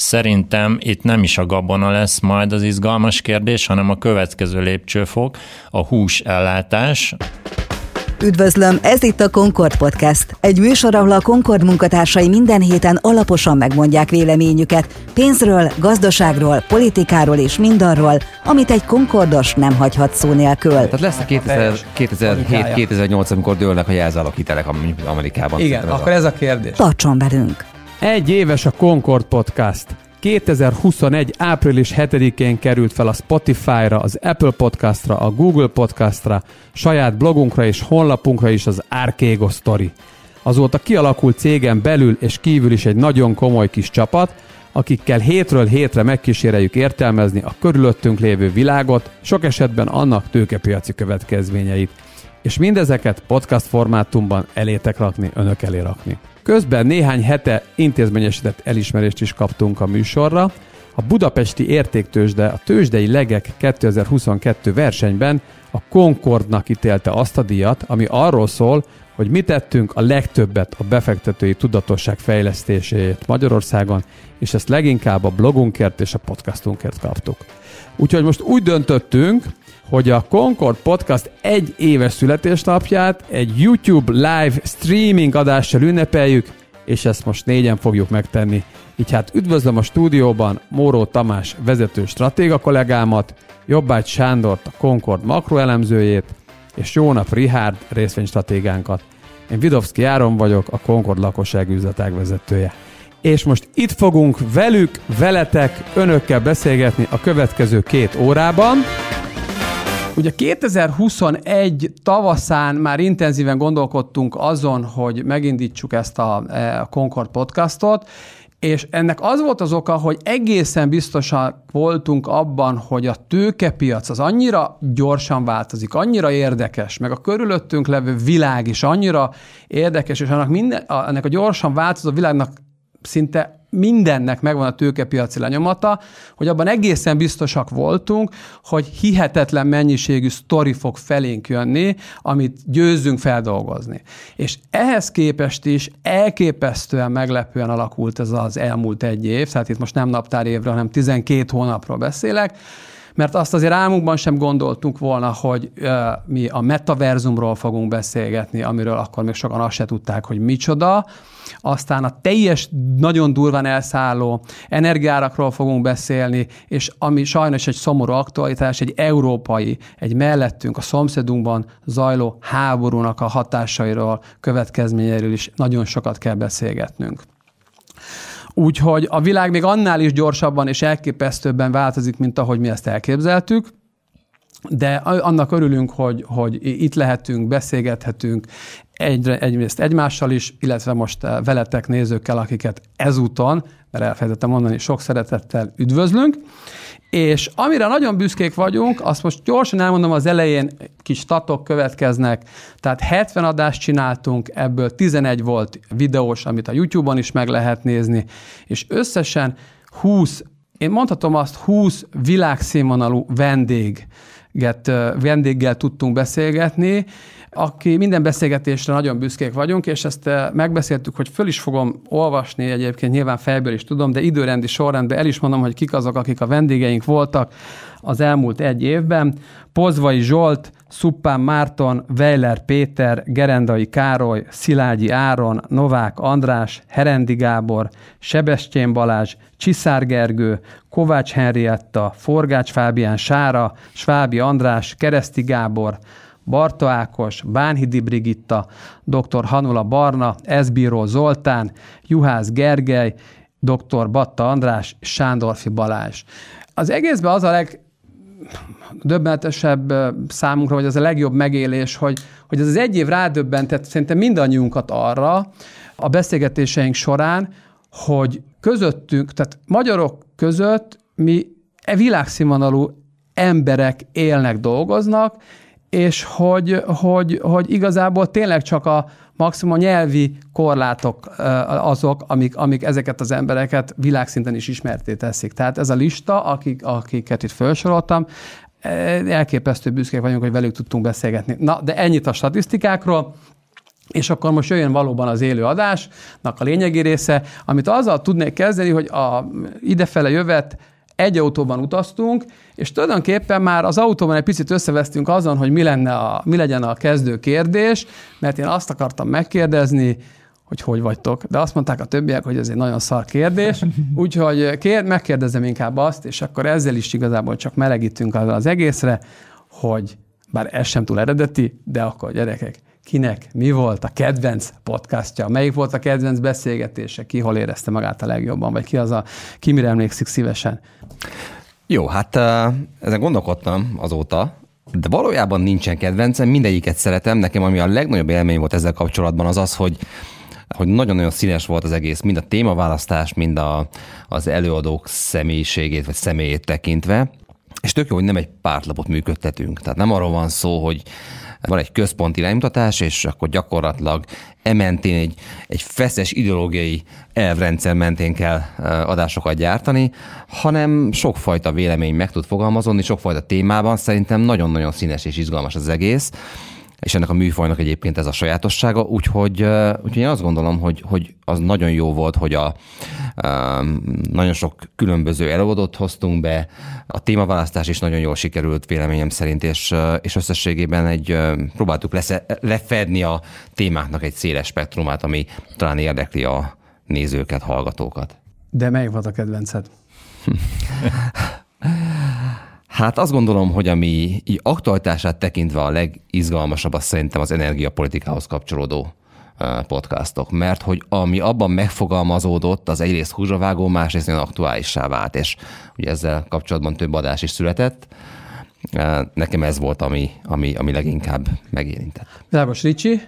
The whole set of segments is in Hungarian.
Szerintem itt nem is a gabona lesz majd az izgalmas kérdés, hanem a következő lépcsőfok, a hús ellátás. Üdvözlöm, ez itt a Concord Podcast. Egy műsor, ahol a Concord munkatársai minden héten alaposan megmondják véleményüket pénzről, gazdaságról, politikáról és mindarról, amit egy Concordos nem hagyhat szó nélkül. Tehát lesz a 2007-2008, amikor dőlnek a jelzálog hitelek Amerikában. Igen, akkor ez a kérdés. Tartson velünk! Egy éves a Concord Podcast. 2021. április 7-én került fel a Spotify-ra, az Apple Podcastra, a Google Podcastra, saját blogunkra és honlapunkra is az Archego Story. Azóta kialakult cégen belül és kívül is egy nagyon komoly kis csapat, akikkel hétről hétre megkíséreljük értelmezni a körülöttünk lévő világot, sok esetben annak tőkepiaci következményeit. És mindezeket podcast formátumban elétek rakni, önök elé rakni. Közben néhány hete intézményesített elismerést is kaptunk a műsorra. A budapesti értéktősde a tőzsdei legek 2022 versenyben a Concordnak ítélte azt a díjat, ami arról szól, hogy mi tettünk a legtöbbet a befektetői tudatosság fejlesztéséért Magyarországon, és ezt leginkább a blogunkért és a podcastunkért kaptuk. Úgyhogy most úgy döntöttünk, hogy a Concord Podcast egy éves születésnapját egy YouTube live streaming adással ünnepeljük, és ezt most négyen fogjuk megtenni. Így hát üdvözlöm a stúdióban Móró Tamás vezető stratéga kollégámat, Jobbágy Sándort, a Concord makroelemzőjét, és Jónap Rihárd részvénystratégánkat. Én Vidovszki Áron vagyok, a Concord lakossági üzletág vezetője. És most itt fogunk velük, veletek, önökkel beszélgetni a következő két órában. Ugye 2021 tavaszán már intenzíven gondolkodtunk azon, hogy megindítsuk ezt a, e, a Concord podcastot, és ennek az volt az oka, hogy egészen biztosan voltunk abban, hogy a tőkepiac az annyira gyorsan változik, annyira érdekes, meg a körülöttünk levő világ is annyira érdekes, és annak minden, ennek a gyorsan változó világnak szinte mindennek megvan a tőkepiaci lenyomata, hogy abban egészen biztosak voltunk, hogy hihetetlen mennyiségű sztori fog felénk jönni, amit győzzünk feldolgozni. És ehhez képest is elképesztően meglepően alakult ez az elmúlt egy év, tehát itt most nem naptár évre, hanem 12 hónapról beszélek, mert azt azért álmunkban sem gondoltunk volna, hogy uh, mi a metaverzumról fogunk beszélgetni, amiről akkor még sokan azt se tudták, hogy micsoda. Aztán a teljes, nagyon durván elszálló energiárakról fogunk beszélni, és ami sajnos egy szomorú aktualitás, egy európai, egy mellettünk, a szomszédunkban zajló háborúnak a hatásairól, következményeiről is nagyon sokat kell beszélgetnünk. Úgyhogy a világ még annál is gyorsabban és elképesztőbben változik, mint ahogy mi ezt elképzeltük, de annak örülünk, hogy, hogy itt lehetünk, beszélgethetünk, egyre, egyrészt egymással is, illetve most eh, veletek nézőkkel, akiket ezúton, mert elfelejtettem mondani, sok szeretettel üdvözlünk. És amire nagyon büszkék vagyunk, azt most gyorsan elmondom, az elején kis statok következnek, tehát 70 adást csináltunk, ebből 11 volt videós, amit a YouTube-on is meg lehet nézni, és összesen 20, én mondhatom azt, 20 világszínvonalú vendég vendéggel tudtunk beszélgetni, aki minden beszélgetésre nagyon büszkék vagyunk, és ezt megbeszéltük, hogy föl is fogom olvasni, egyébként nyilván fejből is tudom, de időrendi sorrendben el is mondom, hogy kik azok, akik a vendégeink voltak az elmúlt egy évben. Pozvai Zsolt, Szuppán Márton, Weiler Péter, Gerendai Károly, Szilágyi Áron, Novák András, Herendi Gábor, Sebestyén Balázs, Csiszár Gergő, Kovács Henrietta, Forgács Fábián Sára, Svábi András, Kereszti Gábor, Barta Ákos, Bánhidi Brigitta, dr. Hanula Barna, Ezbíró Zoltán, Juhász Gergely, dr. Batta András, Sándorfi Balázs. Az egészben az a leg, döbbenetesebb számunkra, vagy az a legjobb megélés, hogy, hogy ez az egy év rádöbbentett szerintem mindannyiunkat arra a beszélgetéseink során, hogy közöttünk, tehát magyarok között mi e világszínvonalú emberek élnek, dolgoznak, és hogy, hogy, hogy igazából tényleg csak a maximum nyelvi korlátok azok, amik, amik ezeket az embereket világszinten is ismerté teszik. Tehát ez a lista, akik, akiket itt felsoroltam, elképesztő büszkék vagyunk, hogy velük tudtunk beszélgetni. Na, de ennyit a statisztikákról. És akkor most jöjjön valóban az élő adásnak a lényegi része, amit azzal tudnék kezdeni, hogy a idefele jövet egy autóban utaztunk, és tulajdonképpen már az autóban egy picit összevesztünk azon, hogy mi, lenne a, mi legyen a kezdő kérdés, mert én azt akartam megkérdezni, hogy hogy vagytok. De azt mondták a többiek, hogy ez egy nagyon szar kérdés, úgyhogy kér, megkérdezem inkább azt, és akkor ezzel is igazából csak melegítünk az egészre, hogy bár ez sem túl eredeti, de akkor gyerekek, kinek mi volt a kedvenc podcastja, melyik volt a kedvenc beszélgetése, ki hol érezte magát a legjobban, vagy ki az a, ki mire emlékszik szívesen? Jó, hát ezen gondolkodtam azóta, de valójában nincsen kedvencem, mindegyiket szeretem. Nekem ami a legnagyobb élmény volt ezzel kapcsolatban az az, hogy hogy nagyon-nagyon színes volt az egész, mind a témaválasztás, mind a, az előadók személyiségét vagy személyét tekintve. És tök jó, hogy nem egy pártlapot működtetünk. Tehát nem arról van szó, hogy van egy központi iránymutatás, és akkor gyakorlatilag ementén egy, egy feszes ideológiai elvrendszer mentén kell adásokat gyártani, hanem sokfajta vélemény meg tud fogalmazódni, sokfajta témában. Szerintem nagyon-nagyon színes és izgalmas az egész és ennek a műfajnak egyébként ez a sajátossága, úgyhogy, úgyhogy én azt gondolom, hogy, hogy az nagyon jó volt, hogy a, nagyon sok különböző előadót hoztunk be, a témaválasztás is nagyon jól sikerült véleményem szerint, és, és összességében egy, próbáltuk lesze, lefedni a témáknak egy széles spektrumát, ami talán érdekli a nézőket, hallgatókat. De melyik volt a kedvenced? Hát azt gondolom, hogy ami így aktualitását tekintve a legizgalmasabb, az szerintem az energiapolitikához kapcsolódó podcastok, mert hogy ami abban megfogalmazódott, az egyrészt húzsavágó, másrészt nagyon aktuálissá vált, és ugye ezzel kapcsolatban több adás is született. Nekem ez volt, ami, ami, ami leginkább megérintett. Világos Ricsi?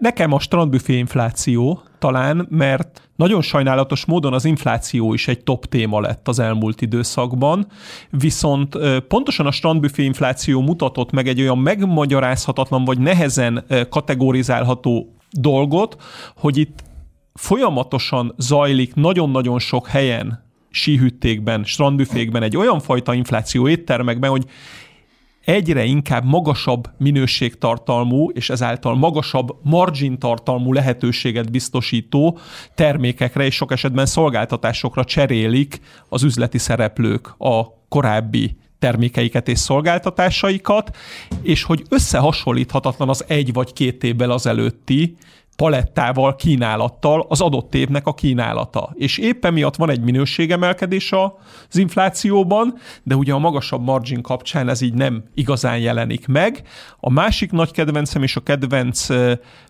Nekem a strandbüfé infláció talán, mert nagyon sajnálatos módon az infláció is egy top téma lett az elmúlt időszakban, viszont pontosan a strandbüfé infláció mutatott meg egy olyan megmagyarázhatatlan vagy nehezen kategorizálható dolgot, hogy itt folyamatosan zajlik nagyon-nagyon sok helyen síhüttékben, strandbüfékben egy olyan fajta infláció éttermekben, hogy egyre inkább magasabb minőségtartalmú és ezáltal magasabb margin tartalmú lehetőséget biztosító termékekre és sok esetben szolgáltatásokra cserélik az üzleti szereplők a korábbi termékeiket és szolgáltatásaikat, és hogy összehasonlíthatatlan az egy vagy két évvel az előtti palettával, kínálattal az adott évnek a kínálata. És éppen miatt van egy minőségemelkedés az inflációban, de ugye a magasabb margin kapcsán ez így nem igazán jelenik meg. A másik nagy kedvencem és a kedvenc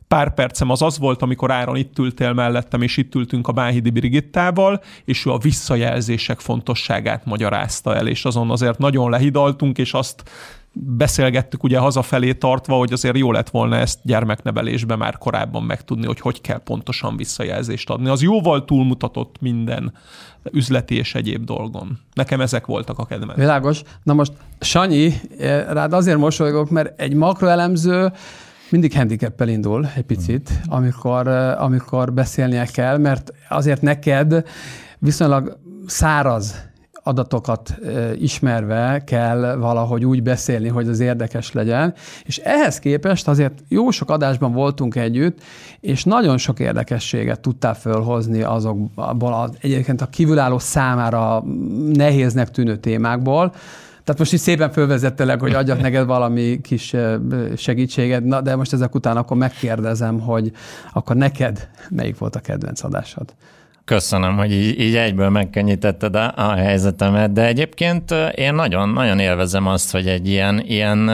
pár percem az az volt, amikor Áron itt ültél mellettem, és itt ültünk a Báhidi Brigittával, és ő a visszajelzések fontosságát magyarázta el, és azon azért nagyon lehidaltunk, és azt beszélgettük ugye hazafelé tartva, hogy azért jó lett volna ezt gyermeknevelésben már korábban megtudni, hogy hogy kell pontosan visszajelzést adni. Az jóval túlmutatott minden üzleti és egyéb dolgon. Nekem ezek voltak a kedvenc. Világos. Na most Sanyi, eh, rád azért mosolygok, mert egy makroelemző mindig handicappel indul egy picit, amikor, eh, amikor beszélnie kell, mert azért neked viszonylag száraz adatokat ismerve kell valahogy úgy beszélni, hogy az érdekes legyen. És ehhez képest azért jó sok adásban voltunk együtt, és nagyon sok érdekességet tudtál fölhozni azokból az egyébként a kívülálló számára nehéznek tűnő témákból, tehát most is szépen fölvezettelek, hogy adjak neked valami kis segítséget, na, de most ezek után akkor megkérdezem, hogy akkor neked melyik volt a kedvenc adásod? Köszönöm, hogy így, így egyből megkönnyítetted a, a helyzetemet, de egyébként én nagyon, nagyon élvezem azt, hogy egy ilyen, ilyen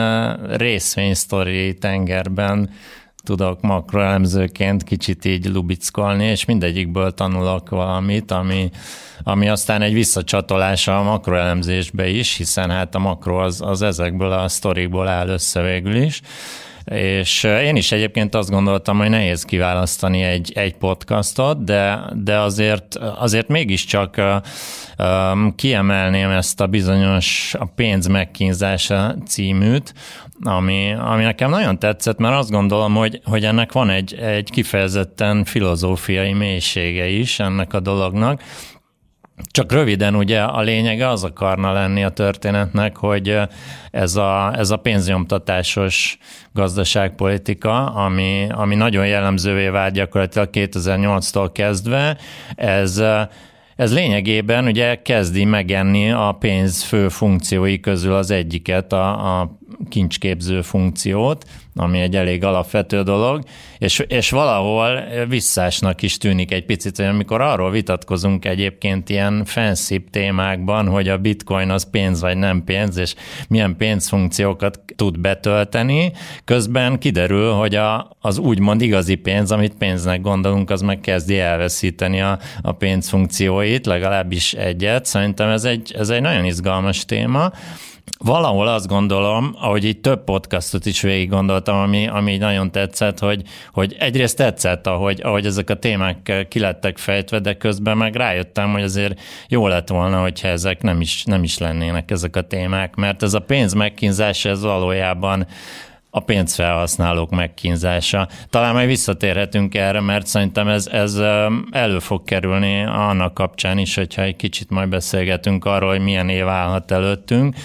részvénysztori tengerben tudok makroelemzőként kicsit így lubickolni, és mindegyikből tanulok valamit, ami, ami aztán egy visszacsatolása a makroelemzésbe is, hiszen hát a makro az, az ezekből a sztorikból áll össze végül is. És én is egyébként azt gondoltam, hogy nehéz kiválasztani egy, egy podcastot, de, de azért, azért mégiscsak um, kiemelném ezt a bizonyos a pénz megkínzása címűt, ami, ami nekem nagyon tetszett, mert azt gondolom, hogy, hogy ennek van egy, egy kifejezetten filozófiai mélysége is ennek a dolognak, Csak röviden ugye a lényege az akarna lenni a történetnek, hogy ez a, ez a pénznyomtatásos gazdaságpolitika, ami, ami nagyon jellemzővé vált gyakorlatilag 2008-tól kezdve, ez ez lényegében ugye kezdi megenni a pénz fő funkciói közül az egyiket, a, a kincsképző funkciót, ami egy elég alapvető dolog, és, és valahol visszásnak is tűnik egy picit, hogy amikor arról vitatkozunk egyébként ilyen fancy témákban, hogy a bitcoin az pénz vagy nem pénz, és milyen pénzfunkciókat tud betölteni, közben kiderül, hogy a, az úgymond igazi pénz, amit pénznek gondolunk, az meg kezdi elveszíteni a, a pénzfunkcióit, legalábbis egyet. Szerintem ez egy, ez egy nagyon izgalmas téma valahol azt gondolom, ahogy így több podcastot is végig gondoltam, ami, ami nagyon tetszett, hogy, hogy egyrészt tetszett, ahogy, ahogy ezek a témák kilettek fejtve, de közben meg rájöttem, hogy azért jó lett volna, hogyha ezek nem is, nem is lennének ezek a témák, mert ez a pénz megkínzása, ez valójában a pénzfelhasználók megkínzása. Talán majd visszatérhetünk erre, mert szerintem ez, ez elő fog kerülni annak kapcsán is, hogyha egy kicsit majd beszélgetünk arról, hogy milyen év állhat előttünk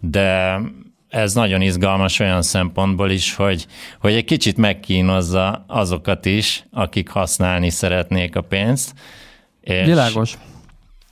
de ez nagyon izgalmas olyan szempontból is, hogy, hogy egy kicsit megkínozza azokat is, akik használni szeretnék a pénzt. És Világos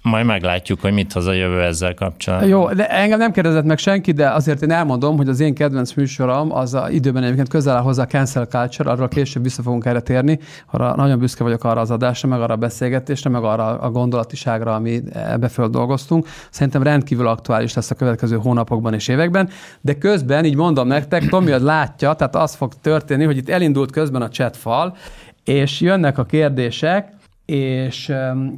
majd meglátjuk, hogy mit hoz a jövő ezzel kapcsolatban. Jó, de engem nem kérdezett meg senki, de azért én elmondom, hogy az én kedvenc műsorom az a időben egyébként közel áll hozzá a cancel culture, arra később vissza fogunk erre térni, arra nagyon büszke vagyok arra az adásra, meg arra a beszélgetésre, meg arra a gondolatiságra, ami ebbe dolgoztunk. Szerintem rendkívül aktuális lesz a következő hónapokban és években, de közben, így mondom nektek, Tomi az látja, tehát az fog történni, hogy itt elindult közben a chat fal, és jönnek a kérdések, és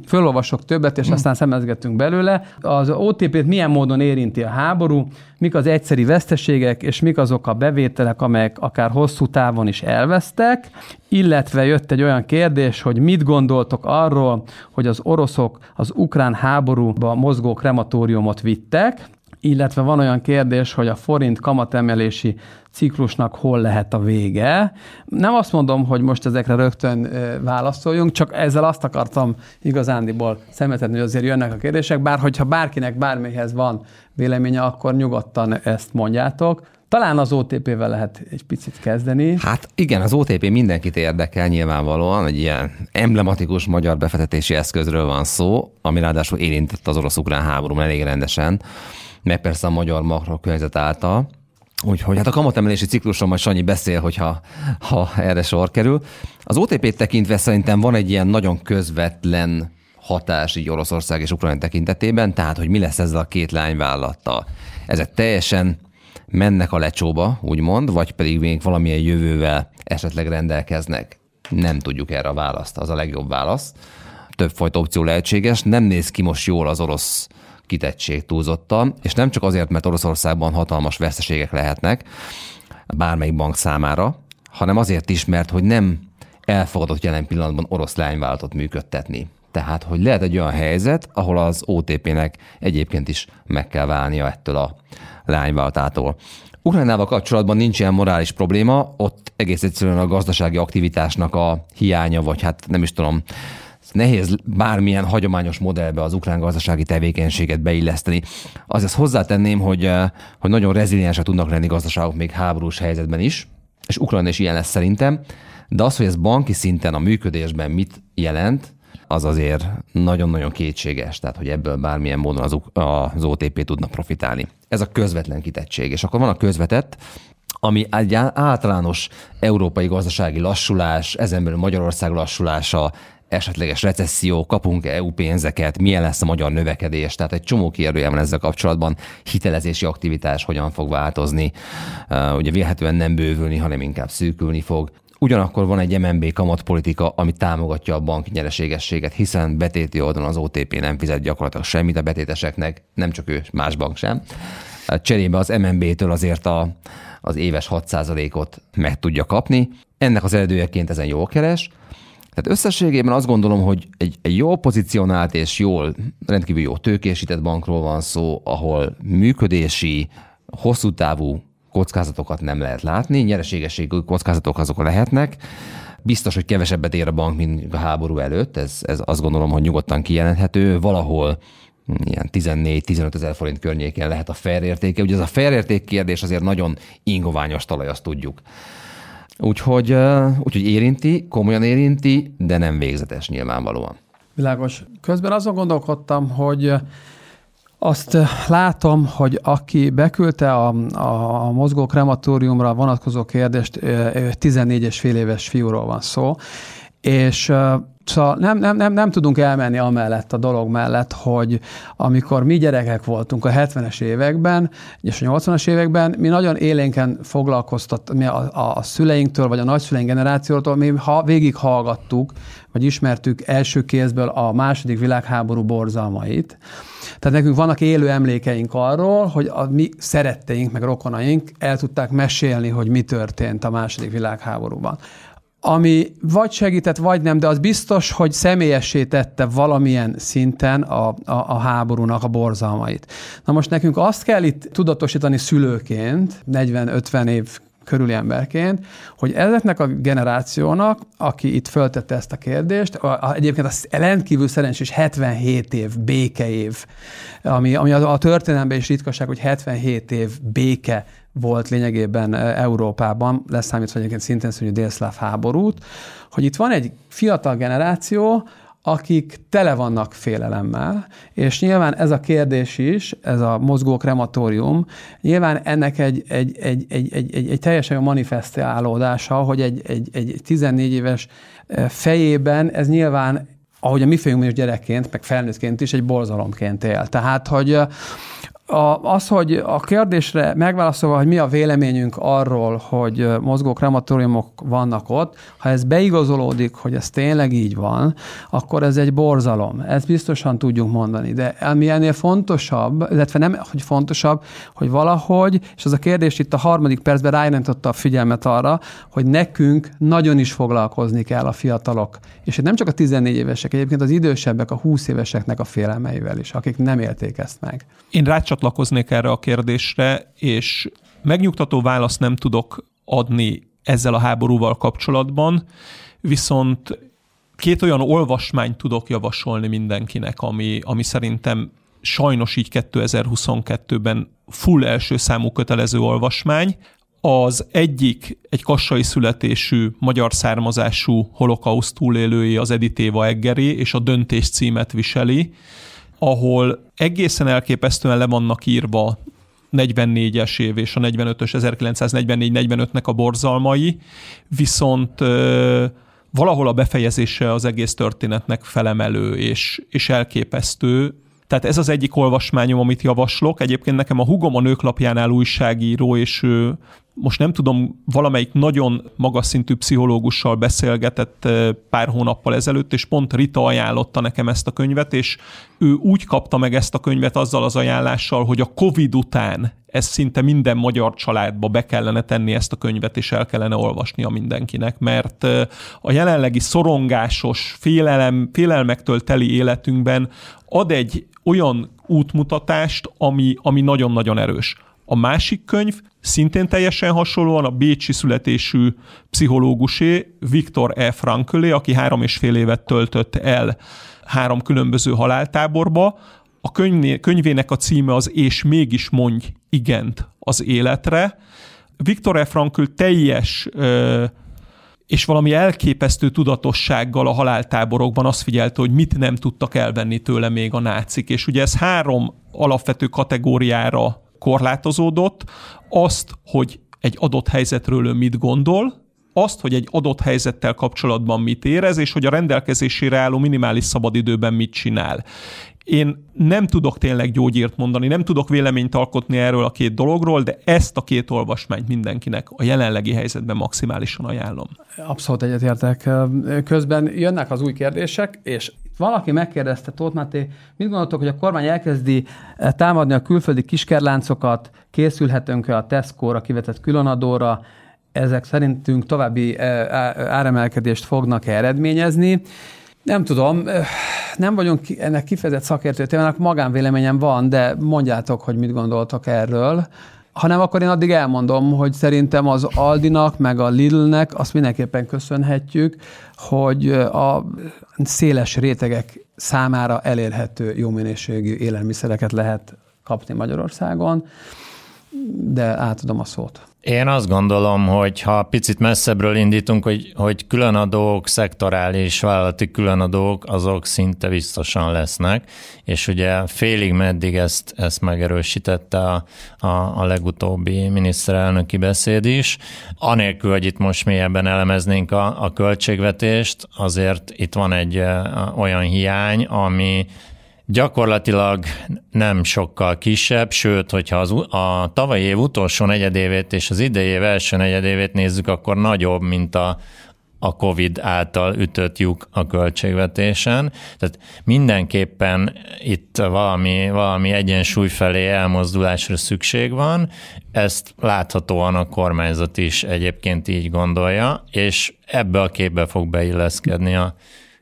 fölolvasok többet, és aztán szemezgetünk belőle. Az OTP-t milyen módon érinti a háború, mik az egyszeri veszteségek, és mik azok a bevételek, amelyek akár hosszú távon is elvesztek, illetve jött egy olyan kérdés, hogy mit gondoltok arról, hogy az oroszok az ukrán háborúba mozgó krematóriumot vittek, illetve van olyan kérdés, hogy a forint kamatemelési ciklusnak hol lehet a vége. Nem azt mondom, hogy most ezekre rögtön válaszoljunk, csak ezzel azt akartam igazándiból szemetetni, hogy azért jönnek a kérdések, bár hogyha bárkinek bármihez van véleménye, akkor nyugodtan ezt mondjátok. Talán az OTP-vel lehet egy picit kezdeni. Hát igen, az OTP mindenkit érdekel nyilvánvalóan, egy ilyen emblematikus magyar befektetési eszközről van szó, ami ráadásul érintett az orosz-ukrán háború elég rendesen meg persze a magyar makrokörnyezet által. Úgyhogy hát a kamatemelési cikluson majd Sanyi beszél, hogyha ha erre sor kerül. Az OTP-t tekintve szerintem van egy ilyen nagyon közvetlen hatás így Oroszország és Ukrajna tekintetében, tehát hogy mi lesz ezzel a két lányvállalattal. Ezek teljesen mennek a lecsóba, úgymond, vagy pedig még valamilyen jövővel esetleg rendelkeznek. Nem tudjuk erre a választ, az a legjobb válasz. Többfajta opció lehetséges, nem néz ki most jól az orosz kitettség túlzottan, és nem csak azért, mert Oroszországban hatalmas veszteségek lehetnek bármelyik bank számára, hanem azért is, mert hogy nem elfogadott jelen pillanatban orosz lányvállalatot működtetni. Tehát, hogy lehet egy olyan helyzet, ahol az OTP-nek egyébként is meg kell válnia ettől a lányvállalatától. Ukrajnával kapcsolatban nincs ilyen morális probléma, ott egész egyszerűen a gazdasági aktivitásnak a hiánya, vagy hát nem is tudom, nehéz bármilyen hagyományos modellbe az ukrán gazdasági tevékenységet beilleszteni. Azért hozzátenném, hogy, eh, hogy nagyon reziliensek tudnak lenni gazdaságok még háborús helyzetben is, és Ukrajna is ilyen lesz szerintem, de az, hogy ez banki szinten a működésben mit jelent, az azért nagyon-nagyon kétséges, tehát hogy ebből bármilyen módon az, az OTP tudna profitálni. Ez a közvetlen kitettség. És akkor van a közvetett, ami egy általános európai gazdasági lassulás, ezen belül Magyarország lassulása, esetleges recesszió, kapunk-e EU pénzeket, milyen lesz a magyar növekedés, tehát egy csomó kérdője van ezzel kapcsolatban, hitelezési aktivitás hogyan fog változni, ugye vélhetően nem bővülni, hanem inkább szűkülni fog. Ugyanakkor van egy MNB kamatpolitika, ami támogatja a bank nyereségességet, hiszen betéti oldalon az OTP nem fizet gyakorlatilag semmit a betéteseknek, nem csak ő, más bank sem. Cserébe az MNB-től azért a, az éves 6%-ot meg tudja kapni. Ennek az eredőjeként ezen jól keres, tehát összességében azt gondolom, hogy egy, egy jól pozícionált és jól, rendkívül jó tőkésített bankról van szó, ahol működési, hosszú távú kockázatokat nem lehet látni, nyereségességű kockázatok azok lehetnek, Biztos, hogy kevesebbet ér a bank, mint a háború előtt, ez, ez azt gondolom, hogy nyugodtan kijelenthető. Valahol ilyen 14-15 ezer forint környékén lehet a fair értéke. Ugye ez a fair érték kérdés azért nagyon ingoványos talaj, azt tudjuk. Úgyhogy, úgyhogy érinti, komolyan érinti, de nem végzetes nyilvánvalóan. Világos. Közben azon gondolkodtam, hogy azt látom, hogy aki beküldte a, a, mozgó krematóriumra vonatkozó kérdést, 14 és fél éves fiúról van szó, és Szóval nem, nem, nem, nem tudunk elmenni amellett a dolog mellett, hogy amikor mi gyerekek voltunk a 70-es években és a 80-as években, mi nagyon élénken foglalkoztat mi a, a, a szüleinktől, vagy a nagyszüleink generációtól, mi ha végig hallgattuk, vagy ismertük első kézből a második világháború borzalmait. Tehát nekünk vannak élő emlékeink arról, hogy a mi szeretteink, meg rokonaink el tudták mesélni, hogy mi történt a második világháborúban ami vagy segített, vagy nem, de az biztos, hogy személyessé tette valamilyen szinten a, a, a háborúnak a borzalmait. Na most nekünk azt kell itt tudatosítani szülőként, 40-50 év körüli emberként, hogy ezeknek a generációnak, aki itt föltette ezt a kérdést, a, a, egyébként az rendkívül szerencsés 77 év békeév, ami, ami a, a történelemben is ritkaság, hogy 77 év béke volt lényegében Európában, leszámítva egyébként szintén szörnyű délszláv háborút, hogy itt van egy fiatal generáció, akik tele vannak félelemmel, és nyilván ez a kérdés is, ez a mozgó krematórium, nyilván ennek egy, egy, egy, egy, egy, egy, egy teljesen manifestálódása, hogy egy, egy, egy 14 éves fejében ez nyilván ahogy a mi fejünk is gyerekként, meg felnőttként is egy borzalomként él. Tehát, hogy a, az, hogy a kérdésre megválaszolva, hogy mi a véleményünk arról, hogy mozgó krematóriumok vannak ott, ha ez beigazolódik, hogy ez tényleg így van, akkor ez egy borzalom. Ezt biztosan tudjuk mondani. De ami ennél fontosabb, illetve nem, hogy fontosabb, hogy valahogy, és az a kérdés itt a harmadik percben rájelentotta a figyelmet arra, hogy nekünk nagyon is foglalkozni kell a fiatalok. És nem csak a 14 évesek, egyébként az idősebbek, a 20 éveseknek a félelmeivel is, akik nem élték ezt meg. Én rácsat csatlakoznék erre a kérdésre, és megnyugtató választ nem tudok adni ezzel a háborúval kapcsolatban, viszont két olyan olvasmányt tudok javasolni mindenkinek, ami, ami szerintem sajnos így 2022-ben full első számú kötelező olvasmány. Az egyik egy kassai születésű, magyar származású holokauszt túlélői az Editéva Eggeri, és a döntés címet viseli, ahol egészen elképesztően le vannak írva 44-es év és a 45-ös 1944-45-nek a borzalmai, viszont ö, valahol a befejezése az egész történetnek felemelő és, és elképesztő. Tehát ez az egyik olvasmányom, amit javaslok. Egyébként nekem a hugom a nőklapjánál újságíró, és ő most nem tudom, valamelyik nagyon magas szintű pszichológussal beszélgetett pár hónappal ezelőtt, és pont Rita ajánlotta nekem ezt a könyvet, és ő úgy kapta meg ezt a könyvet azzal az ajánlással, hogy a Covid után ez szinte minden magyar családba be kellene tenni ezt a könyvet, és el kellene olvasnia mindenkinek, mert a jelenlegi szorongásos, félelem, félelmektől teli életünkben ad egy olyan útmutatást, ami, ami nagyon-nagyon erős. A másik könyv szintén teljesen hasonlóan a bécsi születésű pszichológusé, Viktor E. Frankölé, aki három és fél évet töltött el három különböző haláltáborba. A könyvének a címe az És mégis mondj igent az életre. Viktor E. Frankl teljes és valami elképesztő tudatossággal a haláltáborokban azt figyelte, hogy mit nem tudtak elvenni tőle még a nácik. És ugye ez három alapvető kategóriára korlátozódott, azt, hogy egy adott helyzetről ő mit gondol, azt, hogy egy adott helyzettel kapcsolatban mit érez, és hogy a rendelkezésére álló minimális szabadidőben mit csinál. Én nem tudok tényleg gyógyírt mondani, nem tudok véleményt alkotni erről a két dologról, de ezt a két olvasmányt mindenkinek a jelenlegi helyzetben maximálisan ajánlom. Abszolút egyetértek. Közben jönnek az új kérdések, és valaki megkérdezte Tóth Máté, mit gondoltok, hogy a kormány elkezdi támadni a külföldi kiskerláncokat, készülhetünk-e a Tesco-ra kivetett különadóra, ezek szerintünk további áremelkedést fognak eredményezni. Nem tudom, nem vagyunk ennek kifejezett szakértő témának, magánvéleményem van, de mondjátok, hogy mit gondoltok erről. Hanem akkor én addig elmondom, hogy szerintem az Aldinak, meg a Lidlnek azt mindenképpen köszönhetjük, hogy a széles rétegek számára elérhető jó minőségű élelmiszereket lehet kapni Magyarországon, de átadom a szót. Én azt gondolom, hogy ha picit messzebbről indítunk, hogy, hogy különadók, szektorális vállalati különadók, azok szinte biztosan lesznek, és ugye félig meddig ezt, ezt megerősítette a, a, a legutóbbi miniszterelnöki beszéd is. Anélkül, hogy itt most mélyebben elemeznénk a, a költségvetést, azért itt van egy olyan hiány, ami gyakorlatilag nem sokkal kisebb, sőt, hogyha az, a tavalyi év utolsó negyedévét és az idei év első negyedévét nézzük, akkor nagyobb, mint a, a COVID által ütött lyuk a költségvetésen. Tehát mindenképpen itt valami, valami egyensúly felé elmozdulásra szükség van, ezt láthatóan a kormányzat is egyébként így gondolja, és ebbe a képbe fog beilleszkedni a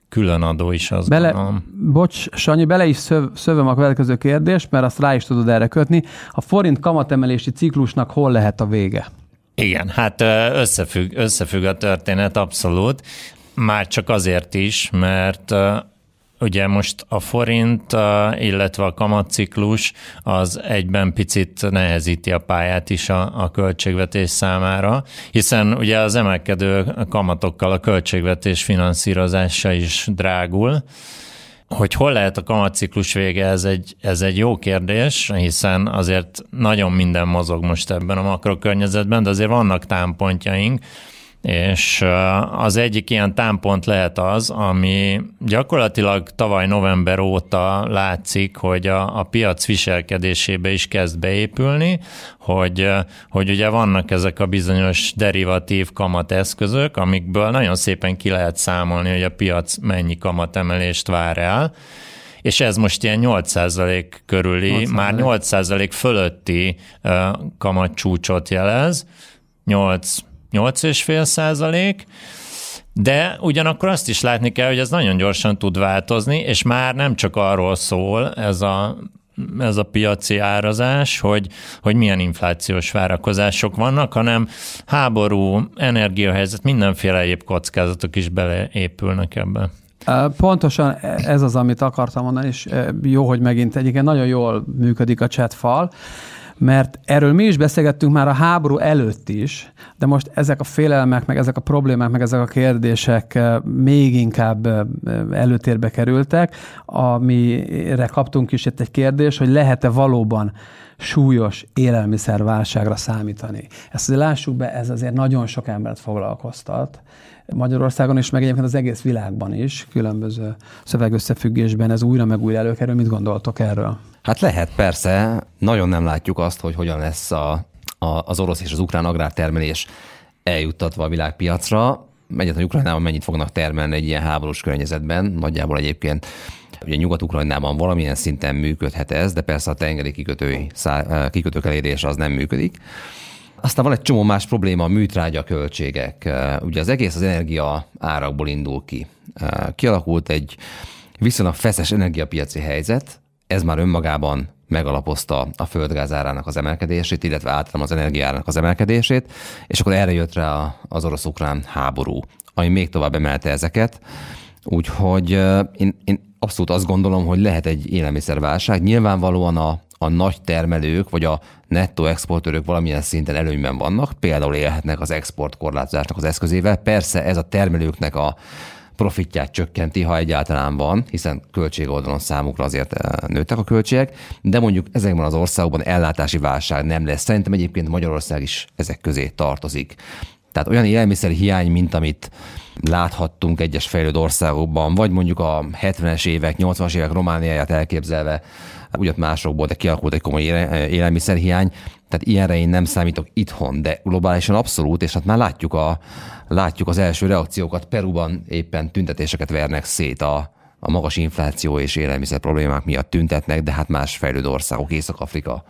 külön adó is, az bele, gondolom. Bocs, Sanyi, bele is szöv, szövöm a következő kérdést, mert azt rá is tudod erre kötni. A forint kamatemelési ciklusnak hol lehet a vége? Igen, hát összefügg, összefügg a történet abszolút. Már csak azért is, mert Ugye most a forint, illetve a kamatciklus az egyben picit nehezíti a pályát is a, a költségvetés számára, hiszen ugye az emelkedő kamatokkal a költségvetés finanszírozása is drágul, hogy hol lehet a kamatciklus vége, ez egy, ez egy jó kérdés, hiszen azért nagyon minden mozog most ebben a makrokörnyezetben, de azért vannak támpontjaink, és az egyik ilyen támpont lehet az, ami gyakorlatilag tavaly november óta látszik, hogy a, a piac viselkedésébe is kezd beépülni, hogy, hogy ugye vannak ezek a bizonyos derivatív kamateszközök, amikből nagyon szépen ki lehet számolni, hogy a piac mennyi kamatemelést vár el, és ez most ilyen 8% körüli, 8%. már 8% fölötti kamatcsúcsot jelez, 8 8,5 százalék, de ugyanakkor azt is látni kell, hogy ez nagyon gyorsan tud változni, és már nem csak arról szól ez a ez a piaci árazás, hogy, hogy milyen inflációs várakozások vannak, hanem háború, energiahelyzet, mindenféle egyéb kockázatok is beleépülnek ebbe. Pontosan ez az, amit akartam mondani, és jó, hogy megint egyébként nagyon jól működik a chat fal mert erről mi is beszélgettünk már a háború előtt is, de most ezek a félelmek, meg ezek a problémák, meg ezek a kérdések eh, még inkább eh, előtérbe kerültek, amire kaptunk is itt egy kérdés, hogy lehet-e valóban súlyos élelmiszerválságra számítani. Ezt azért lássuk be, ez azért nagyon sok embert foglalkoztat. Magyarországon is, meg egyébként az egész világban is, különböző szövegösszefüggésben ez újra meg újra előkerül. Mit gondoltok erről? Hát lehet, persze. Nagyon nem látjuk azt, hogy hogyan lesz a, a, az orosz és az ukrán agrártermelés eljuttatva a világpiacra. Egyetlen Ukrajnában mennyit fognak termelni egy ilyen háborús környezetben. Nagyjából egyébként Ugye Nyugat-Ukrajnában valamilyen szinten működhet ez, de persze a tengeri kikötői, szá, kikötők elérése az nem működik. Aztán van egy csomó más probléma, a műtrágya költségek. Ugye az egész az energia árakból indul ki. Kialakult egy viszonylag feszes energiapiaci helyzet, ez már önmagában megalapozta a földgázárának az emelkedését, illetve általában az energiárának az emelkedését, és akkor erre jött rá az orosz-ukrán háború, ami még tovább emelte ezeket. Úgyhogy én, én abszolút azt gondolom, hogy lehet egy élelmiszerválság. Nyilvánvalóan a, a nagy termelők, vagy a nettó exportőrök valamilyen szinten előnyben vannak, például élhetnek az exportkorlátozásnak az eszközével. Persze ez a termelőknek a profitját csökkenti, ha egyáltalán van, hiszen költségoldalon számukra azért eh, nőttek a költségek, de mondjuk ezekben az országokban ellátási válság nem lesz. Szerintem egyébként Magyarország is ezek közé tartozik. Tehát olyan élelmiszer hiány, mint amit láthattunk egyes fejlődő országokban, vagy mondjuk a 70-es évek, 80-as évek Romániáját elképzelve, ugyan másokból, de kialakult egy komoly élelmiszerhiány, tehát ilyenre én nem számítok itthon, de globálisan abszolút, és hát már látjuk, a, látjuk az első reakciókat. Peruban éppen tüntetéseket vernek szét a, a magas infláció és élelmiszer problémák miatt tüntetnek, de hát más fejlődő országok, Észak-Afrika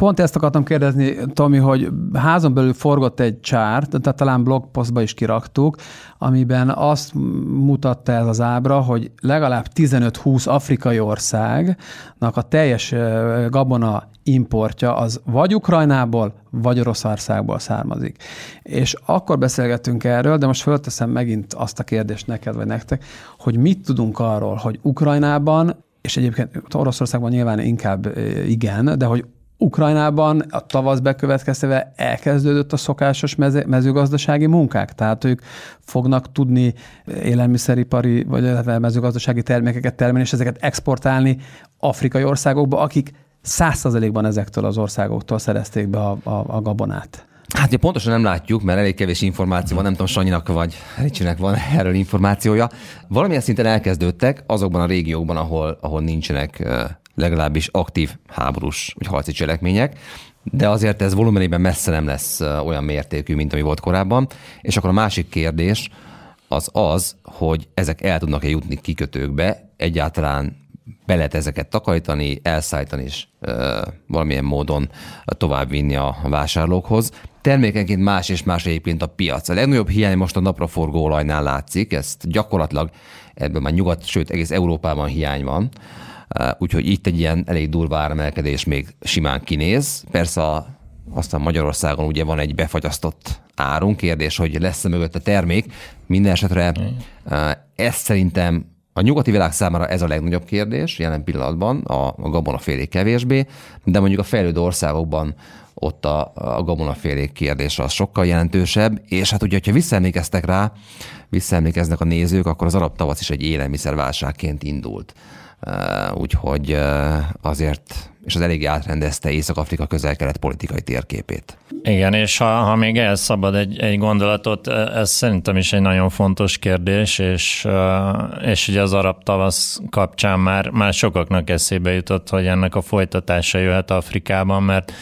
pont ezt akartam kérdezni, Tomi, hogy házon belül forgott egy csárt, tehát talán blogpostba is kiraktuk, amiben azt mutatta ez az ábra, hogy legalább 15-20 afrikai országnak a teljes gabona importja az vagy Ukrajnából, vagy Oroszországból származik. És akkor beszélgettünk erről, de most fölteszem megint azt a kérdést neked vagy nektek, hogy mit tudunk arról, hogy Ukrajnában, és egyébként Oroszországban nyilván inkább igen, de hogy Ukrajnában a tavasz bekövetkeztével elkezdődött a szokásos mezőgazdasági munkák, tehát ők fognak tudni élelmiszeripari vagy mezőgazdasági termékeket termelni, és ezeket exportálni afrikai országokba, akik százszerzelékban ezektől az országoktól szerezték be a, a, a gabonát. Hát ugye pontosan nem látjuk, mert elég kevés információ van, nem tudom, Sanyinak vagy Ricsinek van erről információja. Valamilyen szinten elkezdődtek azokban a régiókban, ahol, ahol nincsenek legalábbis aktív háborús vagy harci cselekmények, de azért ez volumenében messze nem lesz olyan mértékű, mint ami volt korábban. És akkor a másik kérdés az az, hogy ezek el tudnak-e jutni kikötőkbe, egyáltalán be lehet ezeket takarítani, elszállítani és e, valamilyen módon továbbvinni a vásárlókhoz. Termékenként más és más egyébként a piac. A legnagyobb hiány most a napraforgó olajnál látszik, ezt gyakorlatilag ebben már nyugat, sőt egész Európában hiány van. Úgyhogy itt egy ilyen elég durva áremelkedés még simán kinéz. Persze a, aztán Magyarországon ugye van egy befagyasztott árunk, kérdés, hogy lesz-e mögött a termék. Minden esetre ez szerintem a nyugati világ számára ez a legnagyobb kérdés jelen pillanatban, a, a gabonafélék kevésbé, de mondjuk a fejlődő országokban ott a, a gabonafélék kérdése az sokkal jelentősebb, és hát ugye, ha visszaemlékeztek rá, visszaemlékeznek a nézők, akkor az arab tavasz is egy élelmiszerválságként indult. Úgyhogy azért, és az eléggé átrendezte Észak-Afrika közel-kelet politikai térképét. Igen, és ha, ha még el szabad egy, egy gondolatot, ez szerintem is egy nagyon fontos kérdés, és, és ugye az arab tavasz kapcsán már, már sokaknak eszébe jutott, hogy ennek a folytatása jöhet Afrikában, mert,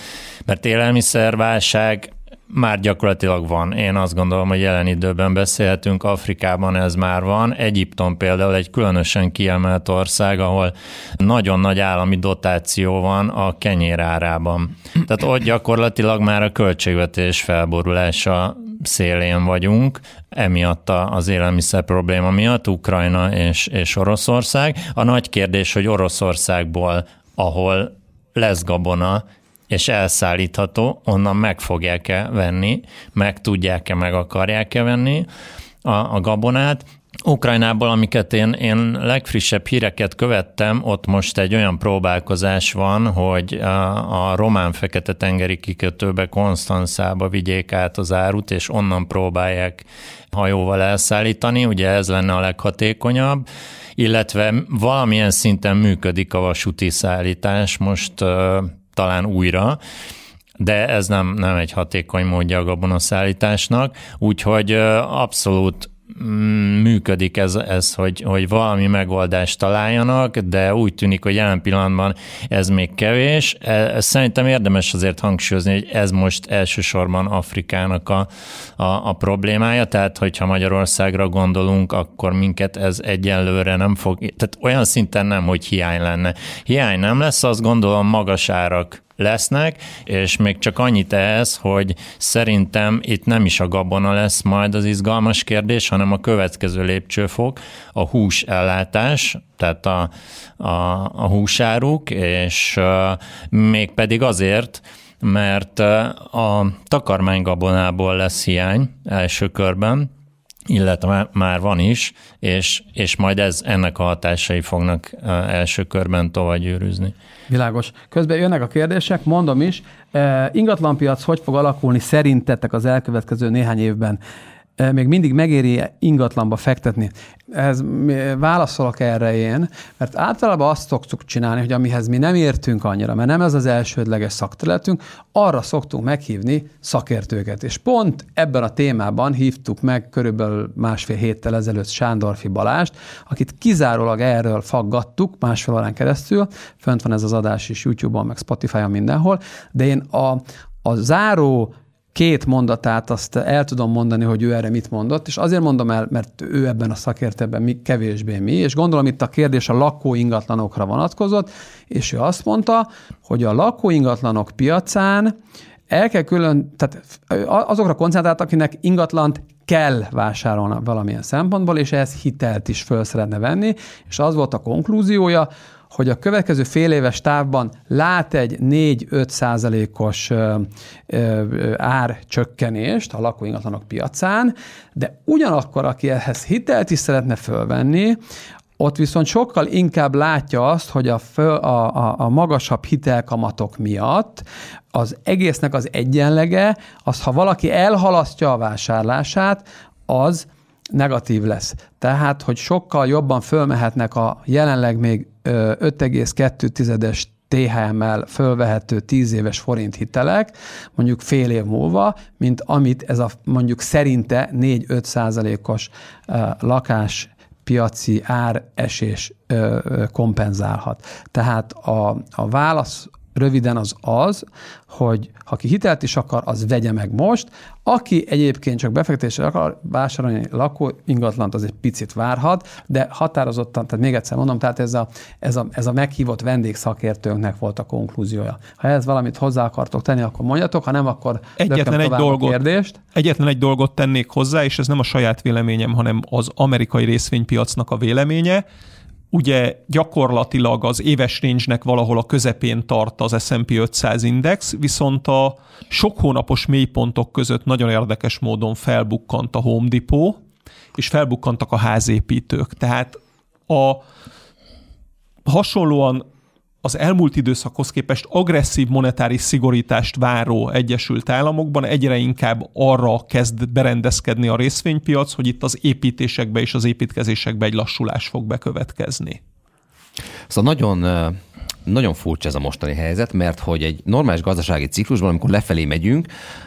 mert élelmiszerválság már gyakorlatilag van. Én azt gondolom, hogy jelen időben beszélhetünk, Afrikában ez már van. Egyiptom például egy különösen kiemelt ország, ahol nagyon nagy állami dotáció van a kenyér árában. Tehát ott gyakorlatilag már a költségvetés felborulása szélén vagyunk, emiatt az élelmiszer probléma miatt, Ukrajna és, és Oroszország. A nagy kérdés, hogy Oroszországból, ahol lesz gabona, és elszállítható, onnan meg fogják-e venni, meg tudják-e, meg akarják-e venni a, a gabonát. Ukrajnából, amiket én, én legfrissebb híreket követtem, ott most egy olyan próbálkozás van, hogy a, a román fekete-tengeri kikötőbe, Konstanzába vigyék át az árut, és onnan próbálják hajóval elszállítani, ugye ez lenne a leghatékonyabb, illetve valamilyen szinten működik a vasúti szállítás, most talán újra, de ez nem, nem egy hatékony módja a gabonaszállításnak, úgyhogy abszolút működik ez, ez hogy, hogy valami megoldást találjanak, de úgy tűnik, hogy jelen pillanatban ez még kevés. Ez szerintem érdemes azért hangsúlyozni, hogy ez most elsősorban Afrikának a, a, a problémája, tehát hogyha Magyarországra gondolunk, akkor minket ez egyenlőre nem fog, tehát olyan szinten nem, hogy hiány lenne. Hiány nem lesz, azt gondolom magas árak lesznek, és még csak annyit ehhez, hogy szerintem itt nem is a gabona lesz majd az izgalmas kérdés, hanem a következő lépcsőfok, a hús ellátás, tehát a, a, a húsáruk, és uh, mégpedig azért, mert a takarmánygabonából lesz hiány első körben, illetve már van is, és, és majd ez, ennek a hatásai fognak első körben tovább gyűrűzni. Világos. Közben jönnek a kérdések, mondom is, ingatlanpiac hogy fog alakulni szerintetek az elkövetkező néhány évben? Még mindig megéri ingatlanba fektetni. Ez válaszolok erre én, mert általában azt szoktuk csinálni, hogy amihez mi nem értünk annyira, mert nem ez az elsődleges szakterületünk, arra szoktunk meghívni szakértőket. És pont ebben a témában hívtuk meg körülbelül másfél héttel ezelőtt Sándorfi Balást, akit kizárólag erről faggattuk másfél órán keresztül, fönt van ez az adás is YouTube-on, meg Spotify-on mindenhol, de én a, a záró két mondatát azt el tudom mondani, hogy ő erre mit mondott, és azért mondom el, mert ő ebben a szakértőben mi, kevésbé mi, és gondolom itt a kérdés a lakóingatlanokra vonatkozott, és ő azt mondta, hogy a lakóingatlanok piacán el kell külön, tehát azokra koncentrált, akinek ingatlant kell vásárolni valamilyen szempontból, és ehhez hitelt is föl szeretne venni, és az volt a konklúziója, hogy a következő fél éves távban lát egy 4-5 százalékos árcsökkenést a lakóingatlanok piacán, de ugyanakkor, aki ehhez hitelt is szeretne fölvenni, ott viszont sokkal inkább látja azt, hogy a, föl, a, a, a magasabb hitelkamatok miatt az egésznek az egyenlege, az ha valaki elhalasztja a vásárlását, az negatív lesz. Tehát, hogy sokkal jobban fölmehetnek a jelenleg még 5,2-es THM-mel fölvehető 10 éves forint hitelek, mondjuk fél év múlva, mint amit ez a mondjuk szerinte 4-5 százalékos lakás piaci áresés kompenzálhat. Tehát a, a válasz röviden az az, hogy ha ki hitelt is akar, az vegye meg most. Aki egyébként csak befektetésre akar vásárolni lakó ingatlant, az egy picit várhat, de határozottan, tehát még egyszer mondom, tehát ez a, ez a, ez a meghívott vendégszakértőnknek volt a konklúziója. Ha ez valamit hozzá akartok tenni, akkor mondjatok, ha nem, akkor egyetlen egy dolgot, kérdést. Egyetlen egy dolgot tennék hozzá, és ez nem a saját véleményem, hanem az amerikai részvénypiacnak a véleménye ugye gyakorlatilag az éves range valahol a közepén tart az S&P 500 index, viszont a sok hónapos mélypontok között nagyon érdekes módon felbukkant a Home Depot, és felbukkantak a házépítők. Tehát a hasonlóan az elmúlt időszakhoz képest agresszív monetáris szigorítást váró Egyesült Államokban egyre inkább arra kezd berendezkedni a részvénypiac, hogy itt az építésekbe és az építkezésekbe egy lassulás fog bekövetkezni. Szóval nagyon nagyon furcsa ez a mostani helyzet, mert hogy egy normális gazdasági ciklusban, amikor lefelé megyünk,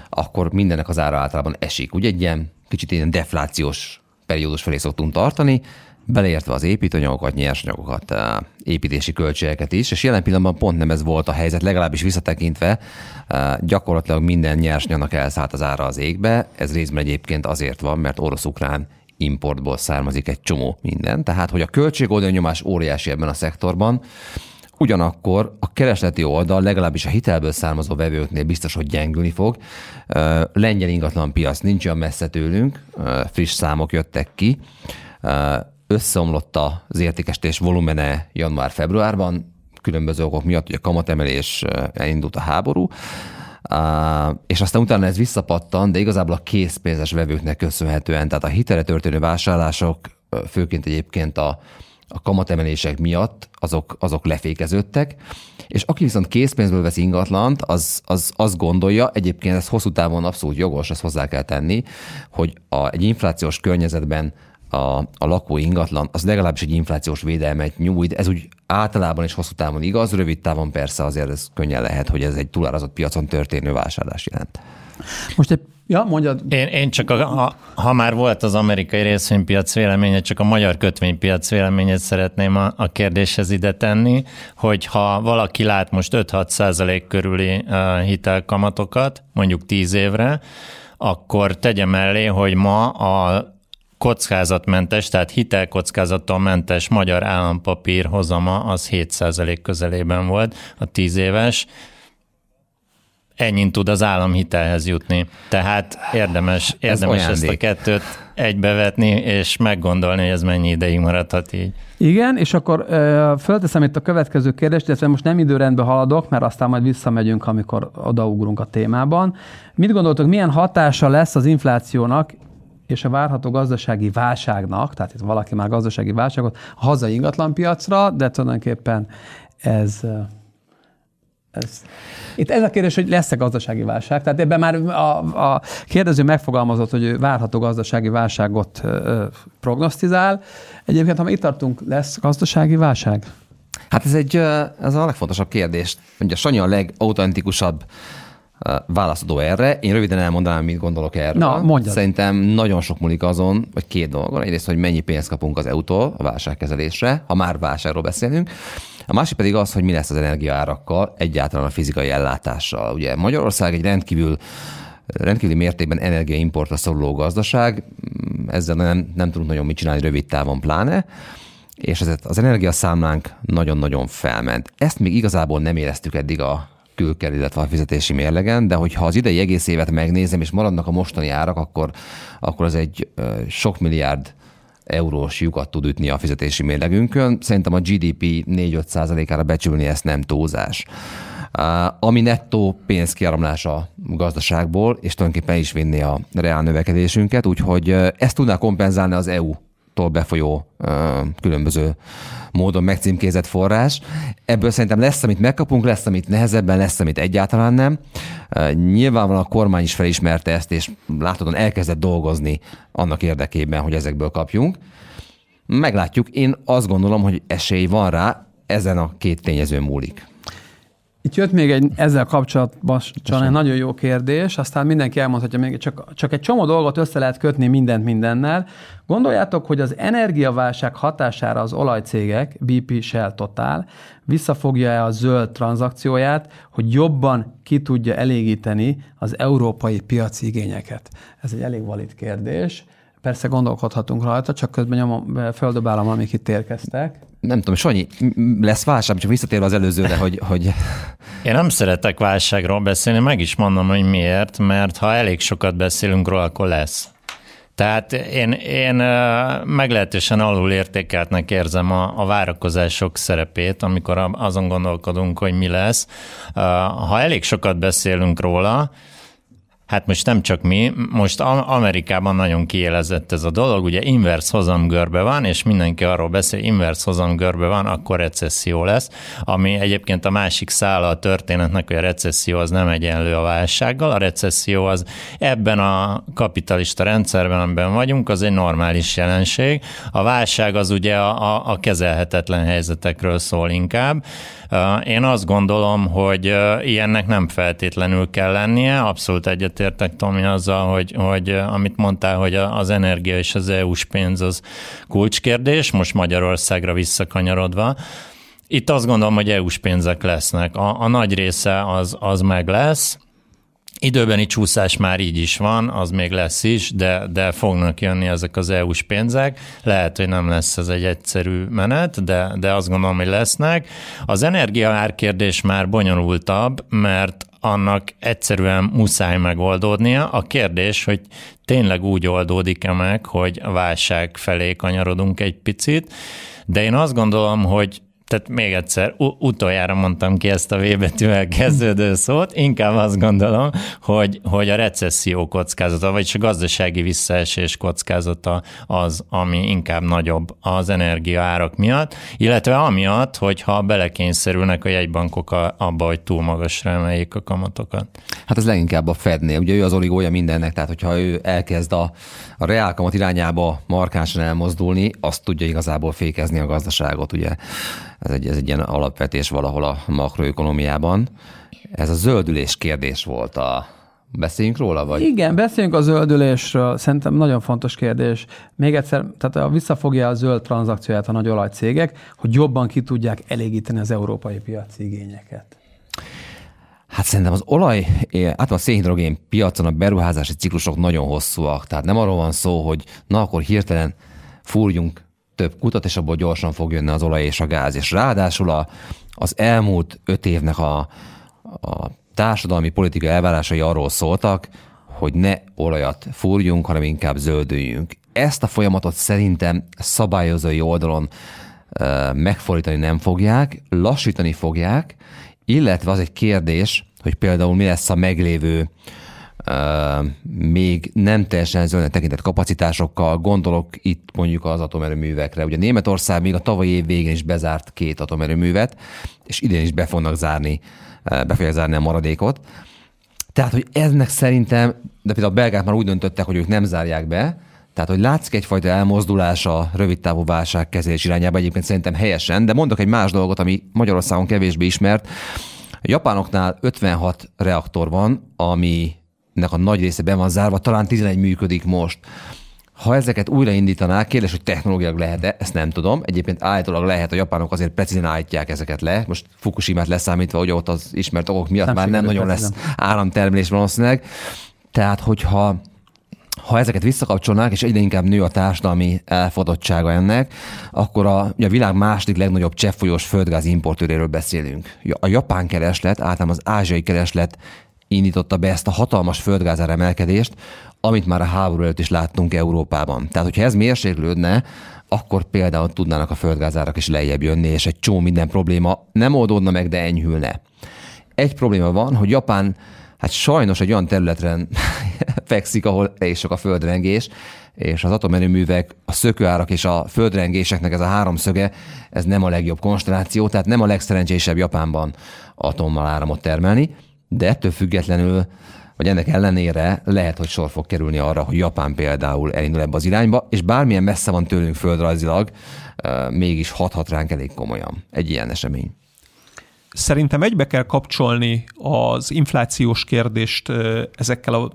akkor mindennek az ára általában esik. Ugye egy ilyen kicsit ilyen deflációs periódus felé szoktunk tartani, beleértve az építőanyagokat, nyersanyagokat, építési költségeket is, és jelen pillanatban pont nem ez volt a helyzet, legalábbis visszatekintve gyakorlatilag minden nyersanyagnak elszállt az ára az égbe, ez részben egyébként azért van, mert orosz-ukrán importból származik egy csomó minden, tehát hogy a költségoldal nyomás óriási ebben a szektorban, Ugyanakkor a keresleti oldal legalábbis a hitelből származó vevőknél biztos, hogy gyengülni fog. Lengyel ingatlan piac nincs olyan messze tőlünk, friss számok jöttek ki összeomlott az értékesítés volumene január-februárban, különböző okok miatt, ugye kamatemelés, elindult a háború, és aztán utána ez visszapattan, de igazából a készpénzes vevőknek köszönhetően, tehát a hitele történő vásárlások, főként egyébként a, a kamatemelések miatt azok, azok lefékeződtek, és aki viszont készpénzből vesz ingatlant, az, az azt gondolja, egyébként ez hosszú távon abszolút jogos, ezt hozzá kell tenni, hogy a, egy inflációs környezetben a, a lakó ingatlan, az legalábbis egy inflációs védelmet nyújt. Ez úgy általában és hosszú távon igaz, rövid távon persze azért ez könnyen lehet, hogy ez egy túlárazott piacon történő vásárlás jelent. Most egy Ja, mondjad. Én, én csak, a, ha, ha már volt az amerikai részvénypiac véleménye, csak a magyar kötvénypiac véleményét szeretném a, a kérdéshez ide tenni, hogy ha valaki lát most 5-6 százalék körüli uh, hitelkamatokat, mondjuk 10 évre, akkor tegye mellé, hogy ma a kockázatmentes, tehát hitelkockázattól mentes magyar állampapír hozama az 7% közelében volt a 10 éves, ennyin tud az államhitelhez jutni. Tehát érdemes, érdemes ezt a kettőt egybevetni, és meggondolni, hogy ez mennyi ideig maradhat így. Igen, és akkor ö, fölteszem itt a következő kérdést, illetve most nem időrendben haladok, mert aztán majd visszamegyünk, amikor odaugrunk a témában. Mit gondoltok, milyen hatása lesz az inflációnak és a várható gazdasági válságnak, tehát itt valaki már gazdasági válságot, a hazai ingatlanpiacra, de tulajdonképpen ez ez. Itt ez a kérdés, hogy lesz-e gazdasági válság. Tehát ebben már a, a kérdező megfogalmazott, hogy várható gazdasági válságot ö, prognosztizál. Egyébként, ha itt tartunk, lesz gazdasági válság? Hát ez egy ez a legfontosabb kérdés. Ugye Sanyi a legautentikusabb válaszadó erre. Én röviden elmondanám, mit gondolok erről. Na, mondjad. Szerintem nagyon sok múlik azon, vagy két dolgon. Egyrészt, hogy mennyi pénzt kapunk az EU-tól a válságkezelésre, ha már válságról beszélünk. A másik pedig az, hogy mi lesz az energiaárakkal, egyáltalán a fizikai ellátással. Ugye Magyarország egy rendkívül rendkívüli mértékben energiaimportra szoruló gazdaság, ezzel nem, nem tudunk nagyon mit csinálni rövid távon pláne, és ez az energiaszámlánk nagyon-nagyon felment. Ezt még igazából nem éreztük eddig a külker, illetve a fizetési mérlegen, de hogyha az idei egész évet megnézem, és maradnak a mostani árak, akkor, akkor az egy sok milliárd eurós lyukat tud ütni a fizetési mérlegünkön. Szerintem a GDP 4-5 ára becsülni ezt nem túlzás. Ami nettó pénzkiáramlás a gazdaságból, és tulajdonképpen is vinni a reál növekedésünket, úgyhogy ezt tudná kompenzálni az EU tól befolyó különböző módon megcímkézett forrás. Ebből szerintem lesz, amit megkapunk, lesz, amit nehezebben, lesz, amit egyáltalán nem. Nyilvánvalóan a kormány is felismerte ezt, és láthatóan elkezdett dolgozni annak érdekében, hogy ezekből kapjunk. Meglátjuk. Én azt gondolom, hogy esély van rá, ezen a két tényező múlik. Itt jött még egy ezzel kapcsolatban csak egy nagyon jó kérdés, aztán mindenki elmondhatja még, csak, csak egy csomó dolgot össze lehet kötni mindent mindennel. Gondoljátok, hogy az energiaválság hatására az olajcégek, BP, Shell, Total visszafogja-e a zöld tranzakcióját, hogy jobban ki tudja elégíteni az európai piaci igényeket? Ez egy elég valid kérdés. Persze gondolkodhatunk rajta, csak közben nyomom, földobálom, amik itt érkeztek nem tudom, Sanyi, lesz válság, csak visszatérve az előzőre, hogy, hogy... Én nem szeretek válságról beszélni, meg is mondom, hogy miért, mert ha elég sokat beszélünk róla, akkor lesz. Tehát én, én meglehetősen alul értékeltnek érzem a, a várakozások szerepét, amikor azon gondolkodunk, hogy mi lesz. Ha elég sokat beszélünk róla, Hát most nem csak mi, most Amerikában nagyon kiélezett ez a dolog, ugye inverse hozamgörbe van, és mindenki arról beszél, inverse hozamgörbe van, akkor recesszió lesz, ami egyébként a másik szála a történetnek, hogy a recesszió az nem egyenlő a válsággal, a recesszió az ebben a kapitalista rendszerben, amiben vagyunk, az egy normális jelenség. A válság az ugye a, a, a kezelhetetlen helyzetekről szól inkább. Én azt gondolom, hogy ilyennek nem feltétlenül kell lennie, abszolút egyetértek Tomi azzal, hogy, hogy amit mondtál, hogy az energia és az EU-s pénz az kulcskérdés, most Magyarországra visszakanyarodva. Itt azt gondolom, hogy EU-s pénzek lesznek. A, a nagy része az, az meg lesz, Időbeni csúszás már így is van, az még lesz is, de, de fognak jönni ezek az EU-s pénzek. Lehet, hogy nem lesz ez egy egyszerű menet, de, de azt gondolom, hogy lesznek. Az energia kérdés már bonyolultabb, mert annak egyszerűen muszáj megoldódnia. A kérdés, hogy tényleg úgy oldódik-e meg, hogy válság felé kanyarodunk egy picit, de én azt gondolom, hogy tehát még egyszer, utoljára mondtam ki ezt a V betűvel kezdődő szót, inkább azt gondolom, hogy, hogy a recesszió kockázata, vagyis a gazdasági visszaesés kockázata az, ami inkább nagyobb az energiaárak miatt, illetve amiatt, hogyha belekényszerülnek a jegybankok abba, hogy túl magasra emeljék a kamatokat. Hát ez leginkább a Fednél. Ugye ő az oligója mindennek, tehát hogyha ő elkezd a, a reálkamat irányába markánsan elmozdulni, azt tudja igazából fékezni a gazdaságot, ugye ez egy, ez egy ilyen alapvetés valahol a makroökonomiában. Ez a zöldülés kérdés volt a, Beszéljünk róla, vagy? Igen, beszéljünk a zöldülésről. Szerintem nagyon fontos kérdés. Még egyszer, tehát visszafogja a zöld tranzakcióját a nagy olajcégek, hogy jobban ki tudják elégíteni az európai piaci igényeket. Hát szerintem az olaj, hát a szénhidrogén piacon a beruházási ciklusok nagyon hosszúak. Tehát nem arról van szó, hogy na akkor hirtelen fúrjunk több kutat, és abból gyorsan fog jönni az olaj és a gáz. És ráadásul a, az elmúlt öt évnek a, a társadalmi politikai elvárásai arról szóltak, hogy ne olajat fúrjunk, hanem inkább zöldüljünk. Ezt a folyamatot szerintem szabályozói oldalon e, megfordítani nem fogják, lassítani fogják, illetve az egy kérdés, hogy például mi lesz a meglévő még nem teljesen zöldnek tekintett kapacitásokkal, gondolok itt mondjuk az atomerőművekre. Ugye Németország még a tavalyi év végén is bezárt két atomerőművet, és idén is be fognak zárni, be fogják zárni a maradékot. Tehát, hogy eznek szerintem, de például a belgák már úgy döntöttek, hogy ők nem zárják be, tehát, hogy látszik egyfajta elmozdulás a rövidtávú válságkezelés irányába, egyébként szerintem helyesen, de mondok egy más dolgot, ami Magyarországon kevésbé ismert. A japánoknál 56 reaktor van, ami nek a nagy része be van zárva, talán 11 működik most. Ha ezeket újraindítanák, kérdés, hogy technológiák lehet-e, ezt nem tudom. Egyébként állítólag lehet, a japánok azért precízen állítják ezeket le. Most Fukushima-t leszámítva, hogy ott az ismert okok miatt nem már nem nagyon lesz áramtermelés valószínűleg. Tehát, hogyha ha ezeket visszakapcsolnák, és egyre inkább nő a társadalmi elfogadottsága ennek, akkor a, a világ második legnagyobb cseppfolyós földgáz importőréről beszélünk. A japán kereslet, általában az ázsiai kereslet indította be ezt a hatalmas földgázár emelkedést, amit már a háború előtt is láttunk Európában. Tehát, hogyha ez mérséklődne, akkor például tudnának a földgázárak is lejjebb jönni, és egy csomó minden probléma nem oldódna meg, de enyhülne. Egy probléma van, hogy Japán hát sajnos egy olyan területen fekszik, ahol is sok a földrengés, és az atomerőművek, a szökőárak és a földrengéseknek ez a háromszöge, ez nem a legjobb konstelláció, tehát nem a legszerencsésebb Japánban atommal áramot termelni, de ettől függetlenül, vagy ennek ellenére lehet, hogy sor fog kerülni arra, hogy Japán például elindul ebbe az irányba, és bármilyen messze van tőlünk földrajzilag, mégis hathat ránk elég komolyan egy ilyen esemény. Szerintem egybe kell kapcsolni az inflációs kérdést ezekkel a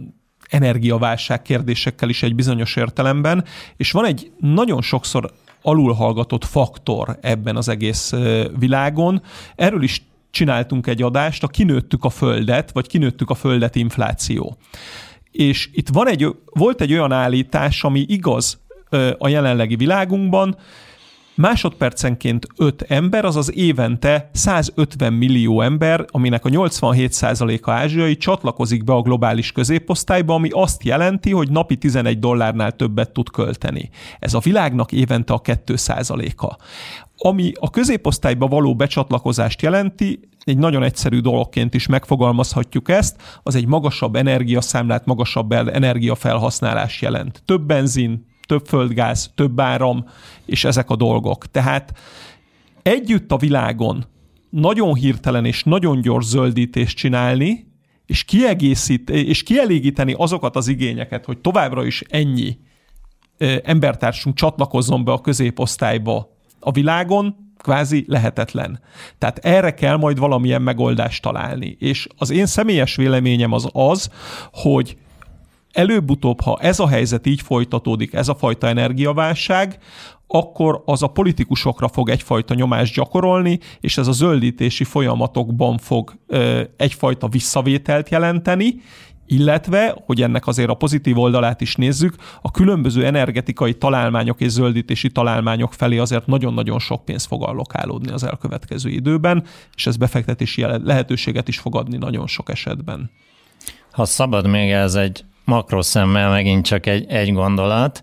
energiaválság kérdésekkel is egy bizonyos értelemben, és van egy nagyon sokszor alulhallgatott faktor ebben az egész világon. Erről is csináltunk egy adást, a kinőttük a földet, vagy kinőttük a földet infláció. És itt van egy, volt egy olyan állítás, ami igaz a jelenlegi világunkban, másodpercenként 5 ember, azaz évente 150 millió ember, aminek a 87%-a ázsiai, csatlakozik be a globális középosztályba, ami azt jelenti, hogy napi 11 dollárnál többet tud költeni. Ez a világnak évente a 2%-a. Ami a középosztályba való becsatlakozást jelenti, egy nagyon egyszerű dologként is megfogalmazhatjuk ezt, az egy magasabb energiaszámlát, magasabb energiafelhasználás jelent. Több benzin, több földgáz, több áram, és ezek a dolgok. Tehát együtt a világon nagyon hirtelen és nagyon gyors zöldítést csinálni, és kiegészít, és kielégíteni azokat az igényeket, hogy továbbra is ennyi embertársunk csatlakozzon be a középosztályba a világon, kvázi lehetetlen. Tehát erre kell majd valamilyen megoldást találni. És az én személyes véleményem az az, hogy előbb-utóbb, ha ez a helyzet így folytatódik, ez a fajta energiaválság, akkor az a politikusokra fog egyfajta nyomást gyakorolni, és ez a zöldítési folyamatokban fog ö, egyfajta visszavételt jelenteni, illetve, hogy ennek azért a pozitív oldalát is nézzük, a különböző energetikai találmányok és zöldítési találmányok felé azért nagyon-nagyon sok pénz fog allokálódni az elkövetkező időben, és ez befektetési lehetőséget is fog adni nagyon sok esetben. Ha szabad még ez egy makroszemmel megint csak egy, egy gondolat,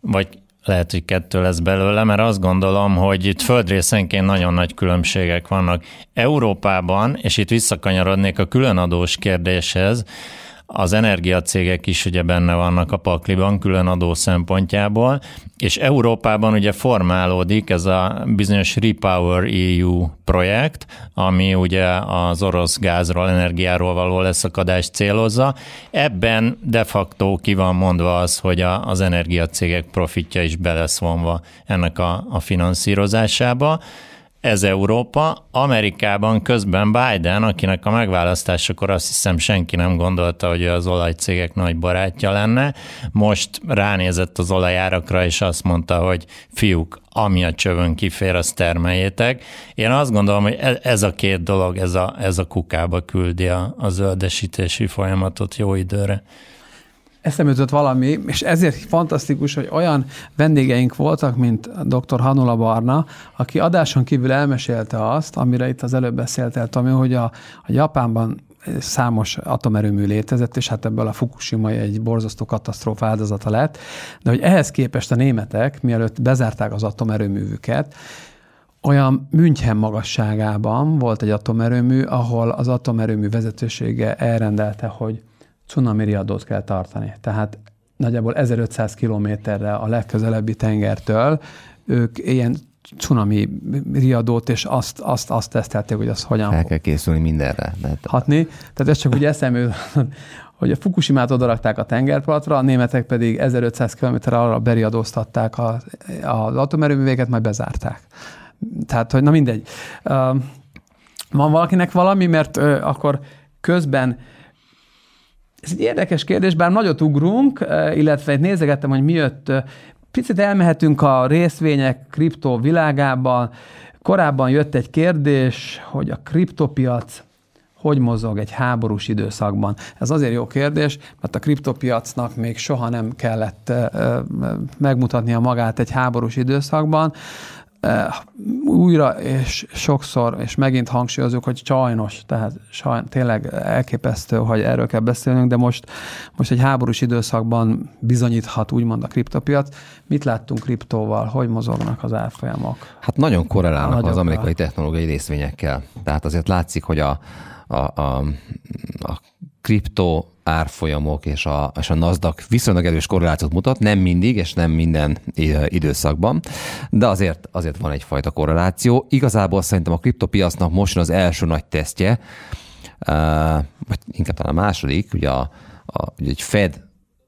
vagy lehet, hogy kettő lesz belőle, mert azt gondolom, hogy itt földrészenként nagyon nagy különbségek vannak. Európában, és itt visszakanyarodnék a különadós kérdéshez, az energiacégek is ugye benne vannak a pakliban külön adó szempontjából, és Európában ugye formálódik ez a bizonyos Repower EU projekt, ami ugye az orosz gázról, energiáról való leszakadást célozza. Ebben de facto ki van mondva az, hogy a, az energiacégek profitja is beleszvonva ennek a, a finanszírozásába ez Európa. Amerikában közben Biden, akinek a megválasztásakor azt hiszem senki nem gondolta, hogy az olajcégek nagy barátja lenne, most ránézett az olajárakra, és azt mondta, hogy fiúk, ami a csövön kifér, azt termeljétek. Én azt gondolom, hogy e- ez a két dolog, ez a, ez a kukába küldi a, a zöldesítési folyamatot jó időre eszembe valami, és ezért fantasztikus, hogy olyan vendégeink voltak, mint dr. Hanula Barna, aki adáson kívül elmesélte azt, amire itt az előbb beszélt Tomi, hogy a, a Japánban számos atomerőmű létezett, és hát ebből a Fukushima egy borzasztó katasztrófa áldozata lett, de hogy ehhez képest a németek, mielőtt bezárták az atomerőművüket, olyan München magasságában volt egy atomerőmű, ahol az atomerőmű vezetősége elrendelte, hogy cunami riadót kell tartani. Tehát nagyjából 1500 kilométerre a legközelebbi tengertől ők ilyen cunami riadót, és azt, azt, azt tesztelték, hogy az hogyan Fel kell készülni mindenre. Lehet. Hatni. Tehát ez csak úgy eszembe hogy a Fukushima-t odarakták a tengerpartra, a németek pedig 1500 km arra beriadóztatták az, az atomerőművéket, majd bezárták. Tehát, hogy na mindegy. Van valakinek valami, mert akkor közben ez egy érdekes kérdés, bár nagyot ugrunk, eh, illetve nézegettem, hogy mi jött. Eh, picit elmehetünk a részvények kriptó világában. Korábban jött egy kérdés, hogy a kriptopiac hogy mozog egy háborús időszakban? Ez azért jó kérdés, mert a kriptopiacnak még soha nem kellett megmutatnia magát egy háborús időszakban újra és sokszor, és megint hangsúlyozunk, hogy sajnos, tehát saj, tényleg elképesztő, hogy erről kell beszélnünk, de most, most egy háborús időszakban bizonyíthat úgymond a kriptopiac. Mit láttunk kriptóval? Hogy mozognak az árfolyamok? Hát nagyon korrelálnak Nagyokkal. az amerikai technológiai részvényekkel. Tehát azért látszik, hogy a, a, a, a kriptó árfolyamok és a, és a NASDAQ viszonylag erős korrelációt mutat, nem mindig, és nem minden időszakban, de azért, azért van egyfajta korreláció. Igazából szerintem a kriptopiacnak most az első nagy tesztje, vagy inkább talán a második, ugye, a, a, egy Fed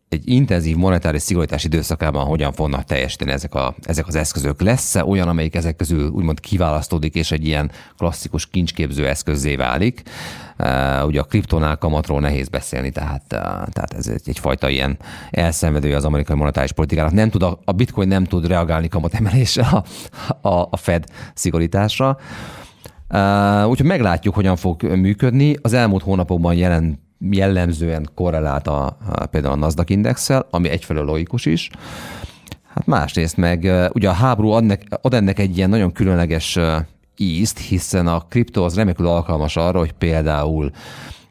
egy intenzív monetáris szigorítás időszakában hogyan fognak teljesíteni ezek, a, ezek az eszközök. Lesz-e olyan, amelyik ezek közül úgymond kiválasztódik, és egy ilyen klasszikus kincsképző eszközzé válik? Uh, ugye a kriptonál kamatról nehéz beszélni, tehát, uh, tehát ez egy, egyfajta ilyen elszenvedője az amerikai monetáris politikának. Nem tud a, a bitcoin nem tud reagálni kamatemelésre a, a, a Fed szigorításra. Uh, úgyhogy meglátjuk, hogyan fog működni. Az elmúlt hónapokban jelent jellemzően korrelált a, a, például a Nasdaq indexel, ami egyfelől logikus is. Hát másrészt meg ugye a háború ad, nek, ad ennek egy ilyen nagyon különleges ízt, hiszen a kriptó az remekül alkalmas arra, hogy például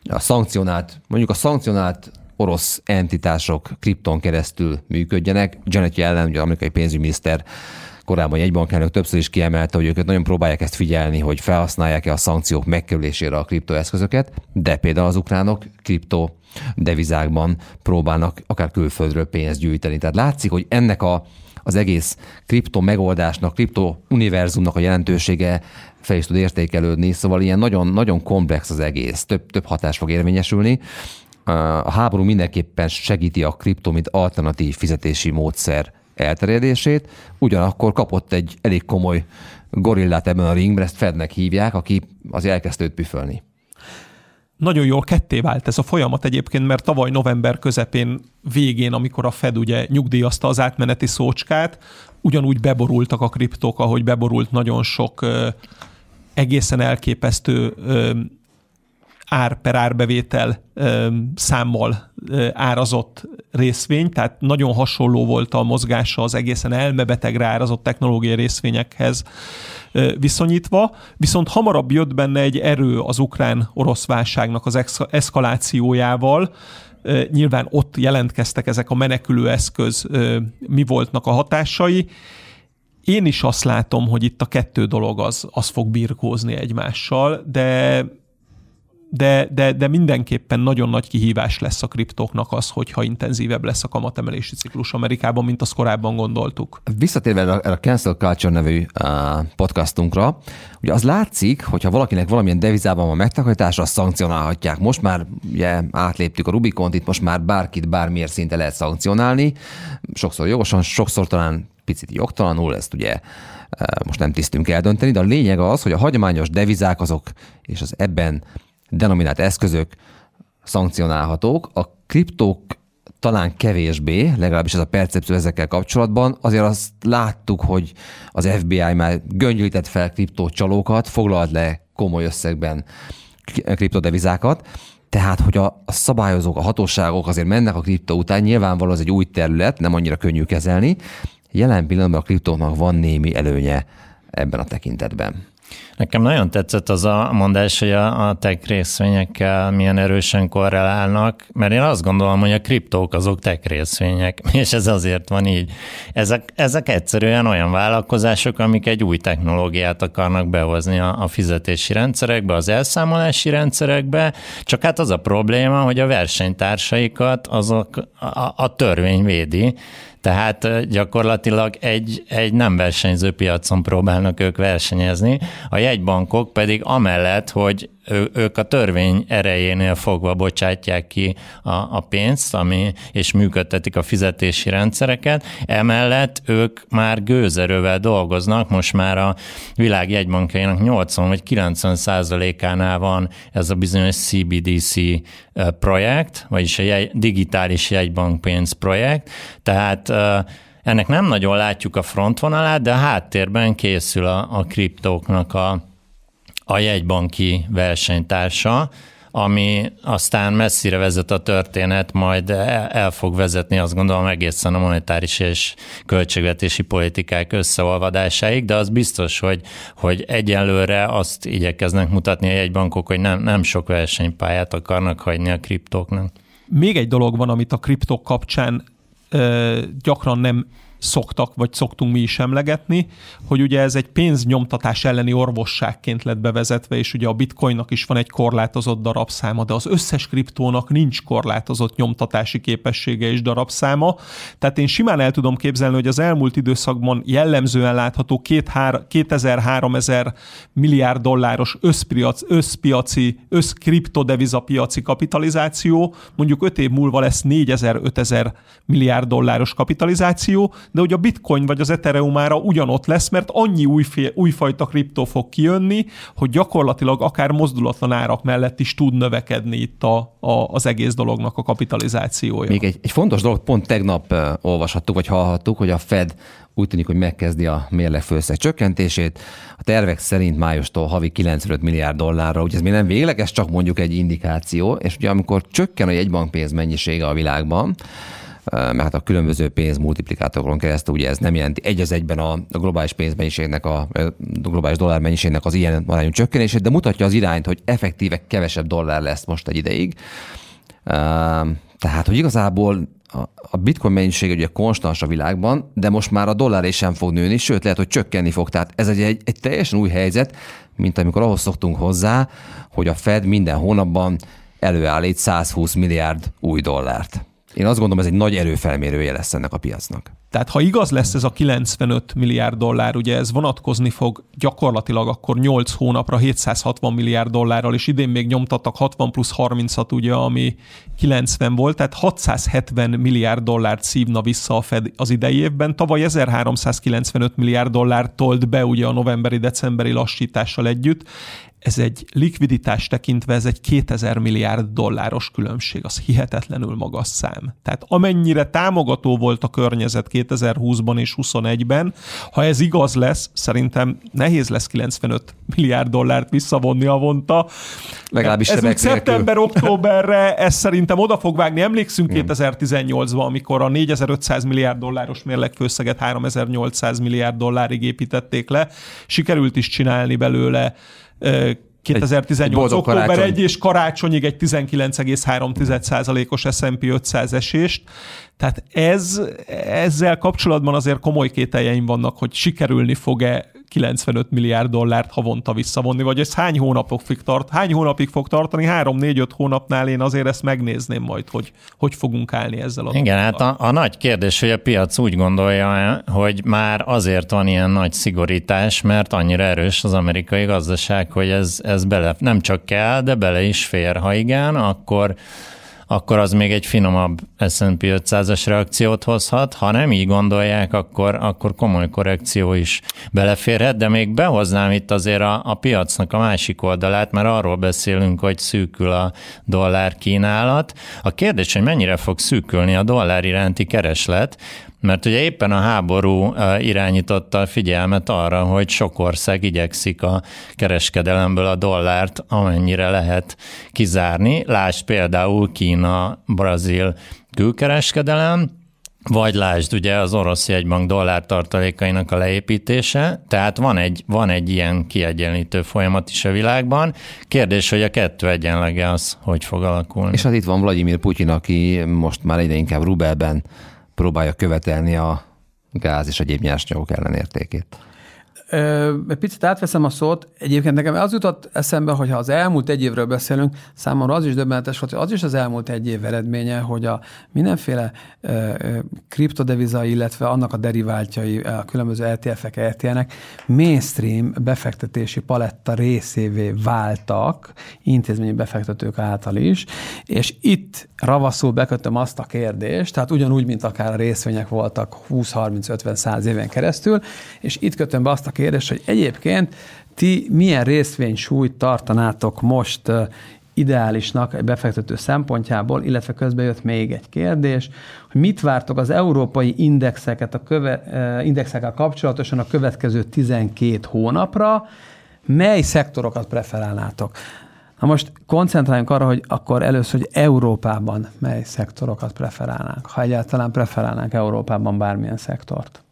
a szankcionált, mondjuk a szankcionált orosz entitások kripton keresztül működjenek. Janet Yellen, ugye amerikai pénzügyminiszter korábban jegybankelnök többször is kiemelte, hogy őket nagyon próbálják ezt figyelni, hogy felhasználják-e a szankciók megkerülésére a kriptoeszközöket, de például az ukránok kripto devizákban próbálnak akár külföldről pénzt gyűjteni. Tehát látszik, hogy ennek a, az egész kripto megoldásnak, kripto univerzumnak a jelentősége fel is tud értékelődni, szóval ilyen nagyon, nagyon komplex az egész, több, több hatás fog érvényesülni. A háború mindenképpen segíti a kripto, mint alternatív fizetési módszer elterjedését, ugyanakkor kapott egy elég komoly gorillát ebben a ringben, ezt Fednek hívják, aki az elkezdődött püfölni. Nagyon jól ketté vált ez a folyamat egyébként, mert tavaly november közepén végén, amikor a Fed ugye nyugdíjazta az átmeneti szócskát, ugyanúgy beborultak a kriptók, ahogy beborult nagyon sok egészen elképesztő ár per árbevétel számmal árazott részvény, tehát nagyon hasonló volt a mozgása az egészen elmebetegre árazott technológiai részvényekhez viszonyítva, viszont hamarabb jött benne egy erő az ukrán-orosz válságnak az eszkalációjával, Nyilván ott jelentkeztek ezek a menekülő eszköz, mi voltnak a hatásai, én is azt látom, hogy itt a kettő dolog az, az fog birkózni egymással, de de, de, de mindenképpen nagyon nagy kihívás lesz a kriptóknak az, hogyha intenzívebb lesz a kamatemelési ciklus Amerikában, mint azt korábban gondoltuk. Visszatérve erre a Cancel Culture nevű uh, podcastunkra, ugye az látszik, hogyha valakinek valamilyen devizában van megtakarítása, azt szankcionálhatják. Most már ugye, átléptük a Rubikont, itt most már bárkit bármilyen szinte lehet szankcionálni, sokszor jogosan, sokszor talán picit jogtalanul, ezt ugye most nem tisztünk eldönteni, de a lényeg az, hogy a hagyományos devizák azok és az ebben denominált eszközök szankcionálhatók, a kriptók talán kevésbé, legalábbis ez a percepció ezekkel kapcsolatban. Azért azt láttuk, hogy az FBI már göngyölített fel kriptócsalókat, foglalt le komoly összegben kriptodevizákat, tehát, hogy a, szabályozók, a hatóságok azért mennek a kriptó után, nyilvánvalóan ez egy új terület, nem annyira könnyű kezelni. Jelen pillanatban a kriptónak van némi előnye ebben a tekintetben. Nekem nagyon tetszett az a mondás, hogy a, a tech részvényekkel milyen erősen korrelálnak, mert én azt gondolom, hogy a kriptók azok tech részvények, és ez azért van így. Ezek, ezek egyszerűen olyan vállalkozások, amik egy új technológiát akarnak behozni a, a fizetési rendszerekbe, az elszámolási rendszerekbe, csak hát az a probléma, hogy a versenytársaikat azok a, a törvény védi, tehát gyakorlatilag egy, egy nem versenyző piacon próbálnak ők versenyezni, a jegybankok pedig amellett, hogy ő, ők a törvény erejénél fogva bocsátják ki a, a pénzt, ami, és működtetik a fizetési rendszereket. Emellett ők már gőzerővel dolgoznak, most már a világ jegybankjainak 80 vagy 90 százalékánál van ez a bizonyos CBDC projekt, vagyis a jegy, digitális jegybankpénz projekt, tehát ennek nem nagyon látjuk a frontvonalát, de a háttérben készül a, a kriptóknak a, a jegybanki versenytársa, ami aztán messzire vezet a történet, majd el fog vezetni azt gondolom egészen a monetáris és költségvetési politikák összeolvadásáig, de az biztos, hogy, hogy egyelőre azt igyekeznek mutatni a jegybankok, hogy nem, nem sok versenypályát akarnak hagyni a kriptóknak. Még egy dolog van, amit a kriptok kapcsán ö, gyakran nem szoktak, vagy szoktunk mi is emlegetni, hogy ugye ez egy pénznyomtatás elleni orvosságként lett bevezetve, és ugye a bitcoinnak is van egy korlátozott darabszáma, de az összes kriptónak nincs korlátozott nyomtatási képessége és darabszáma. Tehát én simán el tudom képzelni, hogy az elmúlt időszakban jellemzően látható 2000-3000 milliárd dolláros összpiac, összpiaci, összkriptodevizapiaci kapitalizáció, mondjuk 5 év múlva lesz 4000-5000 milliárd dolláros kapitalizáció, de hogy a bitcoin vagy az Ethereumára ugyanott lesz, mert annyi újfé, újfajta kriptó fog kijönni, hogy gyakorlatilag akár mozdulatlan árak mellett is tud növekedni itt a, a, az egész dolognak a kapitalizációja. Még egy, egy fontos dolog, pont tegnap olvashattuk, vagy hallhattuk, hogy a Fed úgy tűnik, hogy megkezdi a mérlegfőszeg csökkentését. A tervek szerint májustól havi 95 milliárd dollárra, ugye ez még nem végleges, csak mondjuk egy indikáció, és ugye amikor csökken a jegybankpénz mennyisége a világban, mert hát a különböző pénzmultiplikátorokon keresztül ugye ez nem jelenti egy az egyben a, globális pénzmennyiségnek, a, a globális dollár mennyiségnek az ilyen arányú csökkenését, de mutatja az irányt, hogy effektíve kevesebb dollár lesz most egy ideig. Tehát, hogy igazából a bitcoin mennyiség ugye konstans a világban, de most már a dollár is sem fog nőni, sőt lehet, hogy csökkenni fog. Tehát ez egy, egy, egy teljesen új helyzet, mint amikor ahhoz szoktunk hozzá, hogy a Fed minden hónapban előállít 120 milliárd új dollárt. Én azt gondolom, ez egy nagy erőfelmérője lesz ennek a piacnak. Tehát ha igaz lesz ez a 95 milliárd dollár, ugye ez vonatkozni fog gyakorlatilag akkor 8 hónapra 760 milliárd dollárral, és idén még nyomtattak 60 plusz 30-at, ugye, ami 90 volt, tehát 670 milliárd dollárt szívna vissza a Fed az idei évben. Tavaly 1395 milliárd dollárt tolt be ugye a novemberi-decemberi lassítással együtt ez egy likviditás tekintve, ez egy 2000 milliárd dolláros különbség, az hihetetlenül magas szám. Tehát amennyire támogató volt a környezet 2020-ban és 2021-ben, ha ez igaz lesz, szerintem nehéz lesz 95 milliárd dollárt visszavonni avonta. Legalábbis ez úgy szeptember-októberre, ez szerintem oda fog vágni. Emlékszünk 2018-ban, amikor a 4500 milliárd dolláros mérlegfőszeget 3800 milliárd dollárig építették le. Sikerült is csinálni belőle 2018. Egy október karácsony. 1 és karácsonyig egy 19,3%-os S&P 500 esést. Tehát ez, ezzel kapcsolatban azért komoly kételjeim vannak, hogy sikerülni fog-e 95 milliárd dollárt havonta visszavonni, vagy ez hány hónapok fog tart, hány hónapig fog tartani, 3-4-5 hónapnál én azért ezt megnézném majd, hogy hogy fogunk állni ezzel a Igen, hát a, a nagy kérdés, hogy a piac úgy gondolja, hogy már azért van ilyen nagy szigorítás, mert annyira erős az amerikai gazdaság, hogy ez, ez bele nem csak kell, de bele is fér. Ha igen, akkor akkor az még egy finomabb S&P 500-as reakciót hozhat. Ha nem így gondolják, akkor, akkor komoly korrekció is beleférhet, de még behoznám itt azért a, a piacnak a másik oldalát, mert arról beszélünk, hogy szűkül a dollár kínálat. A kérdés, hogy mennyire fog szűkülni a dollár iránti kereslet, mert ugye éppen a háború irányította a figyelmet arra, hogy sok ország igyekszik a kereskedelemből a dollárt amennyire lehet kizárni. Lásd például Kína, Brazil külkereskedelem, vagy lásd ugye az orosz jegybank dollár tartalékainak a leépítése, tehát van egy, van egy ilyen kiegyenlítő folyamat is a világban. Kérdés, hogy a kettő egyenlege az hogy fog alakulni. És hát itt van Vladimir Putyin, aki most már egyre inkább rubelben próbálja követelni a gáz és egyéb nyersanyagok ellenértékét. Egy picit átveszem a szót. Egyébként nekem az jutott eszembe, hogy ha az elmúlt egy évről beszélünk, számomra az is döbbenetes volt, hogy az is az elmúlt egy év eredménye, hogy a mindenféle kriptodeviza, illetve annak a deriváltjai, a különböző ETF-ek, ETN-ek mainstream befektetési paletta részévé váltak, intézményi befektetők által is, és itt ravaszul bekötöm azt a kérdést, tehát ugyanúgy, mint akár a részvények voltak 20-30-50-100 éven keresztül, és itt kötöm be azt a kérdést, hogy egyébként ti milyen részvénysúlyt tartanátok most ideálisnak egy befektető szempontjából, illetve közben jött még egy kérdés, hogy mit vártok az európai indexeket a köve, indexekkel kapcsolatosan a következő 12 hónapra, mely szektorokat preferálnátok? Na most koncentráljunk arra, hogy akkor először, hogy Európában mely szektorokat preferálnánk, ha egyáltalán preferálnánk Európában bármilyen szektort.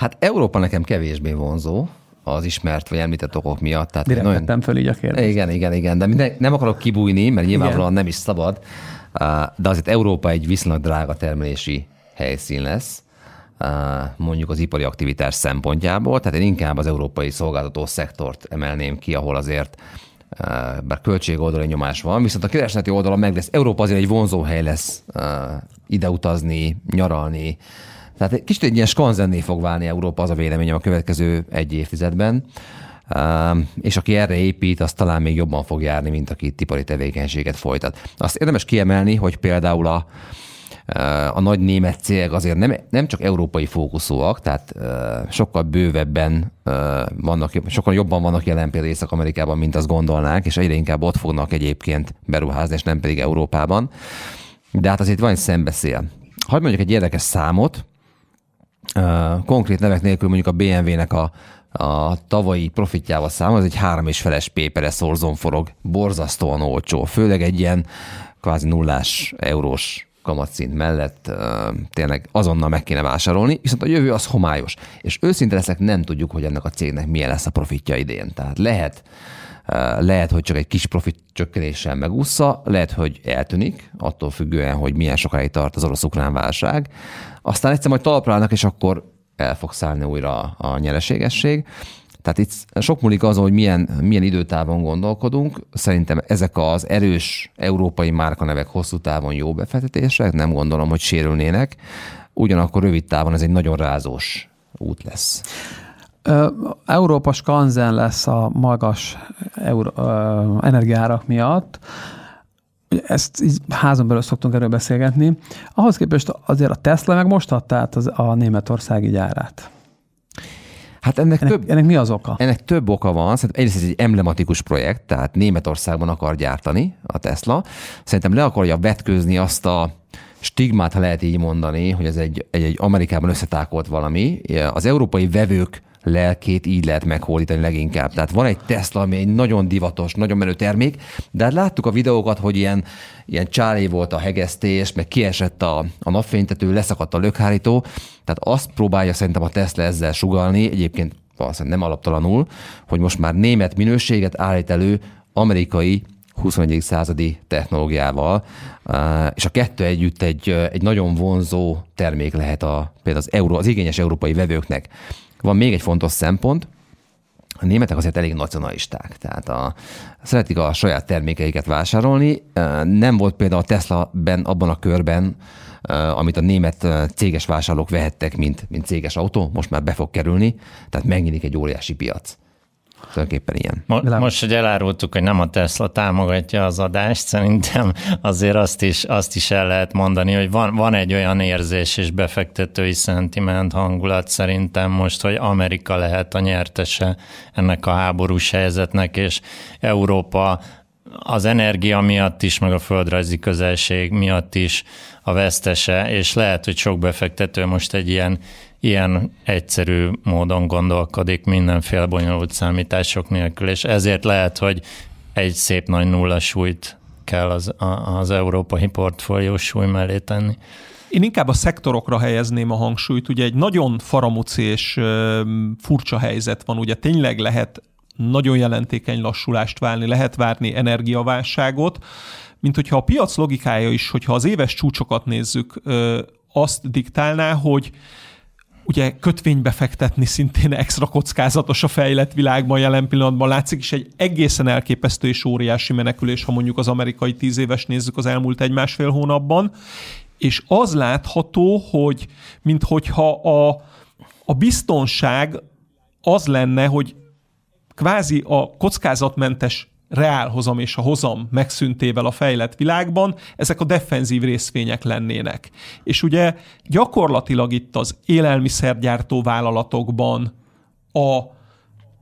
Hát Európa nekem kevésbé vonzó, az ismert vagy említett okok miatt. Tehát Direkt nagyon... vettem föl így a kérdést. Igen, igen, igen, de minden, nem akarok kibújni, mert nyilvánvalóan nem is szabad, de azért Európa egy viszonylag drága termelési helyszín lesz, mondjuk az ipari aktivitás szempontjából, tehát én inkább az európai szolgáltató szektort emelném ki, ahol azért bár költség oldalon nyomás van, viszont a keresleti oldalon meg lesz. Európa azért egy vonzó hely lesz ide utazni, nyaralni, tehát egy kicsit egy ilyen skanzenné fog válni Európa, az a véleményem a következő egy évtizedben. és aki erre épít, az talán még jobban fog járni, mint aki ipari tevékenységet folytat. Azt érdemes kiemelni, hogy például a, a nagy német cégek azért nem, nem csak európai fókuszúak, tehát sokkal bővebben vannak, sokkal jobban vannak jelen például Észak-Amerikában, mint azt gondolnánk, és egyre inkább ott fognak egyébként beruházni, és nem pedig Európában. De hát azért van egy szembeszél. Hagyj mondjuk egy érdekes számot, konkrét nevek nélkül mondjuk a BMW-nek a, a tavalyi profitjával számol, az egy három és feles pépere szorzon forog, borzasztóan olcsó, főleg egy ilyen kvázi nullás eurós kamatszint mellett tényleg azonnal meg kéne vásárolni, viszont a jövő az homályos. És őszinte leszek, nem tudjuk, hogy ennek a cégnek milyen lesz a profitja idén. Tehát lehet, lehet, hogy csak egy kis profit csökkenéssel megúszza, lehet, hogy eltűnik, attól függően, hogy milyen sokáig tart az orosz-ukrán válság. Aztán egyszer majd talpra és akkor el fog szállni újra a nyereségesség. Tehát itt sok múlik azon, hogy milyen, milyen időtávon gondolkodunk. Szerintem ezek az erős európai márkanevek hosszú távon jó befektetések, nem gondolom, hogy sérülnének. Ugyanakkor rövid távon ez egy nagyon rázós út lesz. Európa skanzen lesz a magas euró, energiárak miatt. Ezt így házon belül szoktunk erről beszélgetni. Ahhoz képest azért a Tesla meg most adta át az, a németországi gyárát. Hát ennek, ennek, több, ennek mi az oka? Ennek több oka van. Szerintem egyrészt ez egy emblematikus projekt, tehát Németországban akar gyártani a Tesla. Szerintem le akarja vetkőzni azt a stigmát, ha lehet így mondani, hogy ez egy, egy, egy Amerikában összetákolt valami. Az európai vevők lelkét így lehet meghódítani leginkább. Tehát van egy Tesla, ami egy nagyon divatos, nagyon menő termék, de hát láttuk a videókat, hogy ilyen, ilyen csálé volt a hegesztés, meg kiesett a, a napfénytető, leszakadt a lökhárító, tehát azt próbálja szerintem a Tesla ezzel sugalni, egyébként valószínűleg nem alaptalanul, hogy most már német minőséget állít elő amerikai 21. századi technológiával, és a kettő együtt egy, egy nagyon vonzó termék lehet a, például az, euró, az igényes európai vevőknek. Van még egy fontos szempont, a németek azért elég nacionalisták, tehát a, szeretik a saját termékeiket vásárolni. Nem volt például a Tesla-ben abban a körben, amit a német céges vásárlók vehettek, mint, mint céges autó, most már be fog kerülni, tehát megnyílik egy óriási piac. Tulajdonképpen ilyen. Mo- most, hogy elárultuk, hogy nem a Tesla támogatja az adást, szerintem azért azt is, azt is el lehet mondani, hogy van, van egy olyan érzés és befektetői szentiment hangulat szerintem most, hogy Amerika lehet a nyertese ennek a háborús helyzetnek, és Európa az energia miatt is, meg a földrajzi közelség miatt is a vesztese, és lehet, hogy sok befektető most egy ilyen ilyen egyszerű módon gondolkodik mindenféle bonyolult számítások nélkül, és ezért lehet, hogy egy szép nagy nulla súlyt kell az, az európai portfólió súly mellé tenni. Én inkább a szektorokra helyezném a hangsúlyt. Ugye egy nagyon faramuci és furcsa helyzet van. Ugye tényleg lehet nagyon jelentékeny lassulást válni, lehet várni energiaválságot, mint hogyha a piac logikája is, hogyha az éves csúcsokat nézzük, azt diktálná, hogy ugye kötvénybe fektetni szintén extra kockázatos a fejlett világban jelen pillanatban. Látszik is egy egészen elképesztő és óriási menekülés, ha mondjuk az amerikai tíz éves nézzük az elmúlt egy-másfél hónapban. És az látható, hogy minthogyha a, a biztonság az lenne, hogy kvázi a kockázatmentes reálhozam és a hozam megszüntével a fejlett világban, ezek a defenzív részvények lennének. És ugye gyakorlatilag itt az élelmiszergyártó vállalatokban a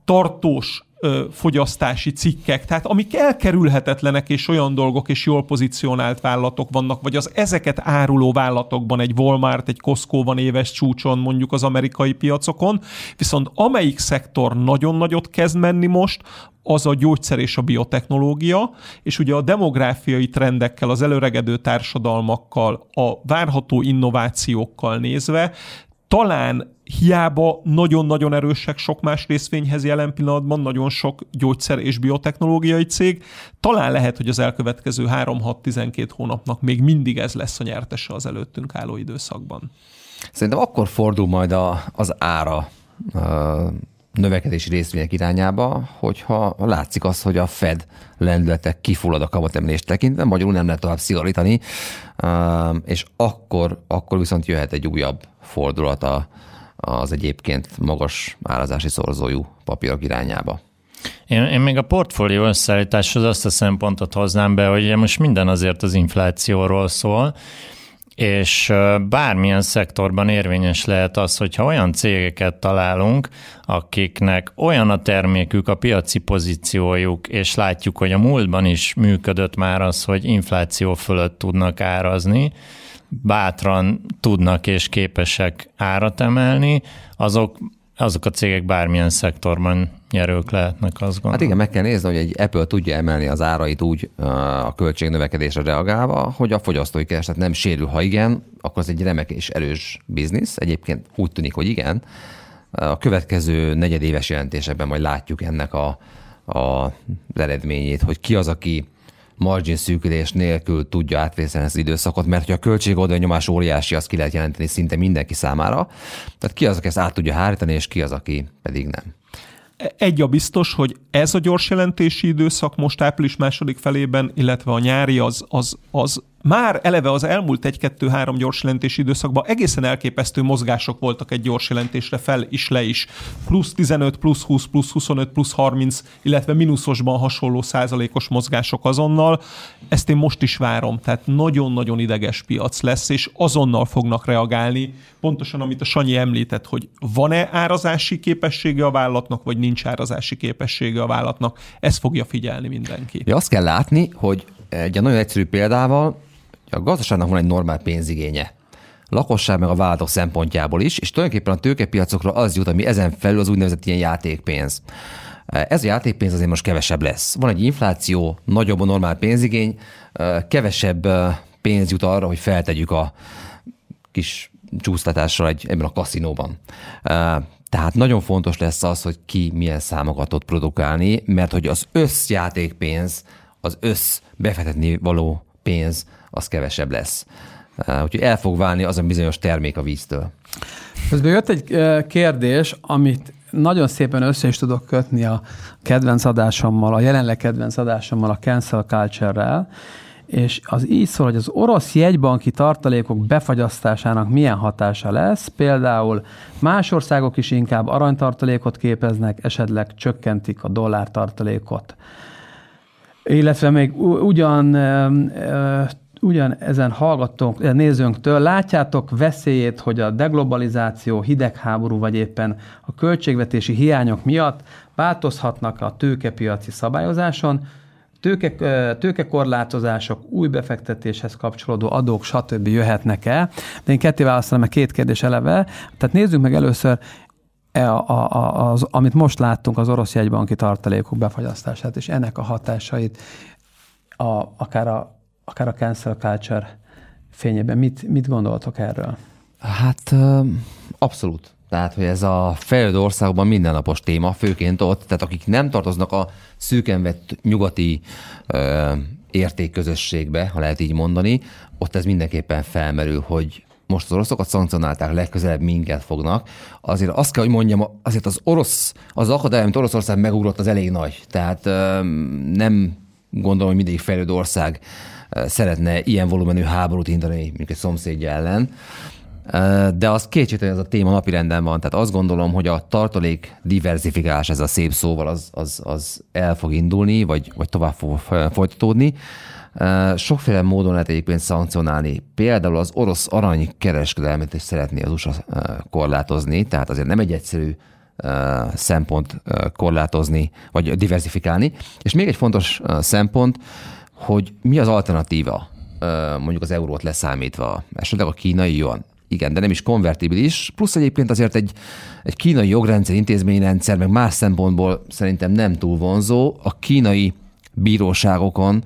tartós fogyasztási cikkek, tehát amik elkerülhetetlenek és olyan dolgok és jól pozícionált vállalatok vannak, vagy az ezeket áruló vállalatokban egy Walmart, egy Costco van éves csúcson mondjuk az amerikai piacokon, viszont amelyik szektor nagyon nagyot kezd menni most, az a gyógyszer és a biotechnológia, és ugye a demográfiai trendekkel, az előregedő társadalmakkal, a várható innovációkkal nézve, talán hiába nagyon-nagyon erősek sok más részvényhez jelen pillanatban, nagyon sok gyógyszer és biotechnológiai cég, talán lehet, hogy az elkövetkező 3-6-12 hónapnak még mindig ez lesz a nyertese az előttünk álló időszakban. Szerintem akkor fordul majd a, az ára növekedési részvények irányába, hogyha látszik az, hogy a Fed lendületek kifullad a kamatemelést tekintve, magyarul nem lehet tovább szigorítani, és akkor, akkor viszont jöhet egy újabb fordulat a, az egyébként magas árazási szorzójú papírok irányába. Én, én még a portfólió összeállításhoz azt a szempontot hoznám be, hogy most minden azért az inflációról szól, és bármilyen szektorban érvényes lehet az, hogyha olyan cégeket találunk, akiknek olyan a termékük, a piaci pozíciójuk, és látjuk, hogy a múltban is működött már az, hogy infláció fölött tudnak árazni, bátran tudnak és képesek árat emelni, azok, azok a cégek bármilyen szektorban nyerők lehetnek, azt gondolom. Hát igen, meg kell nézni, hogy egy Apple tudja emelni az árait úgy a költségnövekedésre reagálva, hogy a fogyasztói kereslet nem sérül. Ha igen, akkor az egy remek és erős biznisz. Egyébként úgy tűnik, hogy igen. A következő negyedéves jelentésekben majd látjuk ennek a, a, eredményét, hogy ki az, aki margin szűkülés nélkül tudja átvészelni az időszakot, mert hogy a költségoldal nyomás óriási, azt ki lehet jelenteni szinte mindenki számára. Tehát ki az, aki ezt át tudja hárítani, és ki az, aki pedig nem. Egy a biztos, hogy ez a gyors jelentési időszak most április második felében, illetve a nyári az, az, az már eleve az elmúlt egy-kettő-három gyors jelentési időszakban egészen elképesztő mozgások voltak egy gyors jelentésre fel is le is. Plusz 15, plusz 20, plusz 25, plusz 30, illetve mínuszosban hasonló százalékos mozgások azonnal. Ezt én most is várom, tehát nagyon-nagyon ideges piac lesz, és azonnal fognak reagálni. Pontosan, amit a Sanyi említett, hogy van-e árazási képessége a vállalatnak, vagy nincs árazási képessége a vállalatnak, ez fogja figyelni mindenki. Ja, azt kell látni, hogy egy nagyon egyszerű példával, a gazdaságnak van egy normál pénzigénye. A lakosság meg a vállalatok szempontjából is, és tulajdonképpen a tőkepiacokra az jut, ami ezen felül az úgynevezett ilyen játékpénz. Ez a játékpénz azért most kevesebb lesz. Van egy infláció, nagyobb a normál pénzigény, kevesebb pénz jut arra, hogy feltegyük a kis csúsztatásra egy, ebben a kaszinóban. Tehát nagyon fontos lesz az, hogy ki milyen számokat tud produkálni, mert hogy az összjátékpénz, az össz befektetni való pénz az kevesebb lesz. Úgyhogy el fog válni az a bizonyos termék a víztől. Közben jött egy kérdés, amit nagyon szépen össze is tudok kötni a kedvenc adásommal, a jelenleg kedvenc adásommal, a cancel culture-rel, és az így szól, hogy az orosz jegybanki tartalékok befagyasztásának milyen hatása lesz, például más országok is inkább aranytartalékot képeznek, esetleg csökkentik a dollártartalékot. Illetve még ugyan ugyan ezen hallgatónk, eh, nézőnktől látjátok veszélyét, hogy a deglobalizáció, hidegháború vagy éppen a költségvetési hiányok miatt változhatnak a tőkepiaci szabályozáson, tőke, eh, tőkekorlátozások, új befektetéshez kapcsolódó adók, stb. jöhetnek el. De én ketté válaszolom, mert két kérdés eleve. Tehát nézzük meg először e a, a, az, amit most láttunk, az orosz jegybanki tartalékok befagyasztását, és ennek a hatásait, a, akár a akár a cancel culture fényében. Mit, mit gondoltok erről? Hát abszolút. Tehát, hogy ez a fejlődő országban mindennapos téma, főként ott, tehát akik nem tartoznak a szűken vett nyugati ö, értékközösségbe, ha lehet így mondani, ott ez mindenképpen felmerül, hogy most az oroszokat szankcionálták, legközelebb minket fognak. Azért azt kell, hogy mondjam, azért az orosz, az akadály, amit Oroszország megugrott, az elég nagy. Tehát ö, nem gondolom, hogy mindig fejlődő ország szeretne ilyen volumenű háborút indítani, mint egy szomszédja ellen. De az kétségtelen ez a téma napirenden van, tehát azt gondolom, hogy a tartalék diversifikálás, ez a szép szóval, az, az, az el fog indulni, vagy, vagy tovább fog folytatódni. Sokféle módon lehet egyébként szankcionálni. Például az orosz arany kereskedelmet is szeretné az USA korlátozni, tehát azért nem egy egyszerű szempont korlátozni, vagy diversifikálni. És még egy fontos szempont, hogy mi az alternatíva mondjuk az eurót leszámítva, esetleg a kínai jön. Igen, de nem is konvertibilis, plusz egyébként azért egy, egy kínai jogrendszer, intézményrendszer, meg más szempontból szerintem nem túl vonzó. A kínai bíróságokon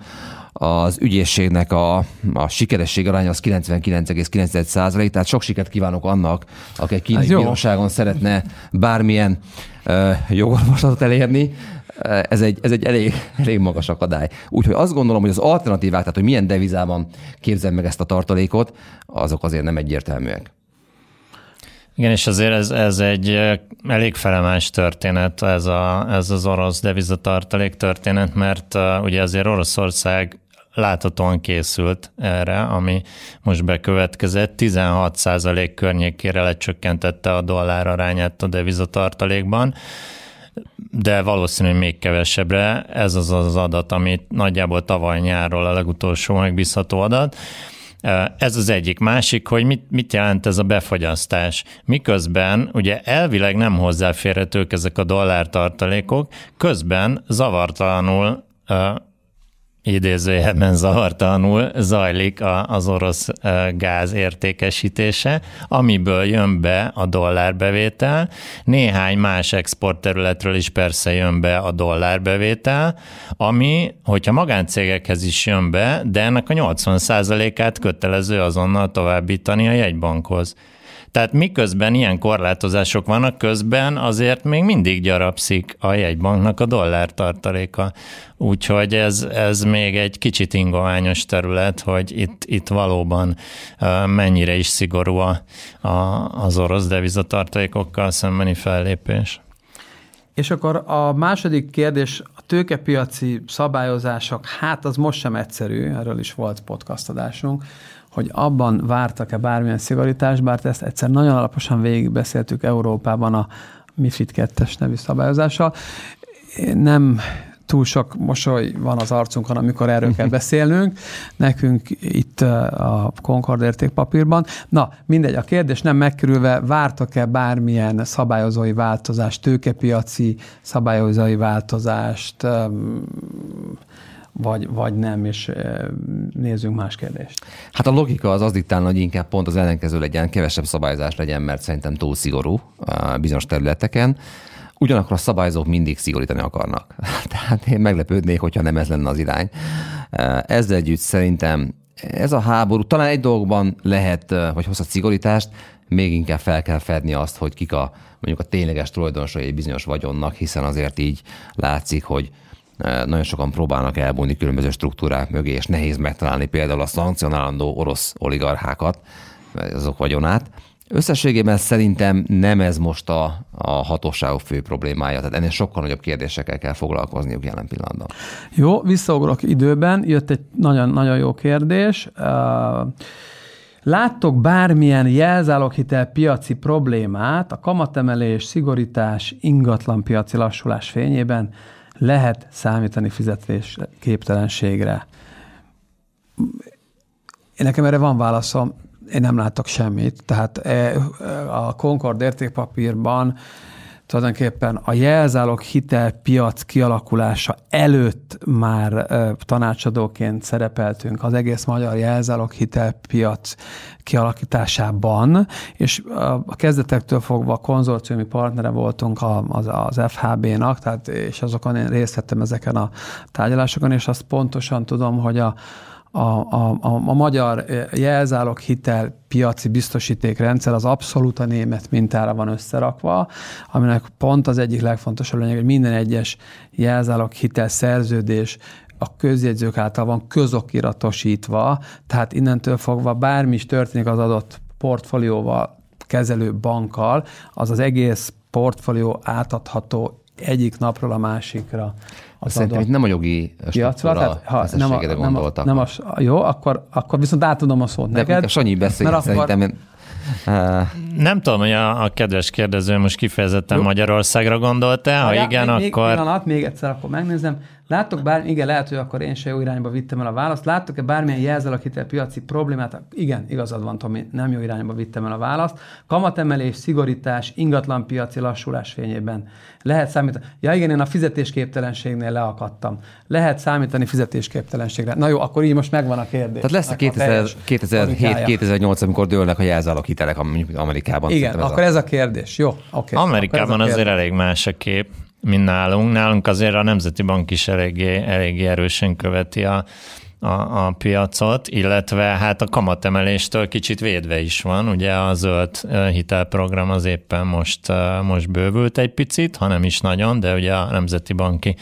az ügyészségnek a, a sikeresség aránya az 99,9 százalék, tehát sok sikert kívánok annak, aki egy kínai bíróságon szeretne bármilyen uh, jogorvoslatot elérni, ez egy, ez egy elég, elég magas akadály. Úgyhogy azt gondolom, hogy az alternatívák, tehát hogy milyen devizában képzel meg ezt a tartalékot, azok azért nem egyértelműek. Igen, és azért ez, ez egy elég felemás történet, ez, a, ez az orosz devizatartalék történet, mert uh, ugye azért Oroszország láthatóan készült erre, ami most bekövetkezett. 16% környékére lecsökkentette a dollár arányát a devizatartalékban de valószínűleg még kevesebbre. Ez az az adat, amit nagyjából tavaly nyárról a legutolsó megbízható adat. Ez az egyik. Másik, hogy mit, mit jelent ez a befogyasztás. Miközben ugye elvileg nem hozzáférhetők ezek a dollártartalékok, közben zavartalanul idézőjelben zavartalanul zajlik az orosz gáz értékesítése, amiből jön be a dollárbevétel, néhány más exportterületről is persze jön be a dollárbevétel, ami, hogyha magáncégekhez is jön be, de ennek a 80%-át kötelező azonnal továbbítani a jegybankhoz. Tehát miközben ilyen korlátozások vannak, közben azért még mindig gyarapszik a jegybanknak a dollár tartaléka. Úgyhogy ez, ez még egy kicsit ingoványos terület, hogy itt, itt valóban mennyire is szigorú a, a, az orosz devizatartalékokkal szembeni fellépés. És akkor a második kérdés, a tőkepiaci szabályozások, hát az most sem egyszerű, erről is volt podcast adásunk, hogy abban vártak-e bármilyen szigorítást, bár ezt egyszer nagyon alaposan végigbeszéltük Európában a MIFID 2-es nevű szabályozással. Nem túl sok mosoly van az arcunkon, amikor erről kell beszélnünk, nekünk itt a Concord értékpapírban. Na, mindegy, a kérdés nem megkerülve, vártak-e bármilyen szabályozói változást, tőkepiaci szabályozói változást, vagy, vagy nem, és nézzünk más kérdést. Hát a logika az az diktálna, hogy inkább pont az ellenkező legyen, kevesebb szabályozás legyen, mert szerintem túl szigorú bizonyos területeken. Ugyanakkor a szabályozók mindig szigorítani akarnak. Tehát én meglepődnék, hogyha nem ez lenne az irány. Ezzel együtt szerintem ez a háború talán egy dolgban lehet, vagy hozhat szigorítást, még inkább fel kell fedni azt, hogy kik a mondjuk a tényleges tulajdonosai egy bizonyos vagyonnak, hiszen azért így látszik, hogy nagyon sokan próbálnak elbújni különböző struktúrák mögé, és nehéz megtalálni például a szankcionálandó orosz oligarchákat, azok vagyonát. Összességében szerintem nem ez most a, a hatóságok fő problémája, tehát ennél sokkal nagyobb kérdésekkel kell foglalkozniuk jelen pillanatban. Jó, visszaugrok időben, jött egy nagyon-nagyon jó kérdés. Láttok bármilyen jelzáloghitel piaci problémát a kamatemelés, szigorítás, ingatlan piaci lassulás fényében? Lehet számítani fizetés képtelenségre. Én nekem erre van válaszom, én nem látok semmit. Tehát e, a Concord értékpapírban tulajdonképpen a jelzálog hitelpiac kialakulása előtt már tanácsadóként szerepeltünk az egész magyar jelzálog hitelpiac kialakításában, és a kezdetektől fogva konzorciumi partnere voltunk az, az FHB-nak, tehát, és azokon én részt vettem ezeken a tárgyalásokon, és azt pontosan tudom, hogy a, a, a, a, a magyar jelzálog hitel piaci biztosítékrendszer az abszolút a német mintára van összerakva, aminek pont az egyik legfontosabb lényeg, hogy minden egyes jelzálog hitel szerződés a közjegyzők által van közokiratosítva, tehát innentől fogva bármi is történik az adott portfólióval, kezelő bankkal, az az egész portfólió átadható egyik napról a másikra az Szerintem itt nem a jogi piacra, tehát ha nem a, nem, a, nem a, jó, akkor, akkor viszont átadom a szót De neked. Sanyi beszél, mert szerintem akkor... én nem tudom, hogy a, a kedves kérdező most kifejezetten Jó. Magyarországra gondolta, ha igen, még, akkor... Még pillanat, még egyszer akkor megnézem. Láttok bár, igen, lehet, hogy akkor én se jó irányba vittem el a választ. Láttok-e bármilyen jelzáloghitel piaci problémát? Igen, igazad van, Tomi, nem jó irányba vittem el a választ. Kamatemelés, szigorítás, ingatlan piaci lassulás fényében. Lehet számítani. Ja igen, én a fizetésképtelenségnél leakadtam. Lehet számítani fizetésképtelenségre. Na jó, akkor így most megvan a kérdés. Tehát lesz a 2007-2008, amikor dőlnek a jelzáloghitelek Amerikában. Igen, akkor ez a kérdés. Jó, oké. Okay. Amerikában azért elég más a kép mint nálunk. Nálunk azért a Nemzeti Bank is eléggé, eléggé erősen követi a, a, a piacot, illetve hát a kamatemeléstől kicsit védve is van. Ugye a zöld hitelprogram az éppen most, most bővült egy picit, ha nem is nagyon, de ugye a Nemzeti Banki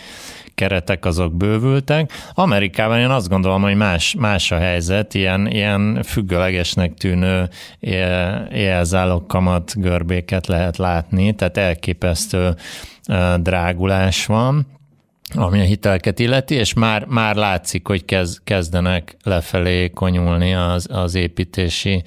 keretek azok bővültek. Amerikában én azt gondolom, hogy más, más a helyzet, ilyen, ilyen függőlegesnek tűnő jelzálog kamat görbéket lehet látni, tehát elképesztő drágulás van, ami a hitelket illeti, és már, már látszik, hogy kezd, kezdenek lefelé konyulni az, az építési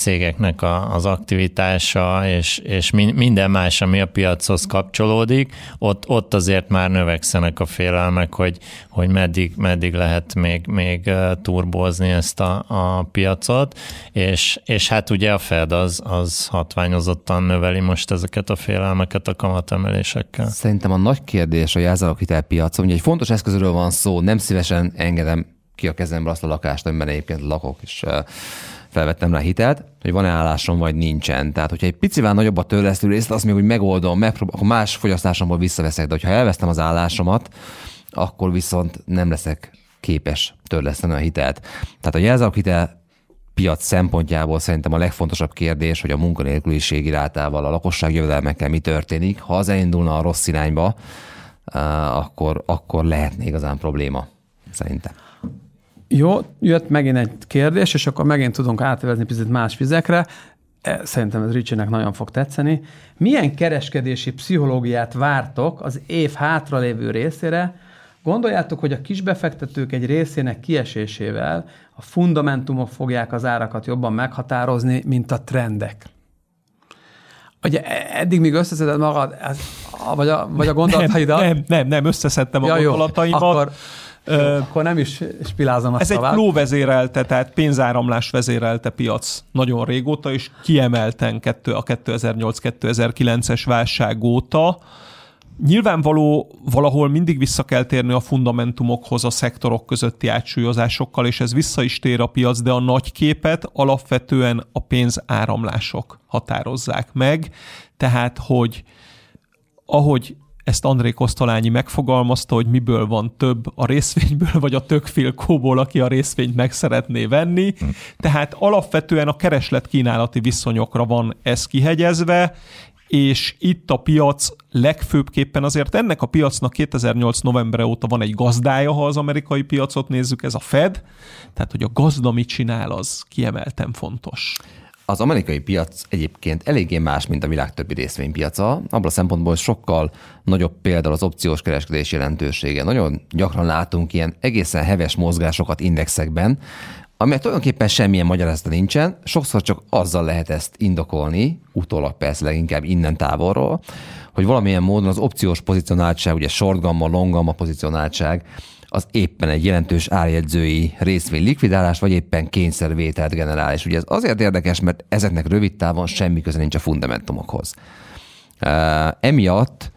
cégeknek a, az aktivitása, és, és minden más, ami a piachoz kapcsolódik, ott, ott azért már növekszenek a félelmek, hogy, hogy meddig, meddig lehet még, még turbózni ezt a, a piacot, és, és hát ugye a Fed az, az hatványozottan növeli most ezeket a félelmeket a kamatemelésekkel. Szerintem a nagy kérdés a jelzáloghitel piacon, ugye egy fontos eszközről van szó, nem szívesen engedem ki a kezembe azt a lakást, amiben egyébként lakok, és felvettem rá hitelt, hogy van-e állásom, vagy nincsen. Tehát, hogyha egy picivel nagyobb a törlesztő részt, azt még úgy megoldom, megpróbál, akkor más fogyasztásomból visszaveszek, de hogyha elvesztem az állásomat, akkor viszont nem leszek képes törleszteni a hitelt. Tehát a jelzáloghitel piac szempontjából szerintem a legfontosabb kérdés, hogy a munkanélküliség irátával, a lakosság jövedelmekkel mi történik. Ha az elindulna a rossz irányba, eh, akkor, akkor lehetne igazán probléma, szerintem. Jó, jött megint egy kérdés, és akkor megint tudunk átvezni picit más vizekre. E, szerintem ez Ricsinek nagyon fog tetszeni. Milyen kereskedési pszichológiát vártok az év hátralévő részére? Gondoljátok, hogy a kisbefektetők egy részének kiesésével a fundamentumok fogják az árakat jobban meghatározni, mint a trendek? Ugye e, eddig még összeszeded magad, vagy a, vagy a gondolataidat? Nem, nem, nem, nem összeszedtem a ja, gondolataimat. Jó, akkor akkor nem is spilázom ezt Ez egy flow vezérelte, tehát pénzáramlás vezérelte piac nagyon régóta, és kiemelten a 2008-2009-es válság óta. Nyilvánvaló valahol mindig vissza kell térni a fundamentumokhoz a szektorok közötti átsúlyozásokkal, és ez vissza is tér a piac, de a nagy képet alapvetően a pénzáramlások határozzák meg. Tehát, hogy ahogy ezt André Kosztolányi megfogalmazta, hogy miből van több a részvényből, vagy a tökfilkóból, aki a részvényt meg szeretné venni. Tehát alapvetően a kereslet-kínálati viszonyokra van ez kihegyezve, és itt a piac legfőbbképpen azért ennek a piacnak 2008 november óta van egy gazdája, ha az amerikai piacot nézzük, ez a Fed, tehát hogy a gazda mit csinál, az kiemelten fontos. Az amerikai piac egyébként eléggé más, mint a világ többi részvénypiaca, abban a szempontból sokkal nagyobb például az opciós kereskedés jelentősége. Nagyon gyakran látunk ilyen egészen heves mozgásokat indexekben, amelyek tulajdonképpen semmilyen magyarázata nincsen, sokszor csak azzal lehet ezt indokolni, utólag persze leginkább innen távolról, hogy valamilyen módon az opciós pozicionáltság, ugye short gamma, long gamma pozicionáltság az éppen egy jelentős árjegyzői részvény likvidálás, vagy éppen kényszervételt generál. És ugye ez azért érdekes, mert ezeknek rövid távon semmi köze nincs a fundamentumokhoz. emiatt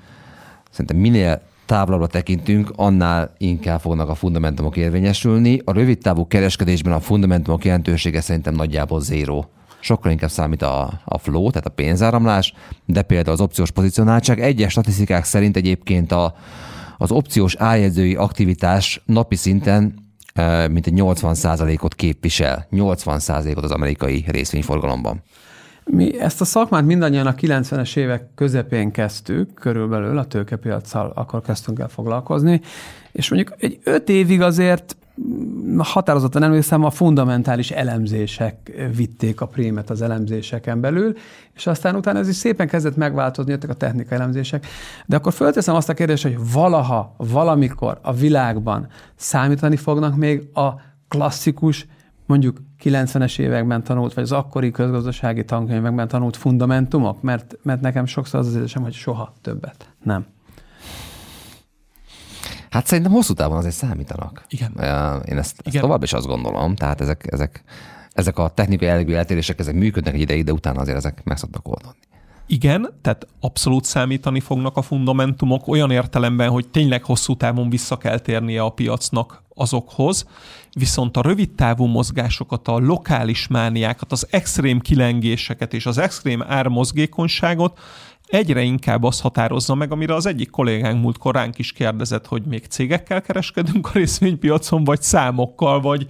szerintem minél távolabbra tekintünk, annál inkább fognak a fundamentumok érvényesülni. A rövid távú kereskedésben a fundamentumok jelentősége szerintem nagyjából zéró. Sokkal inkább számít a, a flow, tehát a pénzáramlás, de például az opciós pozicionáltság. Egyes statisztikák szerint egyébként a, az opciós ájegyzői aktivitás napi szinten mint egy 80%-ot képvisel, 80%-ot az amerikai részvényforgalomban. Mi ezt a szakmát mindannyian a 90-es évek közepén kezdtük, körülbelül a tőkepiacsal akkor kezdtünk el foglalkozni, és mondjuk egy öt évig azért határozottan emlékszem, a fundamentális elemzések vitték a prémet az elemzéseken belül, és aztán utána ez is szépen kezdett megváltozni, jöttek a technikai elemzések. De akkor fölteszem azt a kérdést, hogy valaha, valamikor a világban számítani fognak még a klasszikus, mondjuk 90-es években tanult, vagy az akkori közgazdasági tankönyvekben tanult fundamentumok, mert, mert nekem sokszor az az érzésem, hogy soha többet nem. Hát szerintem hosszú távon azért számítanak. Igen. Én ezt, ezt Igen. tovább is azt gondolom. Tehát ezek, ezek, ezek a technikai jellegű eltérések, ezek működnek egy ideig, de utána azért ezek meg szoktak oldani. Igen, tehát abszolút számítani fognak a fundamentumok olyan értelemben, hogy tényleg hosszú távon vissza kell térnie a piacnak azokhoz, viszont a rövid távú mozgásokat, a lokális mániákat, az extrém kilengéseket és az extrém ármozgékonyságot egyre inkább az határozza meg, amire az egyik kollégánk múltkor ránk is kérdezett, hogy még cégekkel kereskedünk a részvénypiacon, vagy számokkal, vagy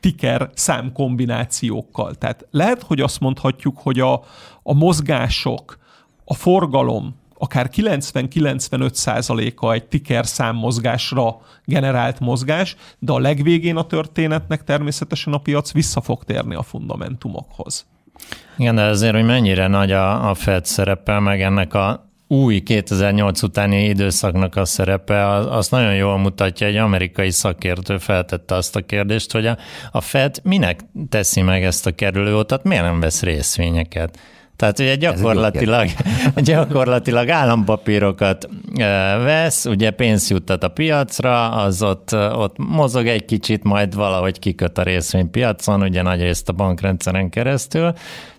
ticker számkombinációkkal. Tehát lehet, hogy azt mondhatjuk, hogy a, a mozgások, a forgalom, akár 90-95 százaléka egy ticker számmozgásra generált mozgás, de a legvégén a történetnek természetesen a piac vissza fog térni a fundamentumokhoz. Igen, de azért, hogy mennyire nagy a, a Fed szerepe, meg ennek a új 2008 utáni időszaknak a szerepe, az, az nagyon jól mutatja, egy amerikai szakértő feltette azt a kérdést, hogy a, a Fed minek teszi meg ezt a kerülőutat, miért nem vesz részvényeket? Tehát ugye gyakorlatilag, gyakorlatilag állampapírokat vesz, ugye pénzt juttat a piacra, az ott, ott mozog egy kicsit, majd valahogy kiköt a részvénypiacon, ugye nagyrészt a bankrendszeren keresztül,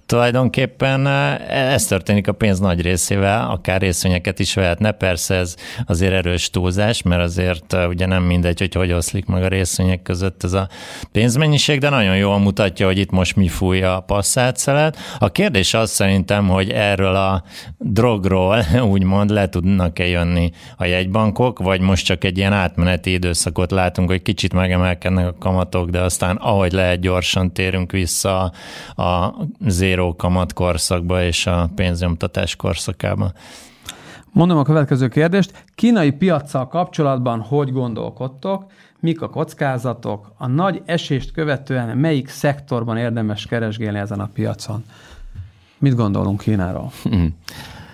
tulajdonképpen ez történik a pénz nagy részével, akár részvényeket is vehetne, persze ez azért erős túlzás, mert azért ugye nem mindegy, hogy hogy oszlik meg a részvények között ez a pénzmennyiség, de nagyon jól mutatja, hogy itt most mi fújja a passzát szelet. A kérdés az szerintem, hogy erről a drogról úgymond le tudnak-e jönni a jegybankok, vagy most csak egy ilyen átmeneti időszakot látunk, hogy kicsit megemelkednek a kamatok, de aztán ahogy lehet gyorsan térünk vissza a zéro zéró kamat korszakba és a pénznyomtatás korszakába. Mondom a következő kérdést. Kínai piaccal kapcsolatban hogy gondolkodtok? Mik a kockázatok? A nagy esést követően melyik szektorban érdemes keresgélni ezen a piacon? Mit gondolunk Kínáról?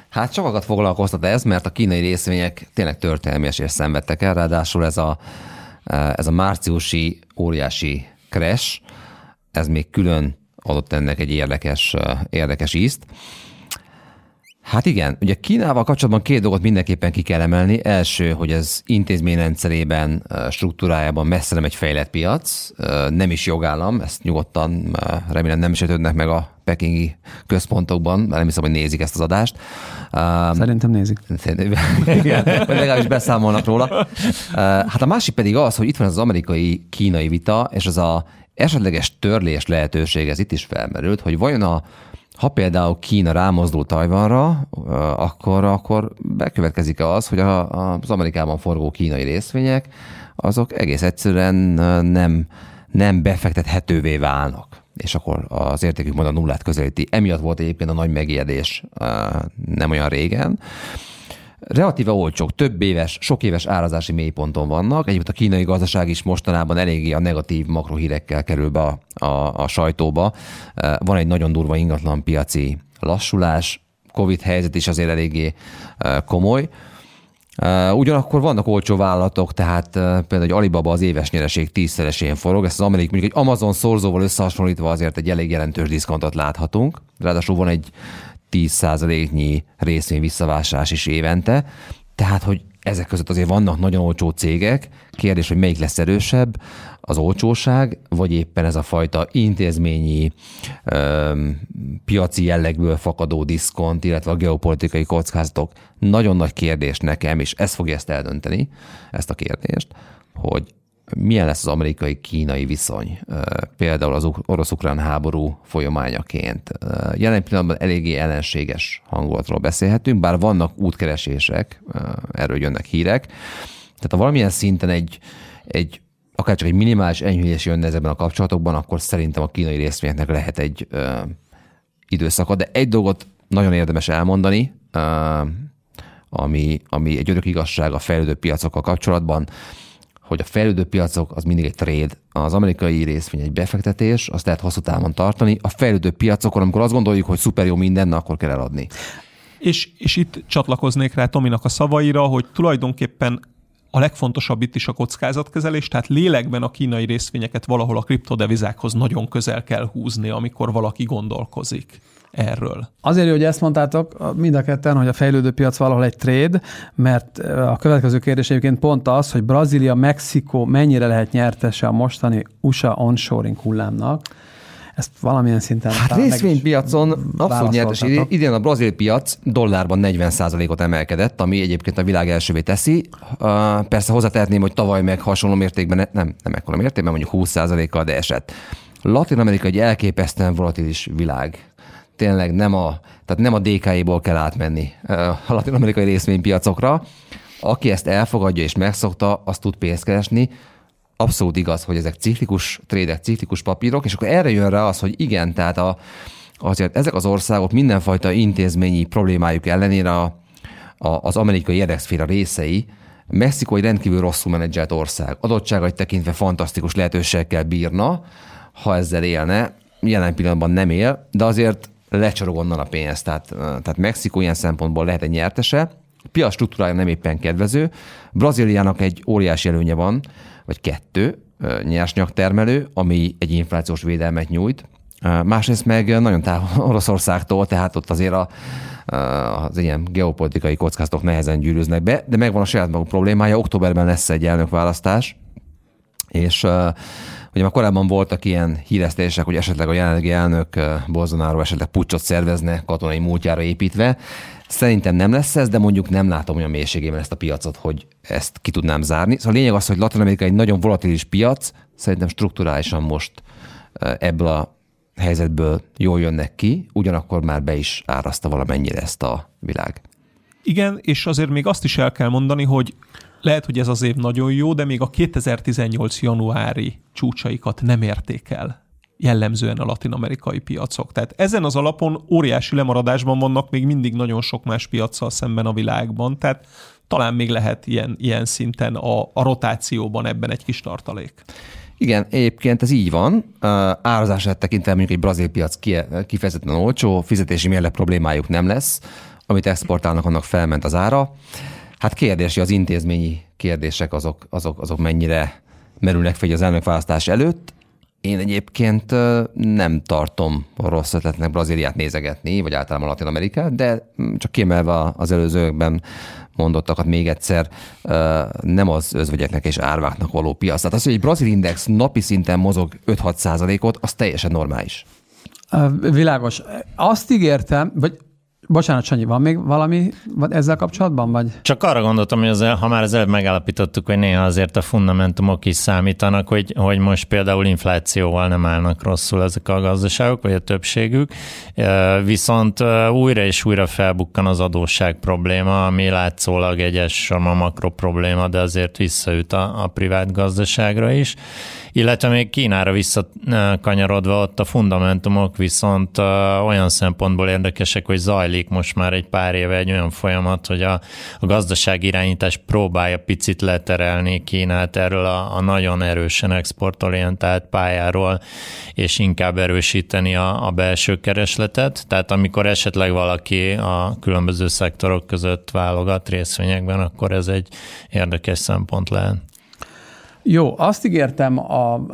Hát sokakat foglalkoztat ez, mert a kínai részvények tényleg történelmi esést szenvedtek el, ráadásul ez a, ez a márciusi óriási crash, ez még külön adott ennek egy érdekes, érdekes ízt. Hát igen, ugye Kínával kapcsolatban két dolgot mindenképpen ki kell emelni. Első, hogy ez intézményrendszerében, struktúrájában messze nem egy fejlett piac, nem is jogállam, ezt nyugodtan remélem nem sértődnek meg a pekingi központokban, mert nem hiszem, hogy nézik ezt az adást. Szerintem nézik. Igen, vagy legalábbis beszámolnak róla. Hát a másik pedig az, hogy itt van az amerikai-kínai vita, és az a esetleges törlés lehetőség, ez itt is felmerült, hogy vajon a ha például Kína rámozdul Tajvanra, akkor, akkor bekövetkezik az, hogy a, az Amerikában forgó kínai részvények, azok egész egyszerűen nem, nem befektethetővé válnak és akkor az értékük majd a nullát közelíti. Emiatt volt egyébként a nagy megijedés nem olyan régen. Relatíve olcsók, több éves, sok éves árazási mélyponton vannak. Egyébként a kínai gazdaság is mostanában eléggé a negatív makrohírekkel kerül be a, a, a sajtóba. Van egy nagyon durva ingatlan piaci lassulás, Covid helyzet is azért eléggé komoly. ugyanakkor vannak olcsó vállalatok, tehát például egy Alibaba az éves nyereség tízszeresén forog, ezt az amerikai, mondjuk egy Amazon szorzóval összehasonlítva azért egy elég jelentős diszkontot láthatunk. Ráadásul van egy 10%-nyi részvény visszavásárlás is évente. Tehát, hogy ezek között azért vannak nagyon olcsó cégek. Kérdés, hogy melyik lesz erősebb, az olcsóság, vagy éppen ez a fajta intézményi, öm, piaci jellegből fakadó diszkont, illetve a geopolitikai kockázatok. Nagyon nagy kérdés nekem, és ez fogja ezt eldönteni, ezt a kérdést, hogy milyen lesz az amerikai-kínai viszony, például az orosz-ukrán háború folyamányaként. Jelen pillanatban eléggé ellenséges hangulatról beszélhetünk, bár vannak útkeresések, erről jönnek hírek. Tehát ha valamilyen szinten egy, egy akár csak egy minimális enyhülés jönne ezekben a kapcsolatokban, akkor szerintem a kínai részvényeknek lehet egy ö, időszaka. De egy dolgot nagyon érdemes elmondani, ö, ami, ami egy örök igazság a fejlődő piacokkal kapcsolatban hogy a fejlődő piacok az mindig egy trade. Az amerikai részvény egy befektetés, azt lehet hosszú távon tartani. A fejlődő piacokon, amikor azt gondoljuk, hogy szuper jó minden, akkor kell eladni. És, és itt csatlakoznék rá Tominak a szavaira, hogy tulajdonképpen a legfontosabb itt is a kockázatkezelés, tehát lélekben a kínai részvényeket valahol a kriptodevizákhoz nagyon közel kell húzni, amikor valaki gondolkozik erről. Azért, hogy ezt mondtátok mind a ketten, hogy a fejlődő piac valahol egy trade, mert a következő kérdés egyébként pont az, hogy Brazília, Mexikó mennyire lehet nyertese a mostani USA onshoring hullámnak. Ezt valamilyen szinten... Hát részvénypiacon abszolút nyertes. Idén a brazil piac dollárban 40%-ot emelkedett, ami egyébként a világ elsővé teszi. Persze hozzátehetném, hogy tavaly meg hasonló mértékben, nem, nem ekkora mértékben, mondjuk 20%-kal, de esett. Latin Amerika egy elképesztően volatilis világ tényleg nem a, tehát nem a DK-ból kell átmenni a latin-amerikai részvénypiacokra. Aki ezt elfogadja és megszokta, azt tud pénzt keresni. Abszolút igaz, hogy ezek ciklikus trédek, ciklikus papírok, és akkor erre jön rá az, hogy igen, tehát a, azért ezek az országok mindenfajta intézményi problémájuk ellenére a, a, az amerikai érdekszféra részei, Mexikó egy rendkívül rosszul menedzselt ország. Adottságait tekintve fantasztikus lehetőségekkel bírna, ha ezzel élne. Jelen pillanatban nem él, de azért lecsorog onnan a pénzt. Tehát, tehát Mexikó ilyen szempontból lehet egy nyertese. A piac struktúrája nem éppen kedvező. Brazíliának egy óriási előnye van, vagy kettő, nyersanyagtermelő, ami egy inflációs védelmet nyújt. Másrészt meg nagyon távol Oroszországtól, tehát ott azért a, az ilyen geopolitikai kockázatok nehezen gyűrűznek be, de megvan a saját maguk problémája. Októberben lesz egy elnökválasztás, és Ugye már korábban voltak ilyen híresztések, hogy esetleg a jelenlegi elnök Bolsonaro esetleg pucsot szervezne katonai múltjára építve. Szerintem nem lesz ez, de mondjuk nem látom olyan mélységében ezt a piacot, hogy ezt ki tudnám zárni. Szóval a lényeg az, hogy Latin Amerika egy nagyon volatilis piac, szerintem strukturálisan most ebből a helyzetből jól jönnek ki, ugyanakkor már be is áraszta valamennyire ezt a világ. Igen, és azért még azt is el kell mondani, hogy lehet, hogy ez az év nagyon jó, de még a 2018 januári csúcsaikat nem érték el jellemzően a latin-amerikai piacok. Tehát ezen az alapon óriási lemaradásban vannak még mindig nagyon sok más piacsal szemben a világban, tehát talán még lehet ilyen, ilyen szinten a, a rotációban ebben egy kis tartalék. Igen, egyébként ez így van. Árazását tekintve mondjuk egy brazil piac kifejezetten olcsó, fizetési mérleg problémájuk nem lesz, amit exportálnak, annak felment az ára. Hát kérdés, hogy az intézményi kérdések azok, azok, azok mennyire merülnek fel az elnökválasztás előtt. Én egyébként nem tartom rossz ötletnek Brazíliát nézegetni, vagy általában Latin Amerikát, de csak kiemelve az előzőkben mondottakat még egyszer, nem az özvegyeknek és árváknak való piac. Tehát az, hogy egy brazil index napi szinten mozog 5-6 százalékot, az teljesen normális. Világos. Azt ígértem, vagy Bocsánat, Sanyi, van még valami ezzel kapcsolatban? Vagy? Csak arra gondoltam, hogy az, ha már az előbb megállapítottuk, hogy néha azért a fundamentumok is számítanak, hogy, hogy most például inflációval nem állnak rosszul ezek a gazdaságok, vagy a többségük, viszont újra és újra felbukkan az adósság probléma, ami látszólag egyes a makro probléma, de azért visszaüt a, a privát gazdaságra is illetve még Kínára visszakanyarodva ott a fundamentumok viszont olyan szempontból érdekesek, hogy zajlik most már egy pár éve egy olyan folyamat, hogy a, a gazdaság irányítás próbálja picit leterelni Kínát erről a, a nagyon erősen exportorientált pályáról, és inkább erősíteni a, a belső keresletet. Tehát amikor esetleg valaki a különböző szektorok között válogat részvényekben, akkor ez egy érdekes szempont lehet. Jó, azt ígértem a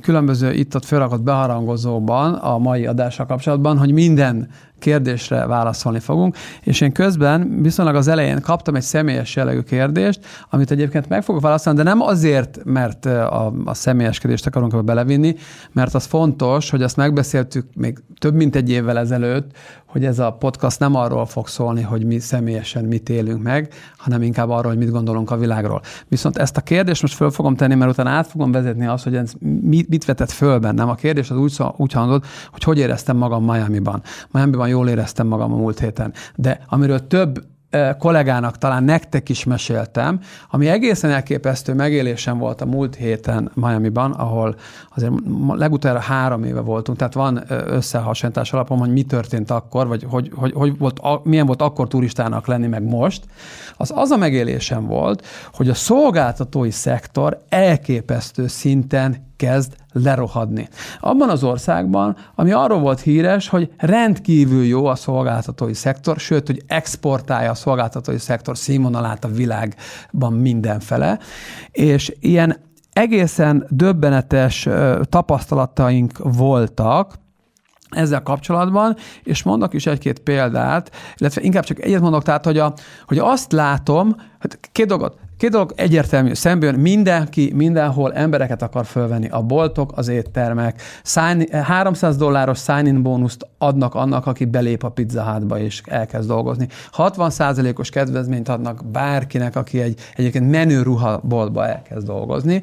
különböző itt-ott felrakott beharangozóban a mai adással kapcsolatban, hogy minden kérdésre válaszolni fogunk, és én közben viszonylag az elején kaptam egy személyes jellegű kérdést, amit egyébként meg fogok válaszolni, de nem azért, mert a, a személyeskedést akarunk ebbe belevinni, mert az fontos, hogy azt megbeszéltük még több mint egy évvel ezelőtt, hogy ez a podcast nem arról fog szólni, hogy mi személyesen mit élünk meg, hanem inkább arról, hogy mit gondolunk a világról. Viszont ezt a kérdést most föl fogom tenni, mert utána át fogom vezetni azt, hogy ez mit, mit vetett föl bennem. A kérdés az úgy, úgy hangzott, hogy hogy éreztem magam Miami-ban. Miami-ban jól éreztem magam a múlt héten. De amiről több kollégának, talán nektek is meséltem, ami egészen elképesztő megélésem volt a múlt héten Miami-ban, ahol azért legutoljára három éve voltunk, tehát van összehasonlítás alapom, hogy mi történt akkor, vagy hogy, hogy, hogy volt, milyen volt akkor turistának lenni, meg most. Az az a megélésem volt, hogy a szolgáltatói szektor elképesztő szinten kezd lerohadni. Abban az országban, ami arról volt híres, hogy rendkívül jó a szolgáltatói szektor, sőt, hogy exportálja a szolgáltatói szektor színvonalát a világban mindenfele, és ilyen egészen döbbenetes tapasztalataink voltak, ezzel kapcsolatban, és mondok is egy-két példát, illetve inkább csak egyet mondok, tehát, hogy, a, hogy azt látom, hogy két dolgot, Két dolog egyértelmű, szemben mindenki mindenhol embereket akar fölvenni. A boltok, az éttermek. Sign, 300 dolláros sign-in bónuszt adnak annak, aki belép a Pizza Hutba és elkezd dolgozni. 60 os kedvezményt adnak bárkinek, aki egy egyébként menő ruhaboltba elkezd dolgozni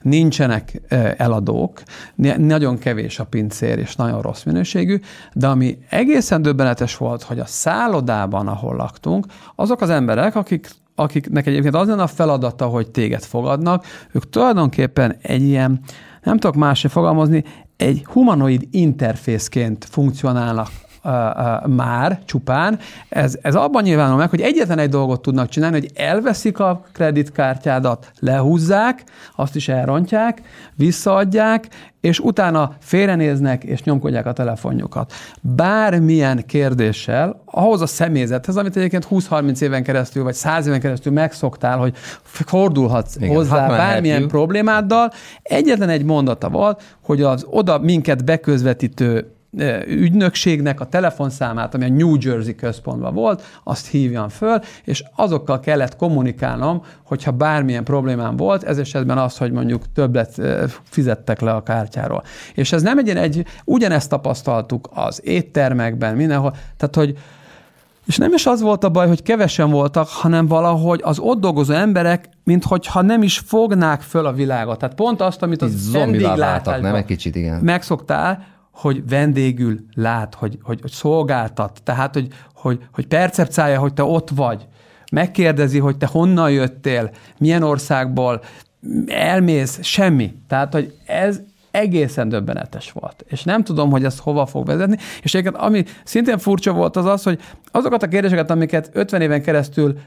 nincsenek eladók, nagyon kevés a pincér, és nagyon rossz minőségű, de ami egészen döbbenetes volt, hogy a szállodában, ahol laktunk, azok az emberek, akik akiknek egyébként az lenne a feladata, hogy téged fogadnak, ők tulajdonképpen egy ilyen, nem tudok másra fogalmazni, egy humanoid interfészként funkcionálnak már csupán. Ez, ez abban nyilvánul meg, hogy egyetlen egy dolgot tudnak csinálni, hogy elveszik a kreditkártyádat, lehúzzák, azt is elrontják, visszaadják, és utána félrenéznek és nyomkodják a telefonjukat. Bármilyen kérdéssel, ahhoz a személyzethez, amit egyébként 20-30 éven keresztül, vagy 100 éven keresztül megszoktál, hogy fordulhatsz Igen, hozzá bármilyen problémáddal, egyetlen egy mondata volt, hogy az oda minket beközvetítő ügynökségnek a telefonszámát, ami a New Jersey központban volt, azt hívjam föl, és azokkal kellett kommunikálnom, hogyha bármilyen problémám volt, ez esetben az, hogy mondjuk többet fizettek le a kártyáról. És ez nem egy, egy ugyanezt tapasztaltuk az éttermekben, mindenhol, tehát hogy és nem is az volt a baj, hogy kevesen voltak, hanem valahogy az ott dolgozó emberek, minthogyha nem is fognák föl a világot. Tehát pont azt, amit az vendéglátásban nem egy kicsit, igen. megszoktál, hogy vendégül lát, hogy, hogy, hogy szolgáltat, tehát, hogy, hogy, hogy percepcálja, hogy te ott vagy, megkérdezi, hogy te honnan jöttél, milyen országból, elmész, semmi. Tehát, hogy ez egészen döbbenetes volt. És nem tudom, hogy ez hova fog vezetni. És egyébként ami szintén furcsa volt az az, hogy azokat a kérdéseket, amiket 50 éven keresztül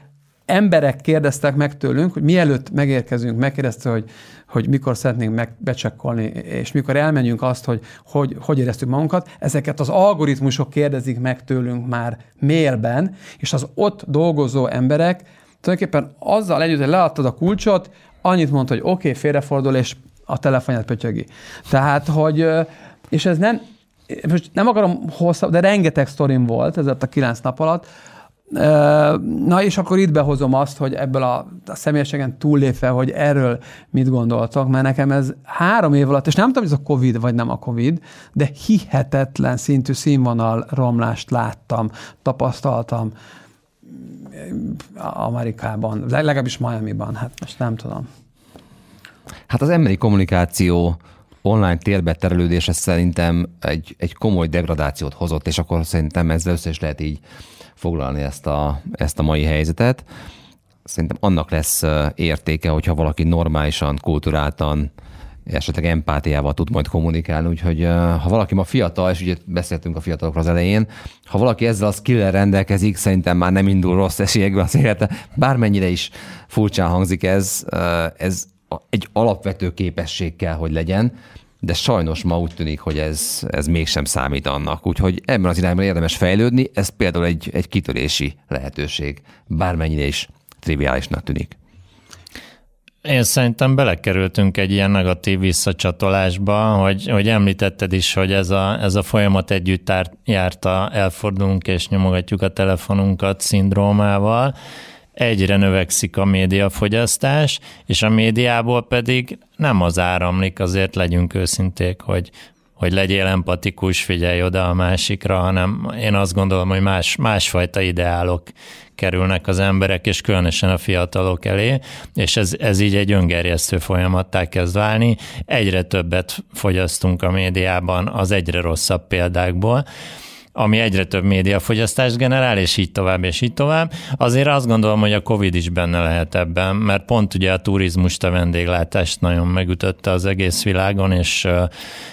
emberek kérdeztek meg tőlünk, hogy mielőtt megérkezünk, megkérdezte, hogy, hogy mikor szeretnénk megbecsekkolni, és mikor elmenjünk azt, hogy, hogy hogy éreztük magunkat, ezeket az algoritmusok kérdezik meg tőlünk már mailben, és az ott dolgozó emberek tulajdonképpen azzal együtt, hogy leadtad a kulcsot, annyit mondta, hogy oké, okay, félrefordul, és a telefonját pötyögi. Tehát, hogy, és ez nem, most nem akarom hosszabb, de rengeteg sztorim volt ez a kilenc nap alatt, Na és akkor itt behozom azt, hogy ebből a, a személyesen túllépve, hogy erről mit gondoltak, mert nekem ez három év alatt, és nem tudom, hogy ez a Covid vagy nem a Covid, de hihetetlen szintű színvonal romlást láttam, tapasztaltam Amerikában, legalábbis Miami-ban, hát most nem tudom. Hát az emberi kommunikáció online térbe terelődése szerintem egy, egy komoly degradációt hozott, és akkor szerintem ezzel össze is lehet így foglalni ezt a, ezt a mai helyzetet. Szerintem annak lesz értéke, hogyha valaki normálisan, kulturáltan, esetleg empátiával tud majd kommunikálni, úgyhogy ha valaki ma fiatal, és ugye beszéltünk a fiatalokról az elején, ha valaki ezzel a skill rendelkezik, szerintem már nem indul rossz esélyekben az élete. Bármennyire is furcsán hangzik ez, ez egy alapvető képesség kell, hogy legyen, de sajnos ma úgy tűnik, hogy ez, ez mégsem számít annak. Úgyhogy ebben az irányban érdemes fejlődni, ez például egy, egy kitörési lehetőség, bármennyire is triviálisnak tűnik. Én szerintem belekerültünk egy ilyen negatív visszacsatolásba, hogy, hogy említetted is, hogy ez a, ez a folyamat együtt járta, elfordulunk és nyomogatjuk a telefonunkat szindrómával, egyre növekszik a médiafogyasztás, és a médiából pedig nem az áramlik, azért legyünk őszinték, hogy, hogy legyél empatikus, figyelj oda a másikra, hanem én azt gondolom, hogy más, másfajta ideálok kerülnek az emberek, és különösen a fiatalok elé, és ez, ez így egy öngerjesztő folyamattá kezd válni. Egyre többet fogyasztunk a médiában az egyre rosszabb példákból, ami egyre több médiafogyasztást generál, és így tovább, és így tovább. Azért azt gondolom, hogy a Covid is benne lehet ebben, mert pont ugye a turizmust, a vendéglátást nagyon megütötte az egész világon, és,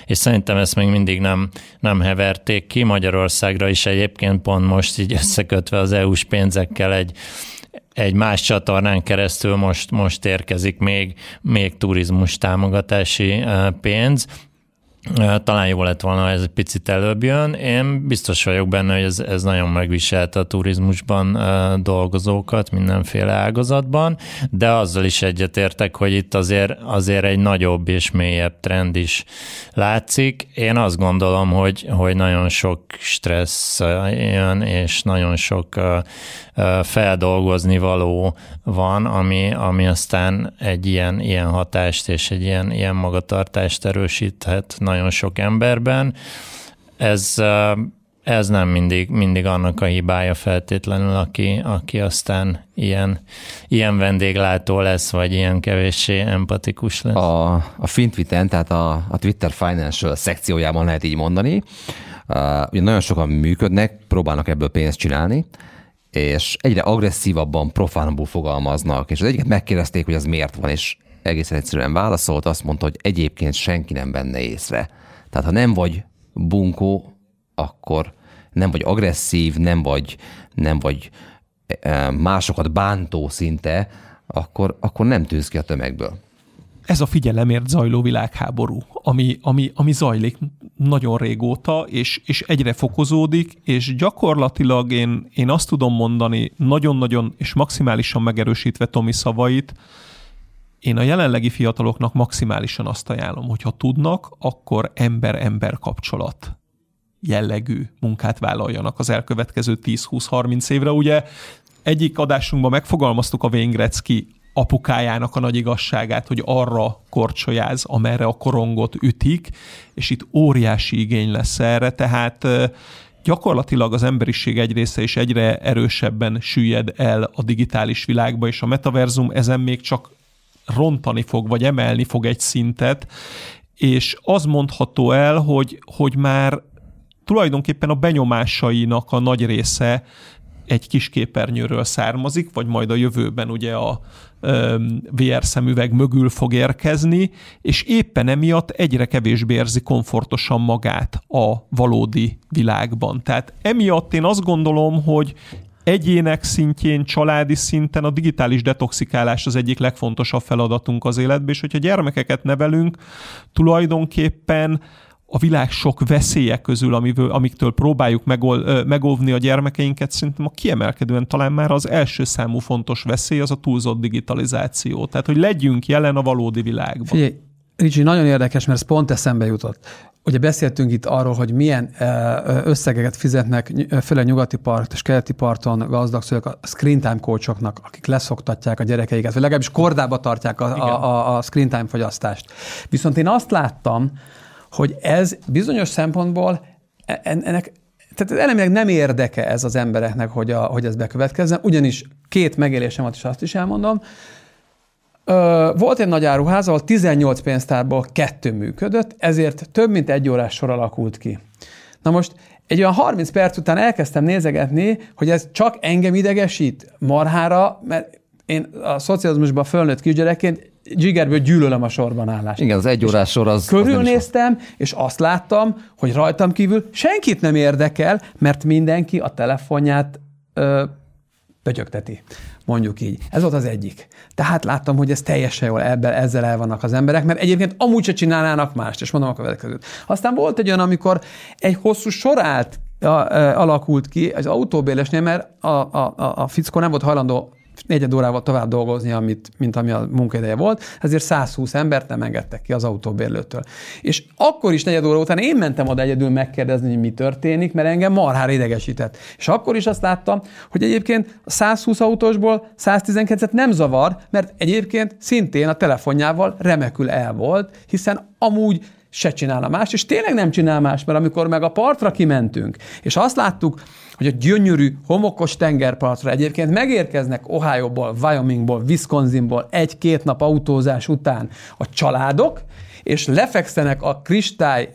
és szerintem ezt még mindig nem, nem heverték ki. Magyarországra is egyébként pont most így összekötve az EU-s pénzekkel egy egy más csatornán keresztül most, most érkezik még, még turizmus támogatási pénz, talán jó lett volna, ha ez egy picit előbb jön. Én biztos vagyok benne, hogy ez, ez nagyon megviselte a turizmusban dolgozókat mindenféle ágazatban, de azzal is egyetértek, hogy itt azért, azért egy nagyobb és mélyebb trend is látszik. Én azt gondolom, hogy, hogy nagyon sok stressz jön, és nagyon sok feldolgozni való van, ami, ami aztán egy ilyen, ilyen hatást és egy ilyen, ilyen magatartást erősíthet nagyon sok emberben. Ez, ez nem mindig, mindig annak a hibája feltétlenül, aki, aki aztán ilyen, ilyen vendéglátó lesz, vagy ilyen kevéssé empatikus lesz. A, a Fintwitten, tehát a, a Twitter Financial szekciójában lehet így mondani, uh, nagyon sokan működnek, próbálnak ebből pénzt csinálni, és egyre agresszívabban, profánabbul fogalmaznak, és az egyiket megkérdezték, hogy ez miért van, és egészen egyszerűen válaszolt, azt mondta, hogy egyébként senki nem benne észre. Tehát ha nem vagy bunkó, akkor nem vagy agresszív, nem vagy, nem vagy e, másokat bántó szinte, akkor, akkor nem tűnsz ki a tömegből ez a figyelemért zajló világháború, ami, ami, ami zajlik nagyon régóta, és, és egyre fokozódik, és gyakorlatilag én, én azt tudom mondani, nagyon-nagyon és maximálisan megerősítve Tomi szavait, én a jelenlegi fiataloknak maximálisan azt ajánlom, hogy ha tudnak, akkor ember-ember kapcsolat jellegű munkát vállaljanak az elkövetkező 10-20-30 évre. Ugye egyik adásunkban megfogalmaztuk a Wayne apukájának a nagy igazságát, hogy arra korcsolyáz, amerre a korongot ütik, és itt óriási igény lesz erre, tehát gyakorlatilag az emberiség egy része is egyre erősebben süllyed el a digitális világba, és a metaverzum ezen még csak rontani fog, vagy emelni fog egy szintet, és az mondható el, hogy, hogy már tulajdonképpen a benyomásainak a nagy része egy kis képernyőről származik, vagy majd a jövőben ugye a VR szemüveg mögül fog érkezni, és éppen emiatt egyre kevésbé érzi komfortosan magát a valódi világban. Tehát emiatt én azt gondolom, hogy egyének szintjén, családi szinten a digitális detoxikálás az egyik legfontosabb feladatunk az életben, és hogyha gyermekeket nevelünk, tulajdonképpen a világ sok veszélye közül, amiből, amiktől próbáljuk megol, megóvni a gyermekeinket, szerintem a kiemelkedően talán már az első számú fontos veszély az a túlzott digitalizáció. Tehát, hogy legyünk jelen a valódi világban. Figyelj, Ricsi, nagyon érdekes, mert ez pont eszembe jutott. Ugye beszéltünk itt arról, hogy milyen összegeket fizetnek, főleg nyugati part és keleti parton gazdag szülők a screen time coachoknak, akik leszoktatják a gyerekeiket, vagy legalábbis kordába tartják a, a, a, a screen time fogyasztást. Viszont én azt láttam, hogy ez bizonyos szempontból e, ennek tehát elemileg nem érdeke ez az embereknek, hogy, a, hogy ez bekövetkezzen, ugyanis két megélésem volt, és azt is elmondom, Ö, volt egy nagy áruház, ahol 18 pénztárból kettő működött, ezért több mint egy órás sor alakult ki. Na most egy olyan 30 perc után elkezdtem nézegetni, hogy ez csak engem idegesít marhára, mert én a szocializmusban fölnőtt kisgyerekként zsigerből gyűlölöm a sorban állást. Igen, az egy órás sor az... Körülnéztem, az és azt láttam, hogy rajtam kívül senkit nem érdekel, mert mindenki a telefonját ö, pötyögteti. Mondjuk így. Ez volt az egyik. Tehát láttam, hogy ez teljesen jól ebben, ezzel el vannak az emberek, mert egyébként amúgy se csinálnának mást, és mondom a következőt. Aztán volt egy olyan, amikor egy hosszú sorát alakult ki az autóbélesnél, mert a, a, a fickó nem volt hajlandó negyed órával tovább dolgozni, amit, mint ami a munkaideje volt, ezért 120 embert nem engedtek ki az autóbérlőtől. És akkor is negyed óra után én mentem oda egyedül megkérdezni, hogy mi történik, mert engem marhára idegesített. És akkor is azt láttam, hogy egyébként a 120 autósból 119-et nem zavar, mert egyébként szintén a telefonjával remekül el volt, hiszen amúgy se csinálna más, és tényleg nem csinál más, mert amikor meg a partra kimentünk, és azt láttuk, hogy a gyönyörű, homokos tengerpartra egyébként megérkeznek Ohio-ból, Wyomingból, Wisconsinból egy-két nap autózás után a családok, és lefekszenek a kristály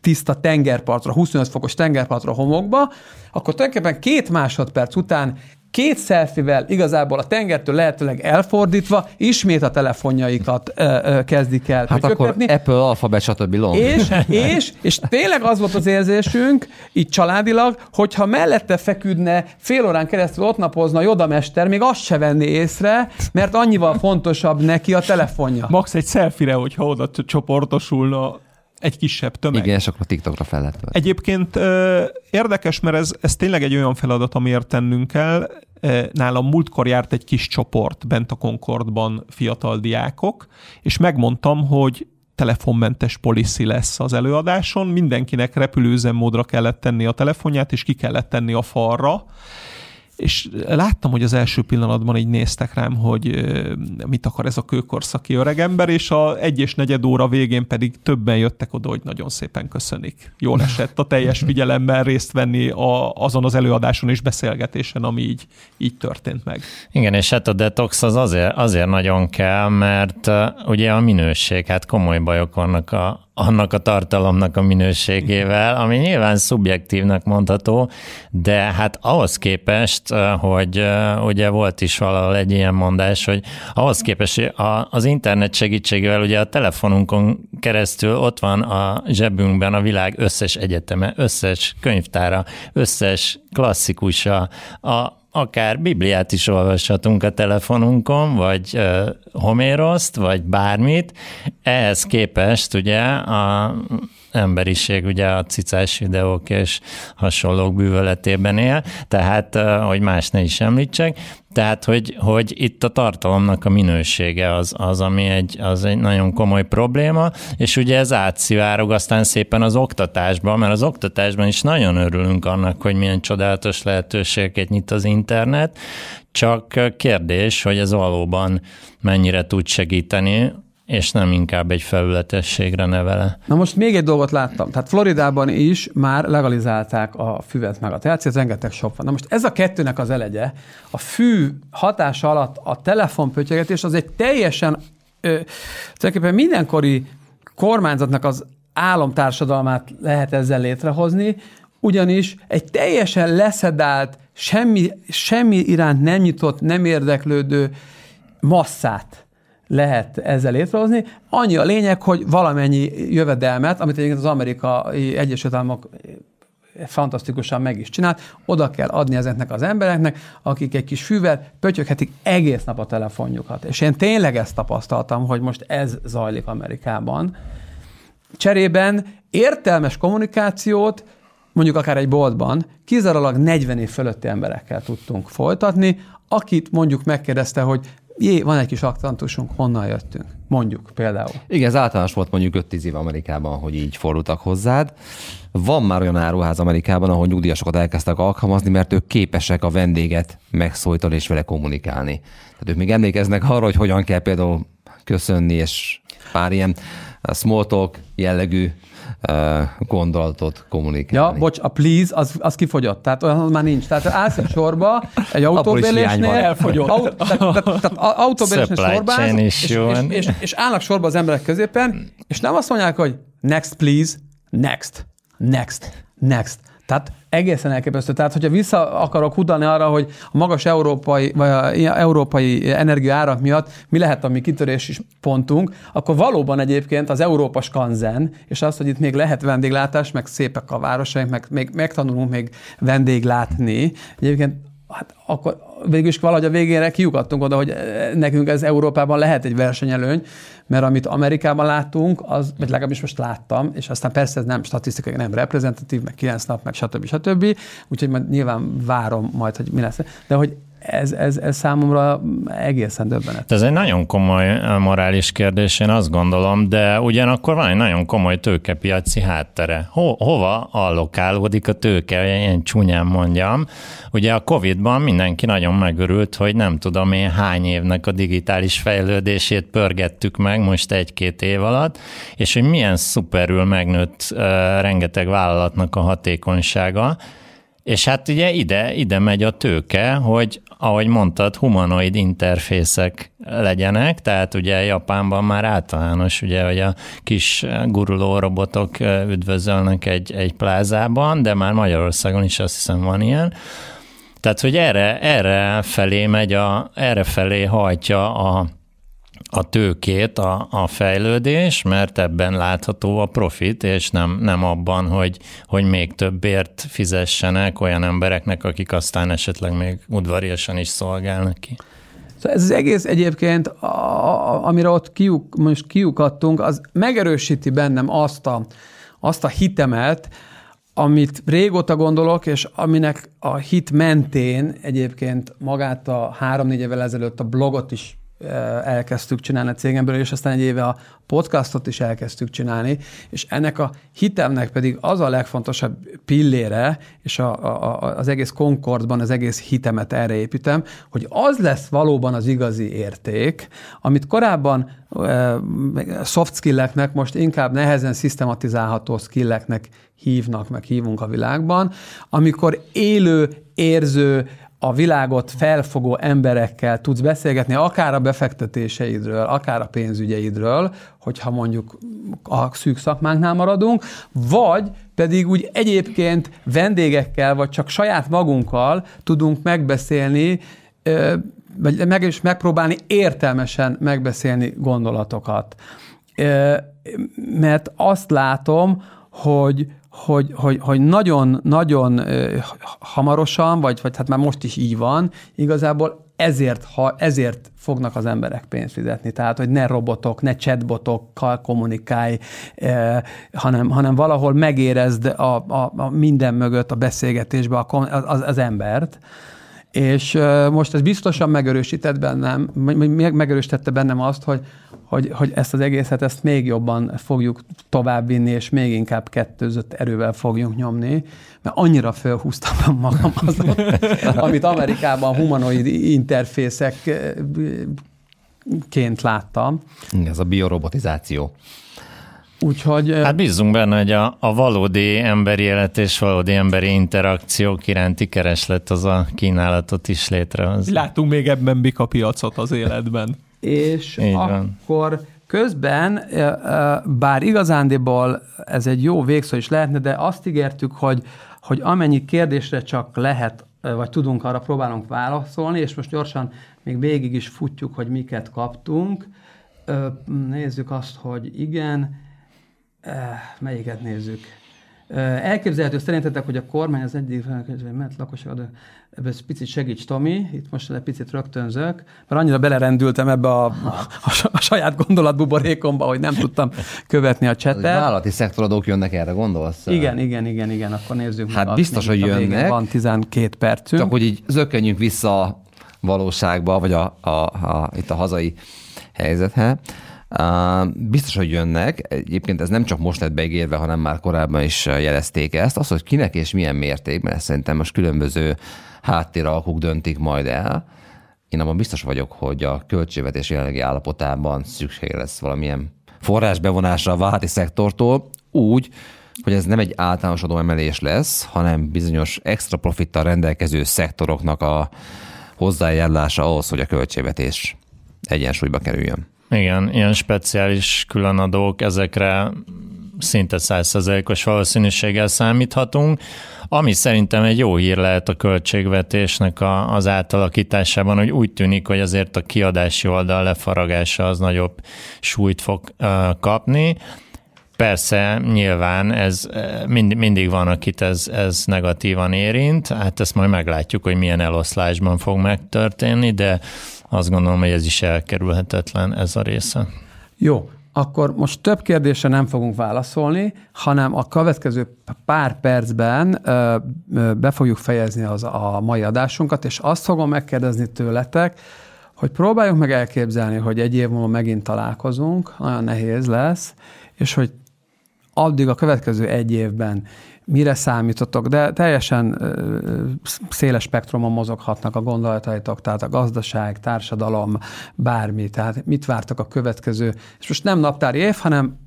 tiszta tengerpartra, 25 fokos tengerpartra homokba, akkor tulajdonképpen két másodperc után két szelfivel igazából a tengertől lehetőleg elfordítva ismét a telefonjaikat ö, ö, kezdik el Hát akkor Apple, Alphabet, stb. Long. és, és, és tényleg az volt az érzésünk, így családilag, hogyha mellette feküdne, fél órán keresztül ott napozna a jodamester, még azt se venni észre, mert annyival fontosabb neki a telefonja. Max egy selfie hogyha oda csoportosulna egy kisebb tömeg. Igen, és akkor a TikTokra fel lehet tölteni. Egyébként érdekes, mert ez, ez tényleg egy olyan feladat, amiért tennünk kell. Nálam múltkor járt egy kis csoport bent a Concordban fiatal diákok, és megmondtam, hogy telefonmentes policy lesz az előadáson, mindenkinek repülőüzemmódra kellett tenni a telefonját, és ki kellett tenni a falra, és láttam, hogy az első pillanatban így néztek rám, hogy mit akar ez a kőkorszaki öregember, és a egy és negyed óra végén pedig többen jöttek oda, hogy nagyon szépen köszönik. Jól esett a teljes figyelemmel részt venni a, azon az előadáson és beszélgetésen, ami így, így történt meg. Igen, és hát a detox az azért, azért nagyon kell, mert ugye a minőség, hát komoly bajok vannak a, annak a tartalomnak a minőségével, ami nyilván szubjektívnak mondható, de hát ahhoz képest, hogy ugye volt is valahol egy ilyen mondás, hogy ahhoz képest, az internet segítségével ugye a telefonunkon keresztül ott van a zsebünkben a világ összes egyeteme, összes könyvtára, összes klasszikusa, a akár Bibliát is olvashatunk a telefonunkon, vagy uh, Homéroszt, vagy bármit. Ehhez képest ugye a emberiség ugye a cicás videók és hasonlók bűvöletében él, tehát, hogy más ne is említsek, tehát, hogy, hogy itt a tartalomnak a minősége az, az ami egy, az egy nagyon komoly probléma, és ugye ez átszivárog aztán szépen az oktatásban, mert az oktatásban is nagyon örülünk annak, hogy milyen csodálatos lehetőségeket nyit az internet, csak kérdés, hogy ez valóban mennyire tud segíteni és nem inkább egy felületességre nevele. Na most még egy dolgot láttam. Tehát Floridában is már legalizálták a füvet meg a THC, ez rengeteg shop van. Na most ez a kettőnek az elegye, a fű hatása alatt a telefonpötyegetés az egy teljesen, ö, tulajdonképpen mindenkori kormányzatnak az álomtársadalmát lehet ezzel létrehozni, ugyanis egy teljesen leszedált, semmi, semmi iránt nem nyitott, nem érdeklődő masszát lehet ezzel létrehozni. Annyi a lényeg, hogy valamennyi jövedelmet, amit egyébként az Amerikai Egyesült Államok fantasztikusan meg is csinált, oda kell adni ezeknek az embereknek, akik egy kis fűvel pötyöghetik egész nap a telefonjukat. És én tényleg ezt tapasztaltam, hogy most ez zajlik Amerikában. Cserében értelmes kommunikációt, mondjuk akár egy boltban, kizárólag 40 év fölötti emberekkel tudtunk folytatni, akit mondjuk megkérdezte, hogy jé, van egy kis aktantusunk, honnan jöttünk, mondjuk például. Igen, ez általános volt mondjuk 5-10 év Amerikában, hogy így fordultak hozzád. Van már olyan áruház Amerikában, ahol nyugdíjasokat elkezdtek alkalmazni, mert ők képesek a vendéget megszólítani és vele kommunikálni. Tehát ők még emlékeznek arra, hogy hogyan kell például köszönni, és pár ilyen small talk jellegű gondolatot kommunikálni. Ja, bocs, a please, az, az kifogyott, tehát olyan már nincs. Tehát állsz a sorba, egy autóbérlésnél, elfogyott. Au, tehát, tehát, tehát autóbérlésnél sorban, és, és, és, és, állnak sorba az emberek középen, és nem azt mondják, hogy next please, next, next, next. Tehát egészen elképesztő. Tehát, hogyha vissza akarok utalni arra, hogy a magas európai, vagy a európai energiaárak miatt mi lehet a mi kitörési pontunk, akkor valóban egyébként az Európa skanzen, és az, hogy itt még lehet vendéglátás, meg szépek a városaink, meg még megtanulunk még vendéglátni, egyébként hát akkor végül is valahogy a végére kiukadtunk oda, hogy nekünk ez Európában lehet egy versenyelőny, mert amit Amerikában láttunk, az, vagy legalábbis most láttam, és aztán persze ez nem statisztikai, nem reprezentatív, meg 9 nap, meg stb. stb. Úgyhogy majd nyilván várom majd, hogy mi lesz. De hogy ez, ez, ez számomra egészen döbbenet. Ez egy nagyon komoly morális kérdés, én azt gondolom, de ugyanakkor van egy nagyon komoly tőkepiaci háttere. Ho, hova allokálódik a tőke, ilyen csúnyán mondjam. Ugye a Covid-ban mindenki nagyon megörült, hogy nem tudom én hány évnek a digitális fejlődését pörgettük meg most egy-két év alatt, és hogy milyen szuperül megnőtt uh, rengeteg vállalatnak a hatékonysága, és hát ugye ide, ide megy a tőke, hogy ahogy mondtad, humanoid interfészek legyenek, tehát ugye Japánban már általános, ugye, hogy a kis guruló robotok üdvözölnek egy, egy plázában, de már Magyarországon is azt hiszem van ilyen, Tehát, hogy erre, erre felé megy, a, erre felé hajtja a, a tőkét a, a fejlődés, mert ebben látható a profit, és nem, nem abban, hogy, hogy még többért fizessenek olyan embereknek, akik aztán esetleg még udvariasan is szolgálnak ki. Szóval ez az egész egyébként, a, amire ott kiuk, most kiukadtunk, az megerősíti bennem azt a, azt a hitemet, amit régóta gondolok, és aminek a hit mentén egyébként magát a három-négy évvel ezelőtt a blogot is elkezdtük csinálni a cégemből, és aztán egy éve a podcastot is elkezdtük csinálni, és ennek a hitemnek pedig az a legfontosabb pillére, és a, a, az egész Concordban az egész hitemet erre építem, hogy az lesz valóban az igazi érték, amit korábban e, soft skilleknek, most inkább nehezen szisztematizálható skilleknek hívnak, meg hívunk a világban, amikor élő, érző, a világot felfogó emberekkel tudsz beszélgetni, akár a befektetéseidről, akár a pénzügyeidről, hogyha mondjuk a szűk szakmánknál maradunk, vagy pedig úgy egyébként vendégekkel, vagy csak saját magunkkal tudunk megbeszélni, vagy meg is megpróbálni értelmesen megbeszélni gondolatokat. Mert azt látom, hogy, hogy, hogy, hogy nagyon, nagyon hamarosan, vagy, vagy hát már most is így van, igazából ezért, ha, ezért fognak az emberek pénzt fizetni. Tehát, hogy ne robotok, ne chatbotokkal kommunikálj, eh, hanem, hanem valahol megérezd a, a, a minden mögött a beszélgetésbe a, az, az embert. És most ez biztosan megerősített bennem, megerősítette bennem azt, hogy, hogy, hogy ezt az egészet ezt még jobban fogjuk továbbvinni, és még inkább kettőzött erővel fogjuk nyomni, mert annyira felhúztam magam azon, amit Amerikában humanoid interfészekként láttam. Ez a biorobotizáció. Úgyhogy... Hát bízunk benne, hogy a, a valódi emberi élet és valódi emberi interakciók iránti kereslet az a kínálatot is létrehoz. Látunk még ebben bika piacot az életben és Így akkor van. közben, bár igazándiból ez egy jó végszó is lehetne, de azt ígértük, hogy, hogy amennyi kérdésre csak lehet, vagy tudunk, arra próbálunk válaszolni, és most gyorsan még végig is futjuk, hogy miket kaptunk. Nézzük azt, hogy igen, melyiket nézzük. Elképzelhető szerintetek, hogy a kormány az egyik mert lakosság adó, ebben picit segíts Tomi, itt most egy picit rögtönzök, mert annyira belerendültem ebbe a, a, a saját gondolatbuborékomba, hogy nem tudtam követni a csetet. Vállalati szektoradók jönnek erre, gondolsz? Igen, igen, igen, igen, akkor nézzük Hát meg biztos, hogy jönnek. Van 12 percünk. Csak hogy így zökkenjünk vissza a valóságba, vagy a, a, a, itt a hazai helyzethez. Biztos, hogy jönnek. Egyébként ez nem csak most lett beígérve, hanem már korábban is jelezték ezt. Az, hogy kinek és milyen mértékben, ezt szerintem most különböző háttéralkuk döntik majd el. Én abban biztos vagyok, hogy a költségvetés jelenlegi állapotában szükség lesz valamilyen forrás bevonásra a vállalati szektortól, úgy, hogy ez nem egy általános adóemelés lesz, hanem bizonyos extra profittal rendelkező szektoroknak a hozzájárulása ahhoz, hogy a költségvetés egyensúlyba kerüljön. Igen, ilyen speciális különadók, ezekre szinte százszerzelékos valószínűséggel számíthatunk, ami szerintem egy jó hír lehet a költségvetésnek a, az átalakításában, hogy úgy tűnik, hogy azért a kiadási oldal lefaragása az nagyobb súlyt fog uh, kapni. Persze, nyilván ez mind, mindig van, akit ez, ez negatívan érint, hát ezt majd meglátjuk, hogy milyen eloszlásban fog megtörténni, de azt gondolom, hogy ez is elkerülhetetlen ez a része. Jó, akkor most több kérdésre nem fogunk válaszolni, hanem a következő pár percben ö, be fogjuk fejezni az a mai adásunkat, és azt fogom megkérdezni tőletek, hogy próbáljuk meg elképzelni, hogy egy év múlva megint találkozunk, nagyon nehéz lesz, és hogy addig a következő egy évben mire számítotok, de teljesen széles spektrumon mozoghatnak a gondolataitok, tehát a gazdaság, társadalom, bármi, tehát mit vártak a következő, és most nem naptári év, hanem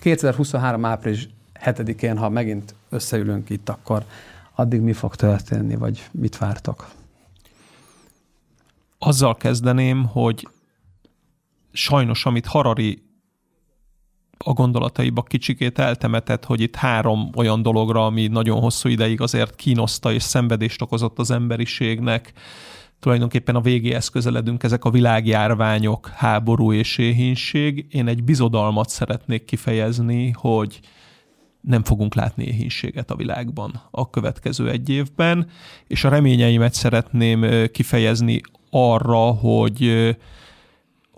2023. április 7-én, ha megint összeülünk itt, akkor addig mi fog történni, vagy mit vártok? Azzal kezdeném, hogy sajnos, amit Harari a gondolataiba kicsikét eltemetett, hogy itt három olyan dologra, ami nagyon hosszú ideig azért kínoszta és szenvedést okozott az emberiségnek, tulajdonképpen a végéhez közeledünk, ezek a világjárványok, háború és éhínség. Én egy bizodalmat szeretnék kifejezni, hogy nem fogunk látni éhínséget a világban a következő egy évben, és a reményeimet szeretném kifejezni arra, hogy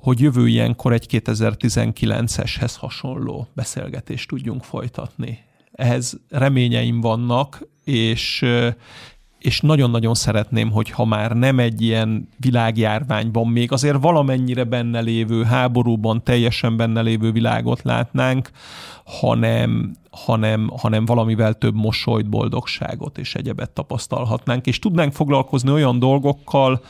hogy jövő ilyenkor egy 2019-eshez hasonló beszélgetést tudjunk folytatni. Ehhez reményeim vannak, és, és nagyon-nagyon szeretném, hogy ha már nem egy ilyen világjárványban, még azért valamennyire benne lévő, háborúban teljesen benne lévő világot látnánk, hanem, hanem, hanem valamivel több mosolyt, boldogságot és egyebet tapasztalhatnánk, és tudnánk foglalkozni olyan dolgokkal,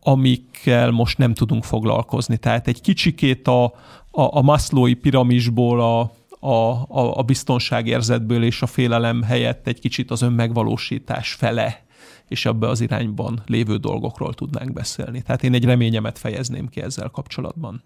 amikkel most nem tudunk foglalkozni. Tehát egy kicsikét a, a, a Maslow'i piramisból a, a, a, a biztonságérzetből és a félelem helyett egy kicsit az önmegvalósítás fele és abba az irányban lévő dolgokról tudnánk beszélni. Tehát én egy reményemet fejezném ki ezzel kapcsolatban.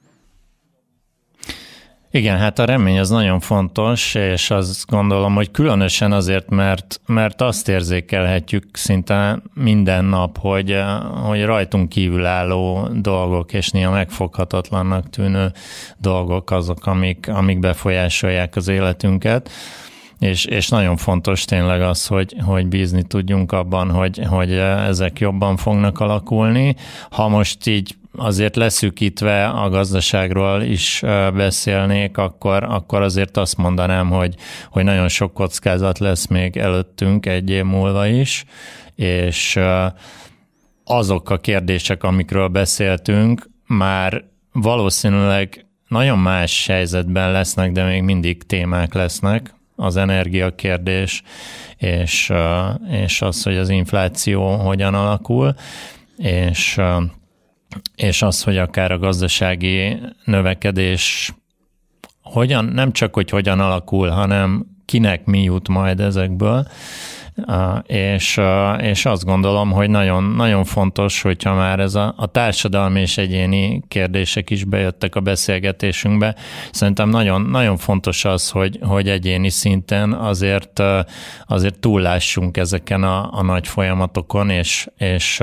Igen, hát a remény az nagyon fontos, és azt gondolom, hogy különösen azért, mert, mert azt érzékelhetjük szinte minden nap, hogy, hogy rajtunk kívülálló dolgok, és néha megfoghatatlannak tűnő dolgok azok, amik, amik befolyásolják az életünket. És, és nagyon fontos tényleg az, hogy, hogy bízni tudjunk abban, hogy, hogy ezek jobban fognak alakulni. Ha most így azért leszűkítve a gazdaságról is beszélnék, akkor, akkor azért azt mondanám, hogy, hogy nagyon sok kockázat lesz még előttünk egy év múlva is, és azok a kérdések, amikről beszéltünk, már valószínűleg nagyon más helyzetben lesznek, de még mindig témák lesznek, az energiakérdés, és, és az, hogy az infláció hogyan alakul, és és az, hogy akár a gazdasági növekedés hogyan, nem csak, hogy hogyan alakul, hanem kinek mi jut majd ezekből, és, és azt gondolom, hogy nagyon, nagyon fontos, hogyha már ez a, a társadalmi és egyéni kérdések is bejöttek a beszélgetésünkbe. Szerintem nagyon, nagyon fontos az, hogy, hogy egyéni szinten azért, azért túllássunk ezeken a, a nagy folyamatokon, és, és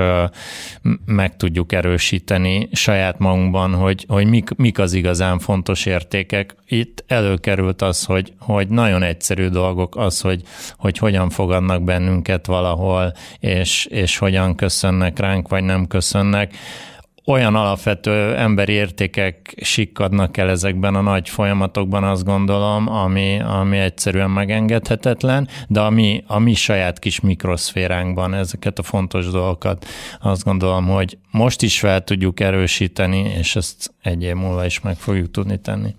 meg tudjuk erősíteni saját magunkban, hogy, hogy mik, mik az igazán fontos értékek. Itt előkerült az, hogy, hogy nagyon egyszerű dolgok az, hogy, hogy hogyan fogadnak bennünket valahol, és, és hogyan köszönnek ránk, vagy nem köszönnek olyan alapvető emberi értékek sikkadnak el ezekben a nagy folyamatokban, azt gondolom, ami, ami egyszerűen megengedhetetlen, de a mi, a mi saját kis mikroszféránkban ezeket a fontos dolgokat azt gondolom, hogy most is fel tudjuk erősíteni, és ezt egy év múlva is meg fogjuk tudni tenni.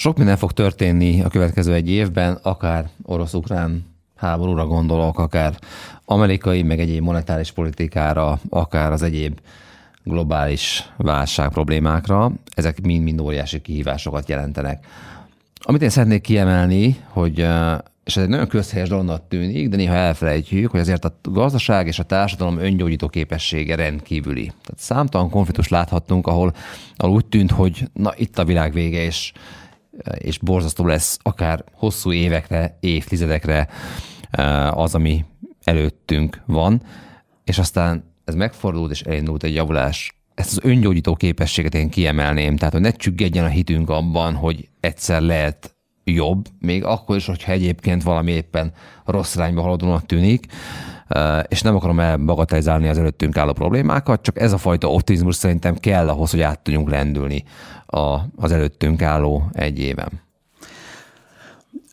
Sok minden fog történni a következő egy évben, akár orosz-ukrán háborúra gondolok, akár amerikai, meg egyéb monetáris politikára, akár az egyéb globális válság problémákra, ezek mind-mind óriási kihívásokat jelentenek. Amit én szeretnék kiemelni, hogy és ez egy nagyon közhelyes dolognak tűnik, de néha elfelejtjük, hogy azért a gazdaság és a társadalom öngyógyító képessége rendkívüli. Tehát számtalan konfliktus láthattunk, ahol, ahol úgy tűnt, hogy na itt a világ vége, és, és borzasztó lesz akár hosszú évekre, évtizedekre az, ami előttünk van, és aztán ez megfordult, és elindult egy javulás. Ezt az öngyógyító képességet én kiemelném, tehát hogy ne csüggedjen a hitünk abban, hogy egyszer lehet jobb, még akkor is, hogyha egyébként valami éppen rossz irányba haladónak tűnik, és nem akarom elbagatelizálni az előttünk álló problémákat, csak ez a fajta optimizmus szerintem kell ahhoz, hogy át tudjunk lendülni az előttünk álló egy éven.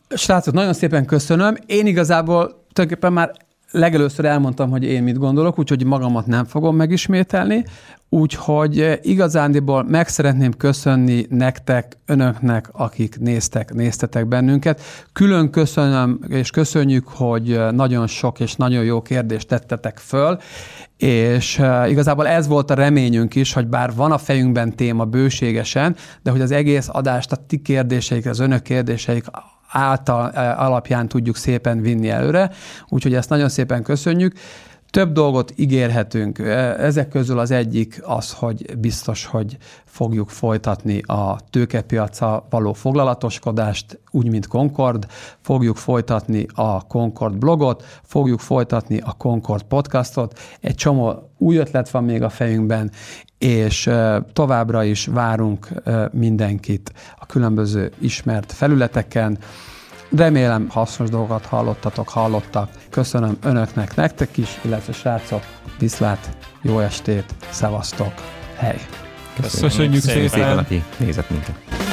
Srácok, nagyon szépen köszönöm. Én igazából tulajdonképpen már legelőször elmondtam, hogy én mit gondolok, úgyhogy magamat nem fogom megismételni. Úgyhogy igazándiból meg szeretném köszönni nektek, önöknek, akik néztek, néztetek bennünket. Külön köszönöm, és köszönjük, hogy nagyon sok és nagyon jó kérdést tettetek föl, és igazából ez volt a reményünk is, hogy bár van a fejünkben téma bőségesen, de hogy az egész adást a ti kérdéseik, az önök kérdéseik által, alapján tudjuk szépen vinni előre, úgyhogy ezt nagyon szépen köszönjük. Több dolgot ígérhetünk. Ezek közül az egyik az, hogy biztos, hogy fogjuk folytatni a tőkepiaca való foglalatoskodást, úgy, mint Concord, fogjuk folytatni a Concord blogot, fogjuk folytatni a Concord podcastot. Egy csomó új ötlet van még a fejünkben, és továbbra is várunk mindenkit a különböző ismert felületeken. Remélem hasznos dolgokat hallottatok, hallottak. Köszönöm önöknek, nektek is, illetve srácok, viszlát, jó estét, szevasztok, hely! Köszönjük, Köszönjük szépen, szépen, aki nézett minket.